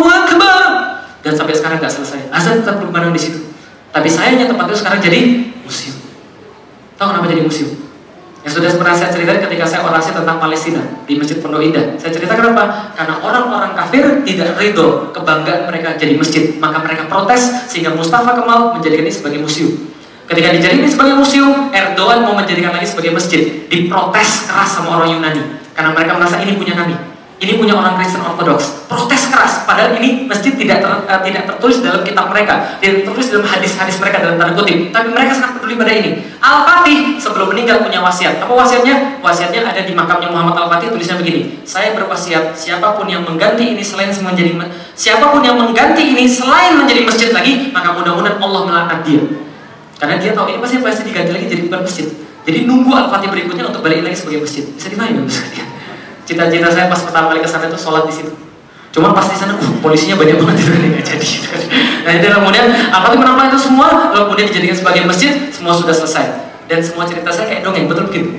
Akbar. Dan sampai sekarang nggak selesai. Azan tetap berkumandang di situ. Tapi sayangnya tempat itu sekarang jadi museum. Tahu kenapa jadi museum? Yang sudah pernah saya ceritakan ketika saya orasi tentang Palestina di Masjid Pondok Indah. Saya cerita kenapa? Karena orang-orang kafir tidak ridho kebanggaan mereka jadi masjid. Maka mereka protes sehingga Mustafa Kemal menjadikan ini sebagai museum. Ketika dijadikan ini sebagai museum, Erdogan mau menjadikan lagi sebagai masjid. Diprotes keras sama orang Yunani. Karena mereka merasa ini punya kami. Ini punya orang Kristen Ortodoks. Protes keras. Padahal ini masjid tidak ter, uh, tidak tertulis dalam kitab mereka, tidak tertulis dalam hadis-hadis mereka dalam tanda kutip. Tapi mereka sangat peduli pada ini. Al-Fatih sebelum meninggal punya wasiat. Apa wasiatnya? Wasiatnya ada di makamnya Muhammad Al-Fatih tulisnya begini. Saya berwasiat siapa pun yang mengganti ini selain menjadi siapa pun yang mengganti ini selain menjadi masjid lagi, maka mudah-mudahan Allah melaknat dia. Karena dia tahu ini pasti pasti diganti lagi jadi bukan masjid. Jadi nunggu Al-Fatih berikutnya untuk balik lagi sebagai masjid. Bisa dipahami sekalian? Cita-cita saya pas pertama kali ke sana itu sholat di situ. Cuma pas di sana, uh, polisinya banyak banget itu kan nggak jadi. Gitu. Nah itu kemudian apa sih menambah itu semua, lalu kemudian dijadikan sebagai masjid, semua sudah selesai. Dan semua cerita saya kayak dongeng, betul begitu.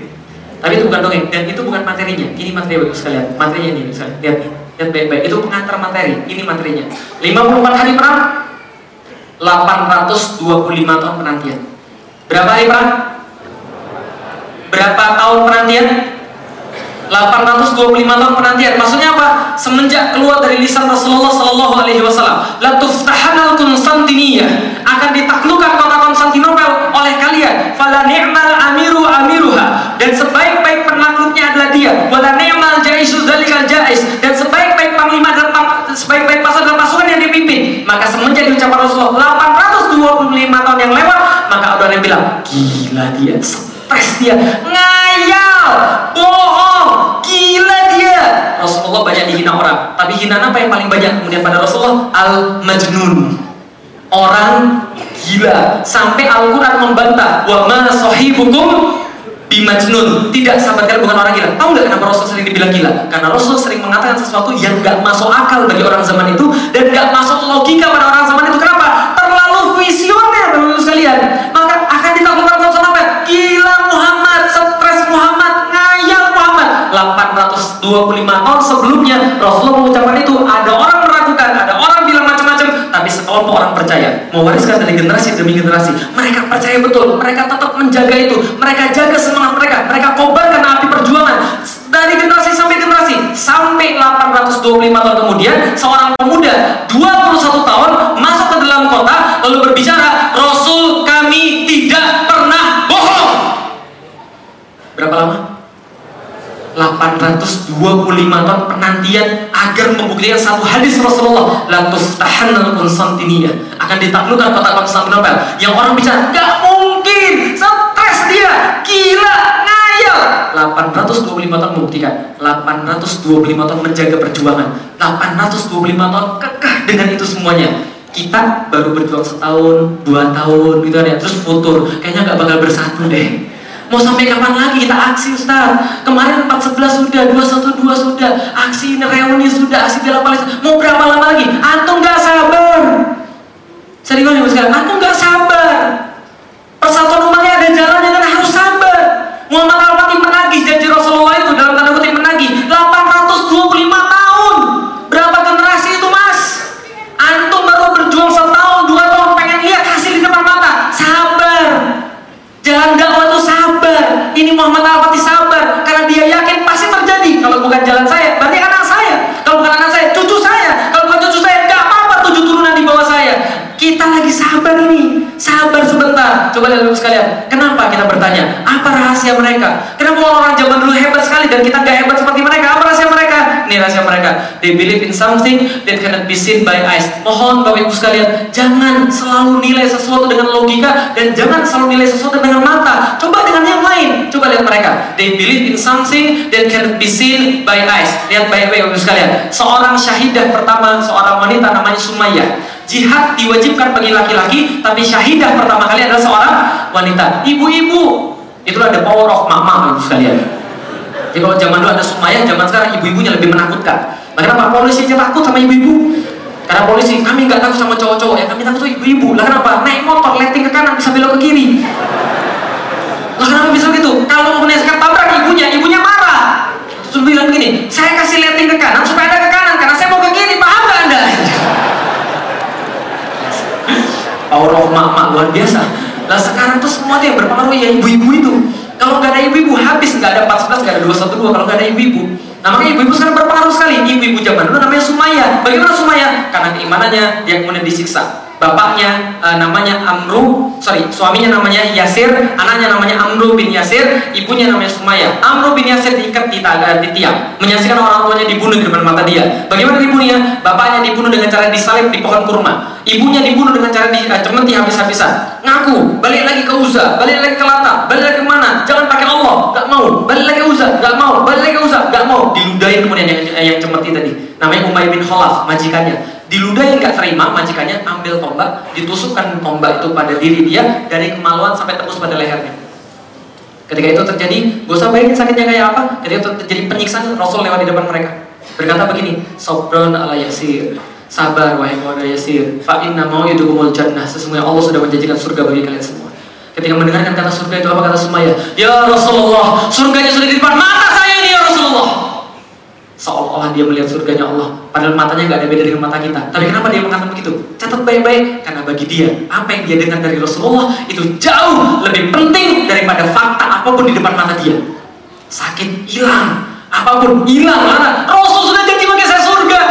Tapi itu bukan dongeng, dan itu bukan materinya. Ini materi bagus sekalian. Materinya ini, misalnya, lihat nih, lihat baik-baik. Itu pengantar materi. Ini materinya. 54 hari perang, 825 tahun penantian. Berapa hari perang? Berapa tahun penantian? 825 tahun penantian. Maksudnya apa? Semenjak keluar dari lisan Rasulullah Sallallahu Alaihi Wasallam, la tuftahanal Konstantiniyah akan ditaklukkan kota Konstantinopel oleh kalian. Fala ni'mal amiru amiruha dan sebaik-baik penakluknya adalah dia. Wala ni'mal jaisu zalikal jais dan sebaik-baik panglima dan sebaik-baik pasukan dan pasukan yang dipimpin. Maka semenjak diucapkan Rasulullah 825 tahun yang lewat, maka ada yang bilang, gila dia, stres dia, ngayal, bohong, gila dia. Rasulullah banyak dihina orang, tapi hinaan apa yang paling banyak kemudian pada Rasulullah? Al-Majnun. Orang gila. Sampai Al-Quran membantah, wa ma sahibukum bimajnun. Tidak, sahabat kalian bukan orang gila. Tahu nggak kenapa Rasul sering dibilang gila? Karena Rasul sering mengatakan sesuatu yang nggak masuk akal bagi orang zaman itu dan nggak masuk logika pada orang zaman itu. 825 tahun sebelumnya Rasulullah mengucapkan itu. Ada orang meragukan, ada orang bilang macam-macam, tapi sekelompok orang percaya. Mewariskan dari generasi demi generasi. Mereka percaya betul, mereka tetap menjaga itu. Mereka jaga semangat mereka, mereka kobarkan api perjuangan dari generasi sampai generasi. Sampai 825 tahun kemudian, seorang pemuda 21 tahun masuk ke dalam kota lalu berbicara, Rasul kami tidak pernah bohong. Berapa lama? 825 tahun penantian agar membuktikan satu hadis Rasulullah. La tuftahanna Konstantinia akan ditaklukkan kota Konstantinopel yang orang bicara gak mungkin. Stres dia. Gila ngayal. 825 tahun membuktikan. 825 tahun menjaga perjuangan. 825 tahun kekeh dengan itu semuanya. Kita baru berjuang setahun dua tahun gitu ya. Terus futur. Kayaknya nggak bakal bersatu deh Mau sampai kapan lagi kita aksi Ustaz? Kemarin 411 sudah, 212 sudah, aksi reuni sudah, aksi bela Palestina. Mau berapa lama lagi? Antum gak sabar. Serius nih sekarang, antum gak sabar. Persatuan umatnya ada jalannya dan harus sabar. Muhammad Al-Fatih menagih janji Rasulullah itu dalam tanda kutip menagih 825 tahun. Berapa generasi itu mas? Antum baru berjuang setahun, dua tahun, pengen lihat hasil di depan mata. Sabar Kenapa orang zaman dulu hebat sekali dan kita gak hebat seperti mereka? Apa rahasia mereka? Ini rahasia mereka. They believe in something that cannot be seen by eyes. Mohon Bapak Ibu sekalian, jangan selalu nilai sesuatu dengan logika dan jangan selalu nilai sesuatu dengan mata. Coba dengan yang lain. Coba lihat mereka. They believe in something that cannot be seen by eyes. Lihat baik-baik Bapak Ibu sekalian. Seorang syahidah pertama, seorang wanita namanya Sumayyah. Jihad diwajibkan bagi laki-laki, tapi syahidah pertama kali adalah seorang wanita. Ibu-ibu, itulah the power of mama sekalian. Jadi kalau zaman dulu ada Sumayyah, zaman sekarang ibu-ibunya lebih menakutkan. Makanya apa? Polisi aja takut sama ibu-ibu. Karena polisi, kami nggak takut sama cowok-cowok, ya kami takut sama ibu-ibu. Lah kenapa? Naik motor, letting ke kanan, bisa belok ke kiri. Lah kenapa bisa gitu? Kalau mau naik tabrak ibunya, ibunya marah. Terus bilang begini, saya kasih letting ke kanan supaya ada ke kanan, karena saya mau ke kiri, paham nggak anda? Power of mak-mak luar biasa. Lah sekarang tuh semua tuh yang berpengaruh ya ibu-ibu itu. Kalau nggak ada ibu-ibu habis nggak ada 14 nggak ada 212 kalau nggak ada ibu-ibu. Nah makanya ibu-ibu sekarang berpengaruh sekali. Ibu-ibu zaman dulu namanya Sumaya. Bagaimana Sumaya? Karena keimanannya dia kemudian disiksa. Bapaknya uh, namanya Amru, sorry, suaminya namanya Yasir, anaknya namanya Amru bin Yasir, ibunya namanya Sumaya. Amru bin Yasir diikat di, uh, di tiang, menyaksikan orang tuanya dibunuh di depan mata dia. Bagaimana dibunuhnya? Bapaknya dibunuh dengan cara disalib di pohon kurma. Ibunya dibunuh dengan cara dicemeti uh, habis-habisan. Ngaku, balik lagi ke Uza, balik lagi ke Lata, balik lagi ke mana? Jangan pakai Allah, gak mau. Balik lagi ke Uza, gak mau. Balik lagi ke Uza, gak mau. Diludahin kemudian yang, yang cemeti tadi. Namanya Umayyah bin Khalaf, majikannya diludahi nggak terima majikannya ambil tombak ditusukkan tombak itu pada diri dia dari kemaluan sampai tembus pada lehernya. Ketika itu terjadi gak usah sakitnya kayak apa ketika itu terjadi penyiksaan Rasul lewat di depan mereka. Berkata begini sobron ala yasir sabar wahai keluarga yasir fa inna mau yudukumul jannah. Sesungguhnya Allah sudah menjanjikan surga bagi kalian semua. Ketika mendengarkan kata surga itu apa kata Sumaya ya Rasulullah surganya sudah di depan mata saya ini ya Rasulullah seolah-olah dia melihat surganya Allah. Padahal matanya nggak ada beda dengan mata kita. Tapi kenapa dia mengatakan begitu? Catat baik-baik karena bagi dia apa yang dia dengar dari Rasulullah itu jauh lebih penting daripada fakta apa pun di depan mata dia. Sakit hilang. Apa pun hilang karena Rasul sudah janji bagi saya surga.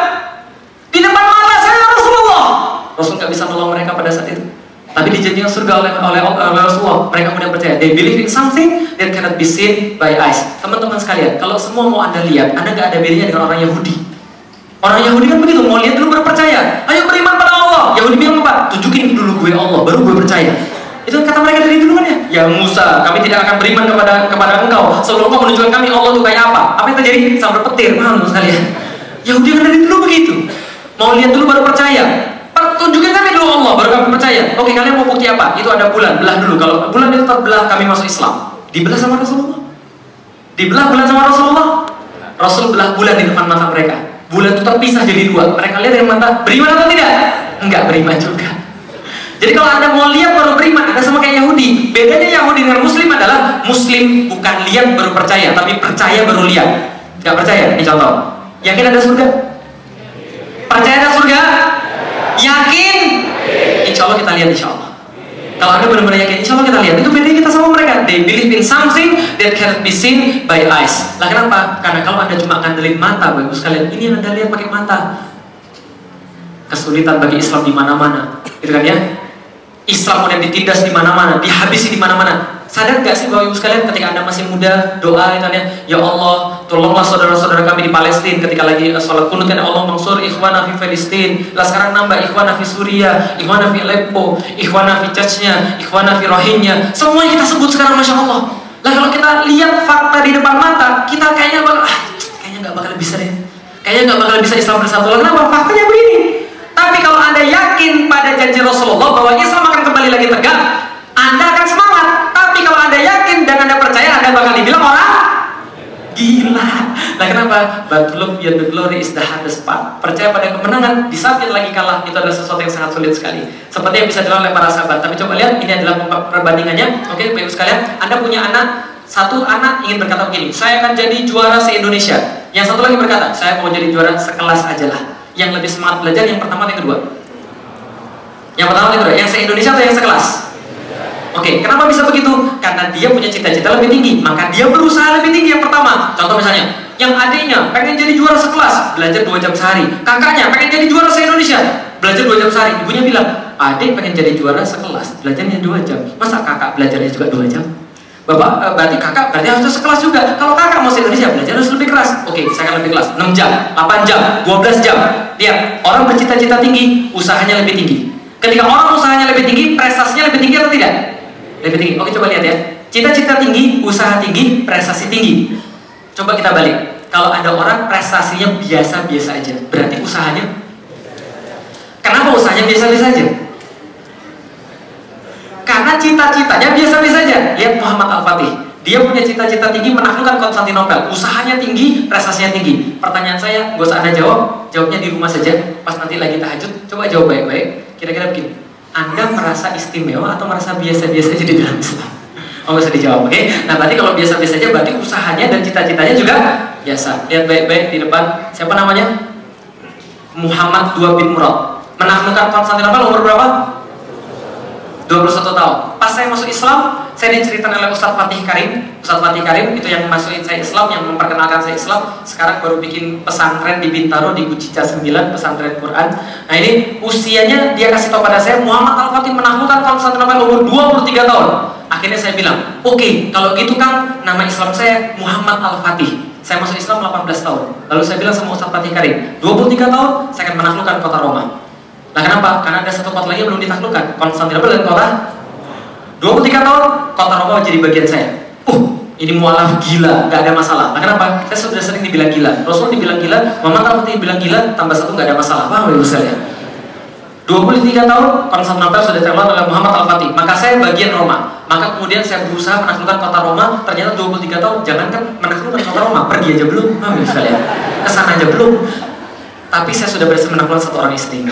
Di depan mata saya Rasulullah. Rasul nggak bisa nolong mereka pada saat itu tapi dijanjikan surga oleh, oleh, oleh Rasulullah. Mereka kemudian percaya. They believe in something that cannot be seen by eyes. Teman-teman sekalian, kalau semua mau anda lihat, anda nggak ada bedanya dengan orang Yahudi. Orang Yahudi kan begitu, mau lihat dulu baru percaya. Ayo beriman pada Allah. Yahudi bilang apa? Tunjukin dulu gue Allah, baru gue percaya. Itu kata mereka dari dulu kan ya? Ya Musa, kami tidak akan beriman kepada kepada engkau sebelum engkau menunjukkan kami Allah itu kayak apa. Apa yang terjadi? Sampai petir, paham sekalian? Yahudi kan dari dulu begitu. Mau lihat dulu baru percaya tunjukin kami dulu Allah baru kami percaya. Oke kalian mau bukti apa? Itu ada bulan. Belah dulu. Kalau bulan itu terbelah kami masuk Islam. Dibelah sama Rasulullah? Dibelah bulan sama Rasulullah? Rasul belah bulan di depan mata mereka. Bulan itu terpisah jadi dua. Mereka lihat dari mata beriman atau tidak? Enggak beriman juga. Jadi kalau anda mau lihat baru beriman ada sama kayak Yahudi. Bedanya Yahudi dengan Muslim adalah Muslim bukan lihat baru percaya tapi percaya baru lihat. Nggak percaya ini contoh. Yakin ada surga? Percaya ada surga Yakin? Insya Allah kita lihat insya Allah. Kalau anda benar-benar yakin, insya Allah kita lihat. Itu beda kita sama mereka. They believe in something that cannot be seen by eyes. Lah kenapa? Karena kalau anda cuma ngandelin mata, bagus sekalian. Ini yang anda lihat pakai mata. Kesulitan bagi Islam di mana-mana, gitu kan ya? Islam kemudian ditindas di mana-mana, dihabisi di mana-mana. Sadar gak sih Bapak Ibu sekalian ketika Anda masih muda doa itu ya, ya Allah tolonglah saudara-saudara kami di Palestina ketika lagi sholat kunut kan ya Allah mangsur ikhwana fi Palestina. Lah sekarang nambah ikhwana fi Suria, ikhwana fi Aleppo, ikhwana fi Chechnya, ikhwana fi Rohingya. Semuanya kita sebut sekarang Masya Allah. Lah kalau kita lihat fakta di depan mata, kita kayaknya bakal, ah, kayaknya nggak bakal bisa deh. Kayaknya nggak bakal bisa Islam bersatu. Kenapa? Faktanya begini. Tapi kalau anda yakin pada janji Rasulullah bahwa Islam akan kembali lagi tegak, anda akan semangat. Tapi kalau Anda yakin dan Anda percaya, Anda bakal dibilang orang gila. Nah kenapa? But look the glory is the hardest part. Percaya pada kemenangan, di saat kita lagi kalah, itu adalah sesuatu yang sangat sulit sekali. Seperti yang bisa dilakukan oleh para sahabat. Tapi coba lihat, ini adalah perbandingannya. Oke, Bapak Ibu sekalian, Anda punya anak, satu anak ingin berkata begini, saya akan jadi juara se-Indonesia. Yang satu lagi berkata, saya mau jadi juara sekelas aja lah. Yang lebih semangat belajar, yang pertama atau yang kedua? Yang pertama atau yang kedua? Yang se-Indonesia atau yang sekelas? Oke, kenapa bisa begitu? Karena dia punya cita-cita lebih tinggi, maka dia berusaha lebih tinggi yang pertama. Contoh misalnya, yang adiknya pengen jadi juara sekelas, belajar dua jam sehari. Kakaknya pengen jadi juara se-Indonesia, belajar dua jam sehari. Ibunya bilang, adik pengen jadi juara sekelas, belajarnya dua jam. Masa kakak belajarnya juga dua jam? Bapak, eh, berarti kakak berarti harus sekelas juga. Kalau kakak mau Indonesia belajar harus lebih keras. Oke, saya akan lebih keras. 6 jam, 8 jam, 12 jam. Lihat, orang bercita-cita tinggi, usahanya lebih tinggi. Ketika orang usahanya lebih tinggi, prestasinya lebih tinggi atau tidak? Lebih tinggi. Oke, coba lihat ya. Cita-cita tinggi, usaha tinggi, prestasi tinggi. Coba kita balik. Kalau ada orang prestasinya biasa-biasa aja, berarti usahanya Kenapa usahanya biasa-biasa aja? Karena cita-citanya biasa-biasa saja. Lihat Muhammad Al-Fatih. Dia punya cita-cita tinggi menaklukkan Konstantinopel. Usahanya tinggi, prestasinya tinggi. Pertanyaan saya, gak usah jawab. Jawabnya di rumah saja. Pas nanti lagi tahajud, coba jawab baik-baik. Kira-kira begini. Anda merasa istimewa atau merasa biasa-biasa aja di dalam Islam? Oh, bisa dijawab, oke? Okay? Nah, berarti kalau biasa-biasa aja, berarti usahanya dan cita-citanya juga biasa. Lihat baik-baik di depan. Siapa namanya? Muhammad II bin Murad. Menaklukkan Konstantinopel umur berapa? 21 tahun. Pas saya masuk Islam, saya diceritakan oleh Ustadz Fatih Karim. Ustadz Fatih Karim itu yang masukin saya Islam, yang memperkenalkan saya Islam. Sekarang baru bikin pesantren di Bintaro di Kucica 9, pesantren Quran. Nah ini usianya dia kasih tahu pada saya Muhammad Al Fatih menaklukkan Konstantinopel umur 23 tahun. Akhirnya saya bilang, oke okay, kalau gitu kan nama Islam saya Muhammad Al Fatih. Saya masuk Islam 18 tahun. Lalu saya bilang sama Ustadz Fatih Karim, 23 tahun saya akan menaklukkan kota Roma. Nah kenapa? Karena ada satu kota lagi yang belum ditaklukkan. Konstantinopel dan kota 23 tahun kota Roma jadi bagian saya. Uh, ini mualaf gila, nggak ada masalah. Nah kenapa? Saya sudah sering dibilang gila. Rasul dibilang gila, Muhammad Al-Fatih bilang gila, tambah satu nggak ada masalah. Paham ibu sekalian? 23 tahun Konstantinopel sudah terlalu oleh Muhammad Al-Fatih. Maka saya bagian Roma. Maka kemudian saya berusaha menaklukkan kota Roma. Ternyata 23 tahun, jangankan menaklukkan kota Roma, pergi aja belum. Paham ibu sekalian? Ke sana aja belum tapi saya sudah berhasil menaklukkan satu orang istri.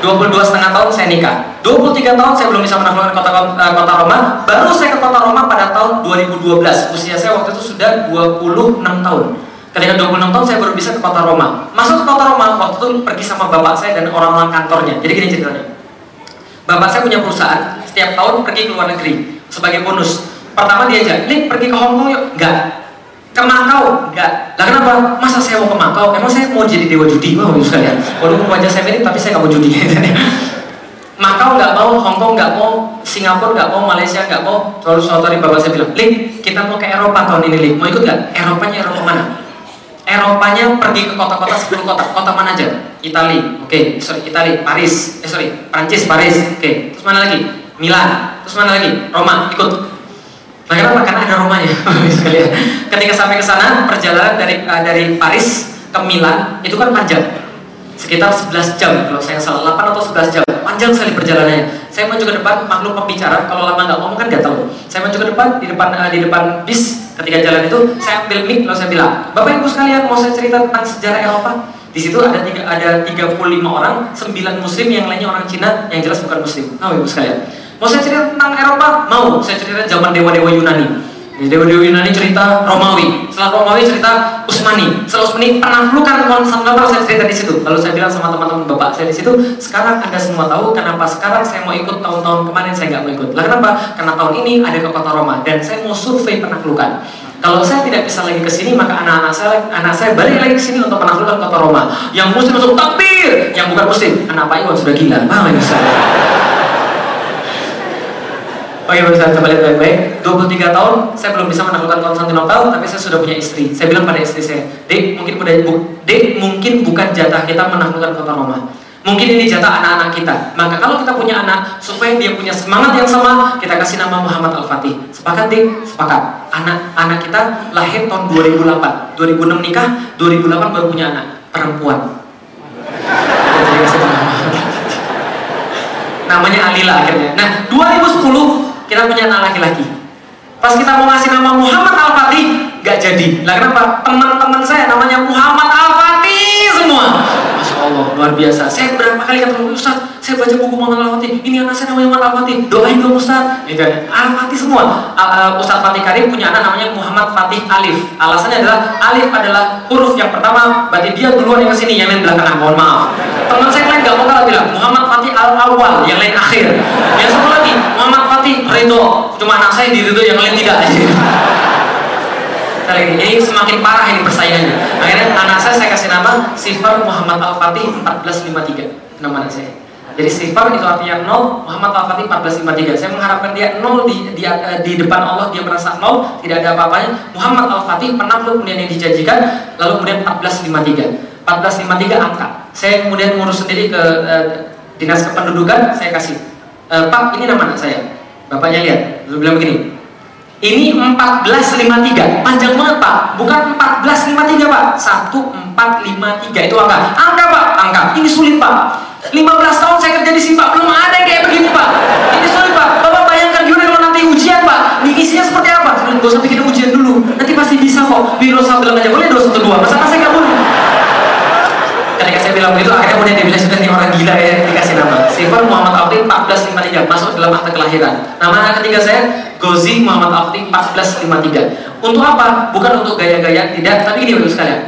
22 setengah tahun saya nikah. 23 tahun saya belum bisa menaklukkan kota, eh, kota Roma. Baru saya ke kota Roma pada tahun 2012 usia saya waktu itu sudah 26 tahun. Ketika 26 tahun saya baru bisa ke kota Roma. Masuk ke kota Roma waktu itu pergi sama bapak saya dan orang-orang kantornya. Jadi gini ceritanya. Bapak saya punya perusahaan setiap tahun pergi ke luar negeri sebagai bonus. Pertama dia aja, ini pergi ke Hong Kong yuk. Enggak ke Makau? Enggak. Lah kenapa? Masa saya mau ke Makau? Emang saya mau jadi dewa judi? Mau oh, sekalian walaupun wajah saya mirip tapi saya nggak mau judi. Makau nggak mau Hong Kong nggak mau Singapura nggak mau Malaysia nggak mau. Lalu suatu hari bapak saya bilang Lik kita mau ke Eropa tahun ini Lik mau ikut nggak? Eropanya Eropa mana? Eropanya pergi ke kota-kota 10 kota. Kota mana aja? Itali. Oke okay. sorry Itali. Paris. Eh sorry Prancis Paris. Oke okay. terus mana lagi? Milan. Terus mana lagi? Roma. Ikut Kenapa? Karena ada rumahnya. Ketika sampai ke sana, perjalanan dari uh, dari Paris ke Milan itu kan panjang. Sekitar 11 jam kalau saya salah 8 atau 11 jam. Panjang sekali perjalanannya. Saya maju ke depan, makhluk pembicara kalau lama nggak ngomong kan gatel. Saya maju ke depan di depan uh, di depan bis ketika jalan itu saya ambil mic lalu saya bilang, "Bapak Ibu sekalian, mau saya cerita tentang sejarah Eropa?" Di situ ada tiga, ada 35 orang, 9 muslim yang lainnya orang Cina, yang jelas bukan muslim. Nah, Ibu sekalian. Mau saya cerita tentang Eropa? Mau. Saya cerita zaman dewa-dewa Yunani. Dewa-dewa Yunani cerita Romawi. Setelah Romawi cerita Usmani. Setelah Usmani penaklukan Konstantinopel saya cerita di situ. Lalu saya bilang sama teman-teman bapak saya di situ, sekarang anda semua tahu kenapa sekarang saya mau ikut tahun-tahun kemarin saya nggak mau ikut. Lah kenapa? Karena tahun ini ada ke kota Roma dan saya mau survei penaklukan. Kalau saya tidak bisa lagi ke sini, maka anak-anak saya, anak saya balik lagi ke sini untuk menaklukkan kota Roma. Yang muslim masuk takbir, yang bukan muslim, anak Pak Iwan sudah gila. Paham ya Oke oh pemirsa, coba lihat baik-baik. 23 tahun, saya belum bisa menaklukkan Konstantinopel, tapi saya sudah punya istri. Saya bilang pada istri saya, Dek, mungkin bu, Dek, mungkin bukan jatah kita menaklukkan kota Roma. Mungkin ini jatah anak-anak kita. Maka kalau kita punya anak, supaya dia punya semangat yang sama, kita kasih nama Muhammad Al-Fatih. Sepakat, Dek? Sepakat. Anak-anak kita lahir tahun 2008. 2006 nikah, 2008 baru punya anak. Perempuan. Namanya Alila akhirnya. Nah, 2010 kita punya anak laki-laki. Pas kita mau ngasih nama Muhammad Al-Fatih, gak jadi. Lah kenapa? Teman-teman saya namanya Muhammad Al-Fatih semua. Masya Allah, luar biasa. Saya berapa kali ketemu Ustaz, saya baca buku Muhammad Al-Fatih. Ini anak saya namanya Muhammad Al-Fatih. Doain dong Ustaz. Gitu. Al-Fatih semua. Ustaz Fatih Karim punya anak namanya Muhammad Fatih Alif. Alasannya adalah Alif adalah huruf yang pertama, berarti dia duluan yang ke sini, yang lain belakangan. Mohon maaf. Teman saya lain gak mau kalah bilang Muhammad Fatih Al-Awwal, yang lain akhir. Yang satu lagi Fatih Ridho cuma anak saya di Ridho yang lain tidak ini ini semakin parah ini persaingannya akhirnya anak saya saya kasih nama Sifar Muhammad Al Fatih 1453 nama anak saya Jadi sifar itu artinya 0, Muhammad Al-Fatih 1453. Saya mengharapkan dia 0 di, di, eh, di depan Allah, dia merasa 0, tidak ada apa-apanya. Muhammad Al-Fatih penakluk kemudian yang dijanjikan, lalu kemudian 1453. 1453 angka. Saya kemudian ngurus sendiri ke uh, dinas kependudukan, saya kasih. Uh, Pak, ini nama anak saya. Bapaknya lihat, lalu bilang begini. Ini 1453, panjang banget Pak. Bukan 1453 Pak, 1453 itu angka. Angka Pak, angka. Ini sulit Pak 15 tahun saya kerja di sini Pak, belum ada yang kayak begini Pak. Ini sulit Pak. Bapak bayangkan gimana kalau nanti ujian Pak, nih isinya seperti apa? Gak usah bikin ujian dulu, nanti pasti bisa kok. Biro saya bilang aja boleh dua satu dua, masa saya nggak boleh? Ketika saya bilang begitu, akhirnya kemudian dia bilang sudah orang gila ya dikasih nama. Sifat Muhammad Afti 1453 masuk dalam akte kelahiran. Nama anak ketiga saya Gozi Muhammad Afti 1453. Untuk apa? Bukan untuk gaya-gaya, tidak. Tapi ini bagus sekalian.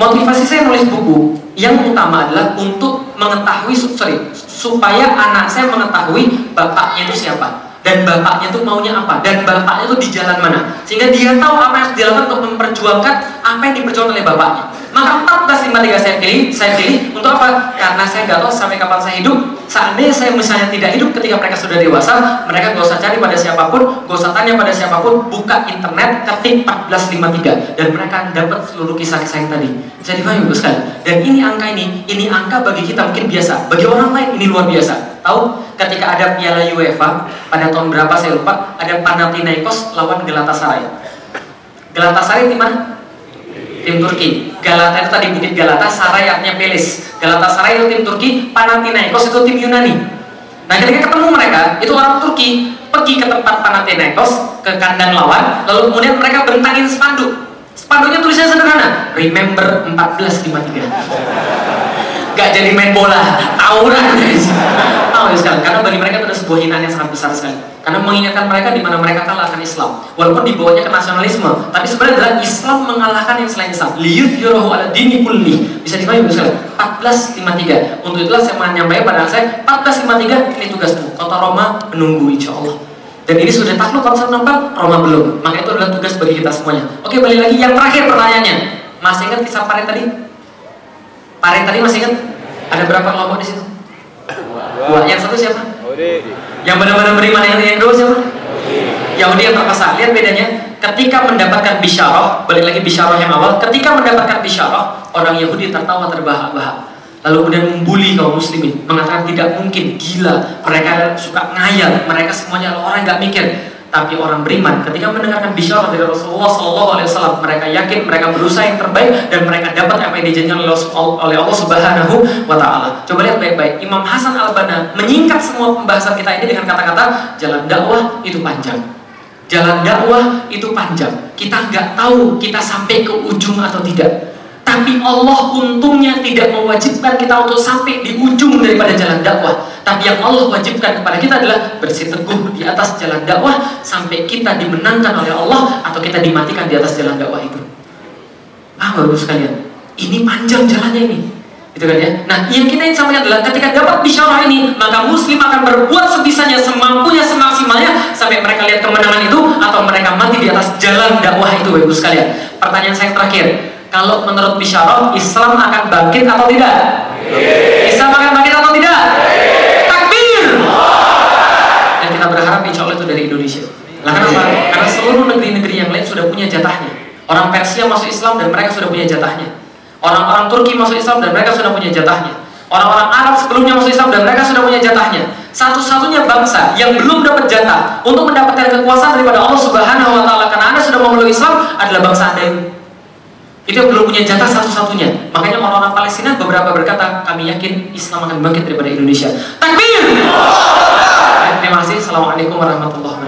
Motivasi saya nulis buku yang utama adalah untuk mengetahui sorry supaya anak saya mengetahui bapaknya itu siapa dan bapaknya itu maunya apa dan bapaknya itu di jalan mana sehingga dia tahu apa yang harus dilakukan untuk memperjuangkan apa yang diperjuangkan oleh bapaknya maka 1453 saya pilih saya pilih untuk apa? Karena saya nggak tahu sampai kapan saya hidup. Seandainya saya misalnya tidak hidup ketika mereka sudah dewasa mereka gak usah cari pada siapa pun gak usah tanya pada siapa pun buka internet ketik 1453 dan mereka dapat seluruh kisah-kisah yang tadi. Jadi dipahami sekali dan ini angka ini ini angka bagi kita mungkin biasa bagi orang lain ini luar biasa. Tahu? Ketika ada piala UEFA pada tahun berapa saya lupa ada Panathinaikos lawan Galatasaray. Galatasaray di mana tim Turki. Galata itu tadi bukit Galata, Saray artinya Pelis. Galata Saray itu tim Turki, Panathinaikos itu tim Yunani. Nah ketika ketemu mereka, itu orang Turki pergi ke tempat Panathinaikos, ke kandang lawan, lalu kemudian mereka bentangin spanduk. Spanduknya tulisannya sederhana, Remember 1453 gak jadi main bola tawuran guys tahu sekali karena bagi mereka itu ada sebuah hinaan yang sangat besar sekali. Karena mengingatkan mereka di mana mereka kalah akan Islam. Walaupun dibawanya ke nasionalisme tapi sebenarnya adalah Islam mengalahkan yang selain Islam. Liyut yurohu ala dini kulli. Bisa dipahami sekali. 1453 untuk itulah saya menyampaikan pada saya 1453 ini tugasmu. Kota Roma menunggu insya Allah. Dan ini sudah takluk nampak Roma belum. Maka itu adalah tugas bagi kita semuanya. Oke balik lagi. Yang terakhir pertanyaannya. Masih ingat kisah Paret tadi? Paret tadi masih ingat? Ada berapa kelompok di situ? Dua. Yang satu siapa? Yang benar-benar beriman yang yang dua siapa? Yahudi yang perkasa. Lihat bedanya. Ketika mendapatkan bisyarah, balik lagi bisyarah yang awal. Ketika mendapatkan bisyarah, orang Yahudi tertawa terbahak-bahak. Lalu kemudian membuli kaum muslimin, mengatakan tidak mungkin, gila, mereka suka ngayal, mereka semuanya orang nggak mikir tapi orang beriman ketika mendengarkan bisyarah dari Rasulullah Shallallahu Alaihi Wasallam mereka yakin mereka berusaha yang terbaik dan mereka dapat apa yang dijanjikan oleh Allah Subhanahu Wa Taala. Coba lihat baik-baik. Imam Hasan Al Banna menyingkat semua pembahasan kita ini dengan kata-kata jalan dakwah itu panjang. Jalan dakwah itu panjang. Kita nggak tahu kita sampai ke ujung atau tidak. Tapi Allah untungnya tidak mewajibkan kita untuk sampai di ujung daripada jalan dakwah. Tapi yang Allah wajibkan kepada kita adalah bersiteguh di atas jalan dakwah sampai kita dimenangkan oleh Allah atau kita dimatikan di atas jalan dakwah itu. Ah, baru sekalian. Ini panjang jalannya ini. Gitu kan ya. Nah, yang kita ingin sampaikan adalah ketika dapat bisyarah ini, maka muslim akan berbuat sebisanya, semampunya, semaksimalnya sampai mereka lihat kemenangan itu atau mereka mati di atas jalan dakwah itu, Bapak sekalian. Pertanyaan saya terakhir, kalau menurut Bisyarah Islam akan bangkit atau tidak? Islam akan bangkit atau tidak? Takbir! Dan kita berharap insya Allah itu dari Indonesia. Nah, kenapa? Karena seluruh negeri-negeri yang lain sudah punya jatahnya. Orang Persia masuk Islam dan mereka sudah punya jatahnya. Orang-orang Turki masuk Islam dan mereka sudah punya jatahnya. Orang-orang Arab sebelumnya masuk Islam dan mereka sudah punya jatahnya. Satu-satunya bangsa yang belum dapat jatah untuk mendapatkan kekuasaan daripada Allah Subhanahu wa taala karena Anda sudah memeluk Islam adalah bangsa Anda. Itu belum punya jatah satu-satunya. Makanya orang-orang Palestina beberapa berkata, kami yakin Islam akan bangkit daripada Indonesia. Takbir! Terima kasih. Assalamualaikum warahmatullahi wabarakatuh.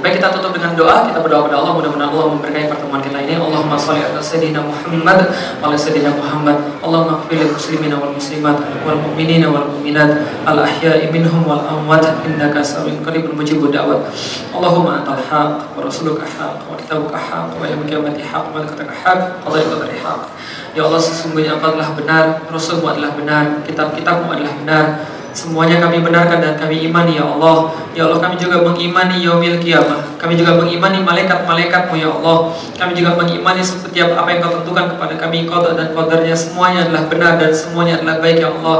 Baik kita tutup dengan doa, kita berdoa kepada Allah mudah-mudahan Allah memberkahi pertemuan kita ini. Allahumma shalli ala sayyidina Muhammad wa ala sayyidina Muhammad. Allahumma lil muslimina wal muslimat wal mu'minina wal mu'minat al ahya'i minhum wal amwat innaka samiun qaribun mujibud da'wat. Allahumma antal haq wa rasuluka haq wa kitabuka haq wa yaumil qiyamati haq wa malaikatuka haq wa qadari haq. Ya Allah sesungguhnya Engkau adalah benar, Rasulmu adalah benar, kitab-kitabmu adalah benar. Semuanya kami benarkan dan kami imani ya Allah. Ya Allah kami juga mengimani yaumil kiamah. Kami juga mengimani malaikat-malaikatmu ya Allah. Kami juga mengimani setiap apa yang kau tentukan kepada kami Qadar dan qadarnya. Semuanya adalah benar dan semuanya adalah baik ya Allah.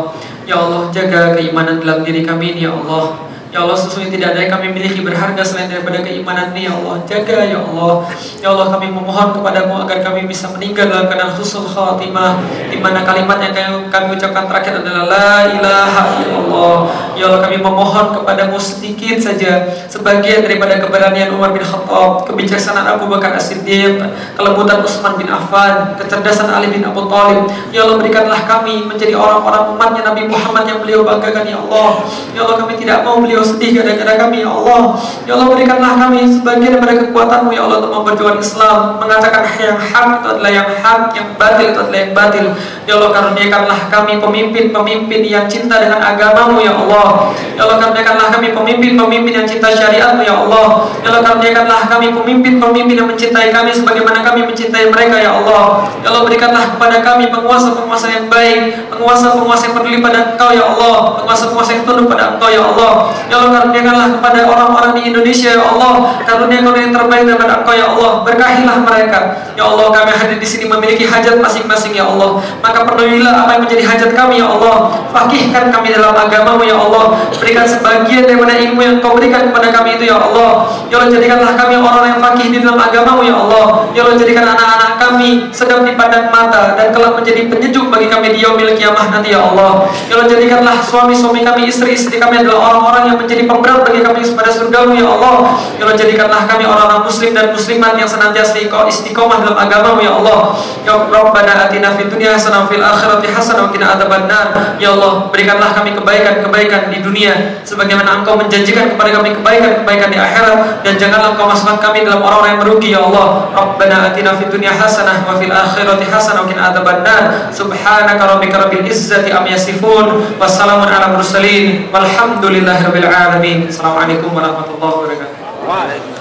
Ya Allah, jaga keimanan dalam diri kami ini ya Allah. Ya Allah sesungguhnya tidak ada yang kami miliki berharga selain daripada keimanan ini ya Allah. Jaga ya Allah. Ya Allah kami memohon kepadamu agar kami bisa meninggal dalam keadaan khusus khatimah di mana kalimat yang kami, ucapkan terakhir adalah La ilaha illallah. Ya Allah kami memohon kepadamu sedikit saja Sebagian daripada keberanian Umar bin Khattab Kebijaksanaan Abu Bakar As-Siddiq Kelembutan Utsman bin Affan Kecerdasan Ali bin Abu Talib. Ya Allah berikanlah kami menjadi orang-orang umatnya Nabi Muhammad yang beliau banggakan ya Allah. Ya Allah kami tidak mau beliau beliau sedih gara-gara kami ya Allah. Ya Allah berikanlah kami sebagian daripada kekuatanmu ya Allah untuk memperjuangkan Islam. Mengatakan yang hak itu adalah yang hak Yang batil itu adalah yang batil. Ya Allah karuniakanlah kami pemimpin-pemimpin yang cinta dengan agamamu ya Allah. Ya Allah karuniakanlah kami pemimpin-pemimpin yang cinta syariatmu ya Allah. Ya Allah karuniakanlah kami pemimpin-pemimpin yang mencintai kami Sebagaimana kami mencintai mereka ya Allah. Ya Allah berikanlah kepada kami penguasa-penguasa yang baik Penguasa-penguasa yang peduli pada engkau ya Allah. Penguasa-penguasa yang tunduk pada engkau ya Allah Ya Allah karuniakanlah kepada orang-orang di Indonesia ya Allah. Karunia kau yang terbaik daripada Engkau ya Allah. Berkahilah mereka. Ya Allah kami hadir di sini memiliki hajat masing-masing ya Allah. Maka penuhilah apa yang menjadi hajat kami ya Allah. Fakihkan kami dalam agamamu ya Allah. Berikan sebagian daripada ilmu yang kau berikan kepada kami itu ya Allah. Ya Allah jadikanlah kami orang yang fakih di dalam agamamu ya Allah. Ya Allah jadikan anak-anak kami sedang dipandang mata dan kelak menjadi penyejuk bagi kami di yaumil kiamah nanti ya Allah. Ya Allah jadikanlah suami-suami kami istri-istri kami adalah orang-orang yang menjadi pemberat bagi kami kepada surgamu ya Allah. Ya Allah jadikanlah kami orang-orang muslim dan muslimat yang senantiasa istiqomah dalam agamamu ya Allah. Ya Rabbana atina fid dunya hasanah fil akhirati hasanah wa qina ya Allah berikanlah kami kebaikan-kebaikan di dunia sebagaimana Engkau menjanjikan kepada kami kebaikan-kebaikan di akhirat dan janganlah Engkau masukkan kami dalam orang-orang yang merugi ya Allah. Rabbana atina fid dunya hasanah wa fil akhirati hasanah wa qina adzabannar subhanaka rabbika rabbil izzati am yasifun wassalamun ala mursalin walhamdulillahi alamin. Assalamualaikum warahmatullahi wabarakatuh.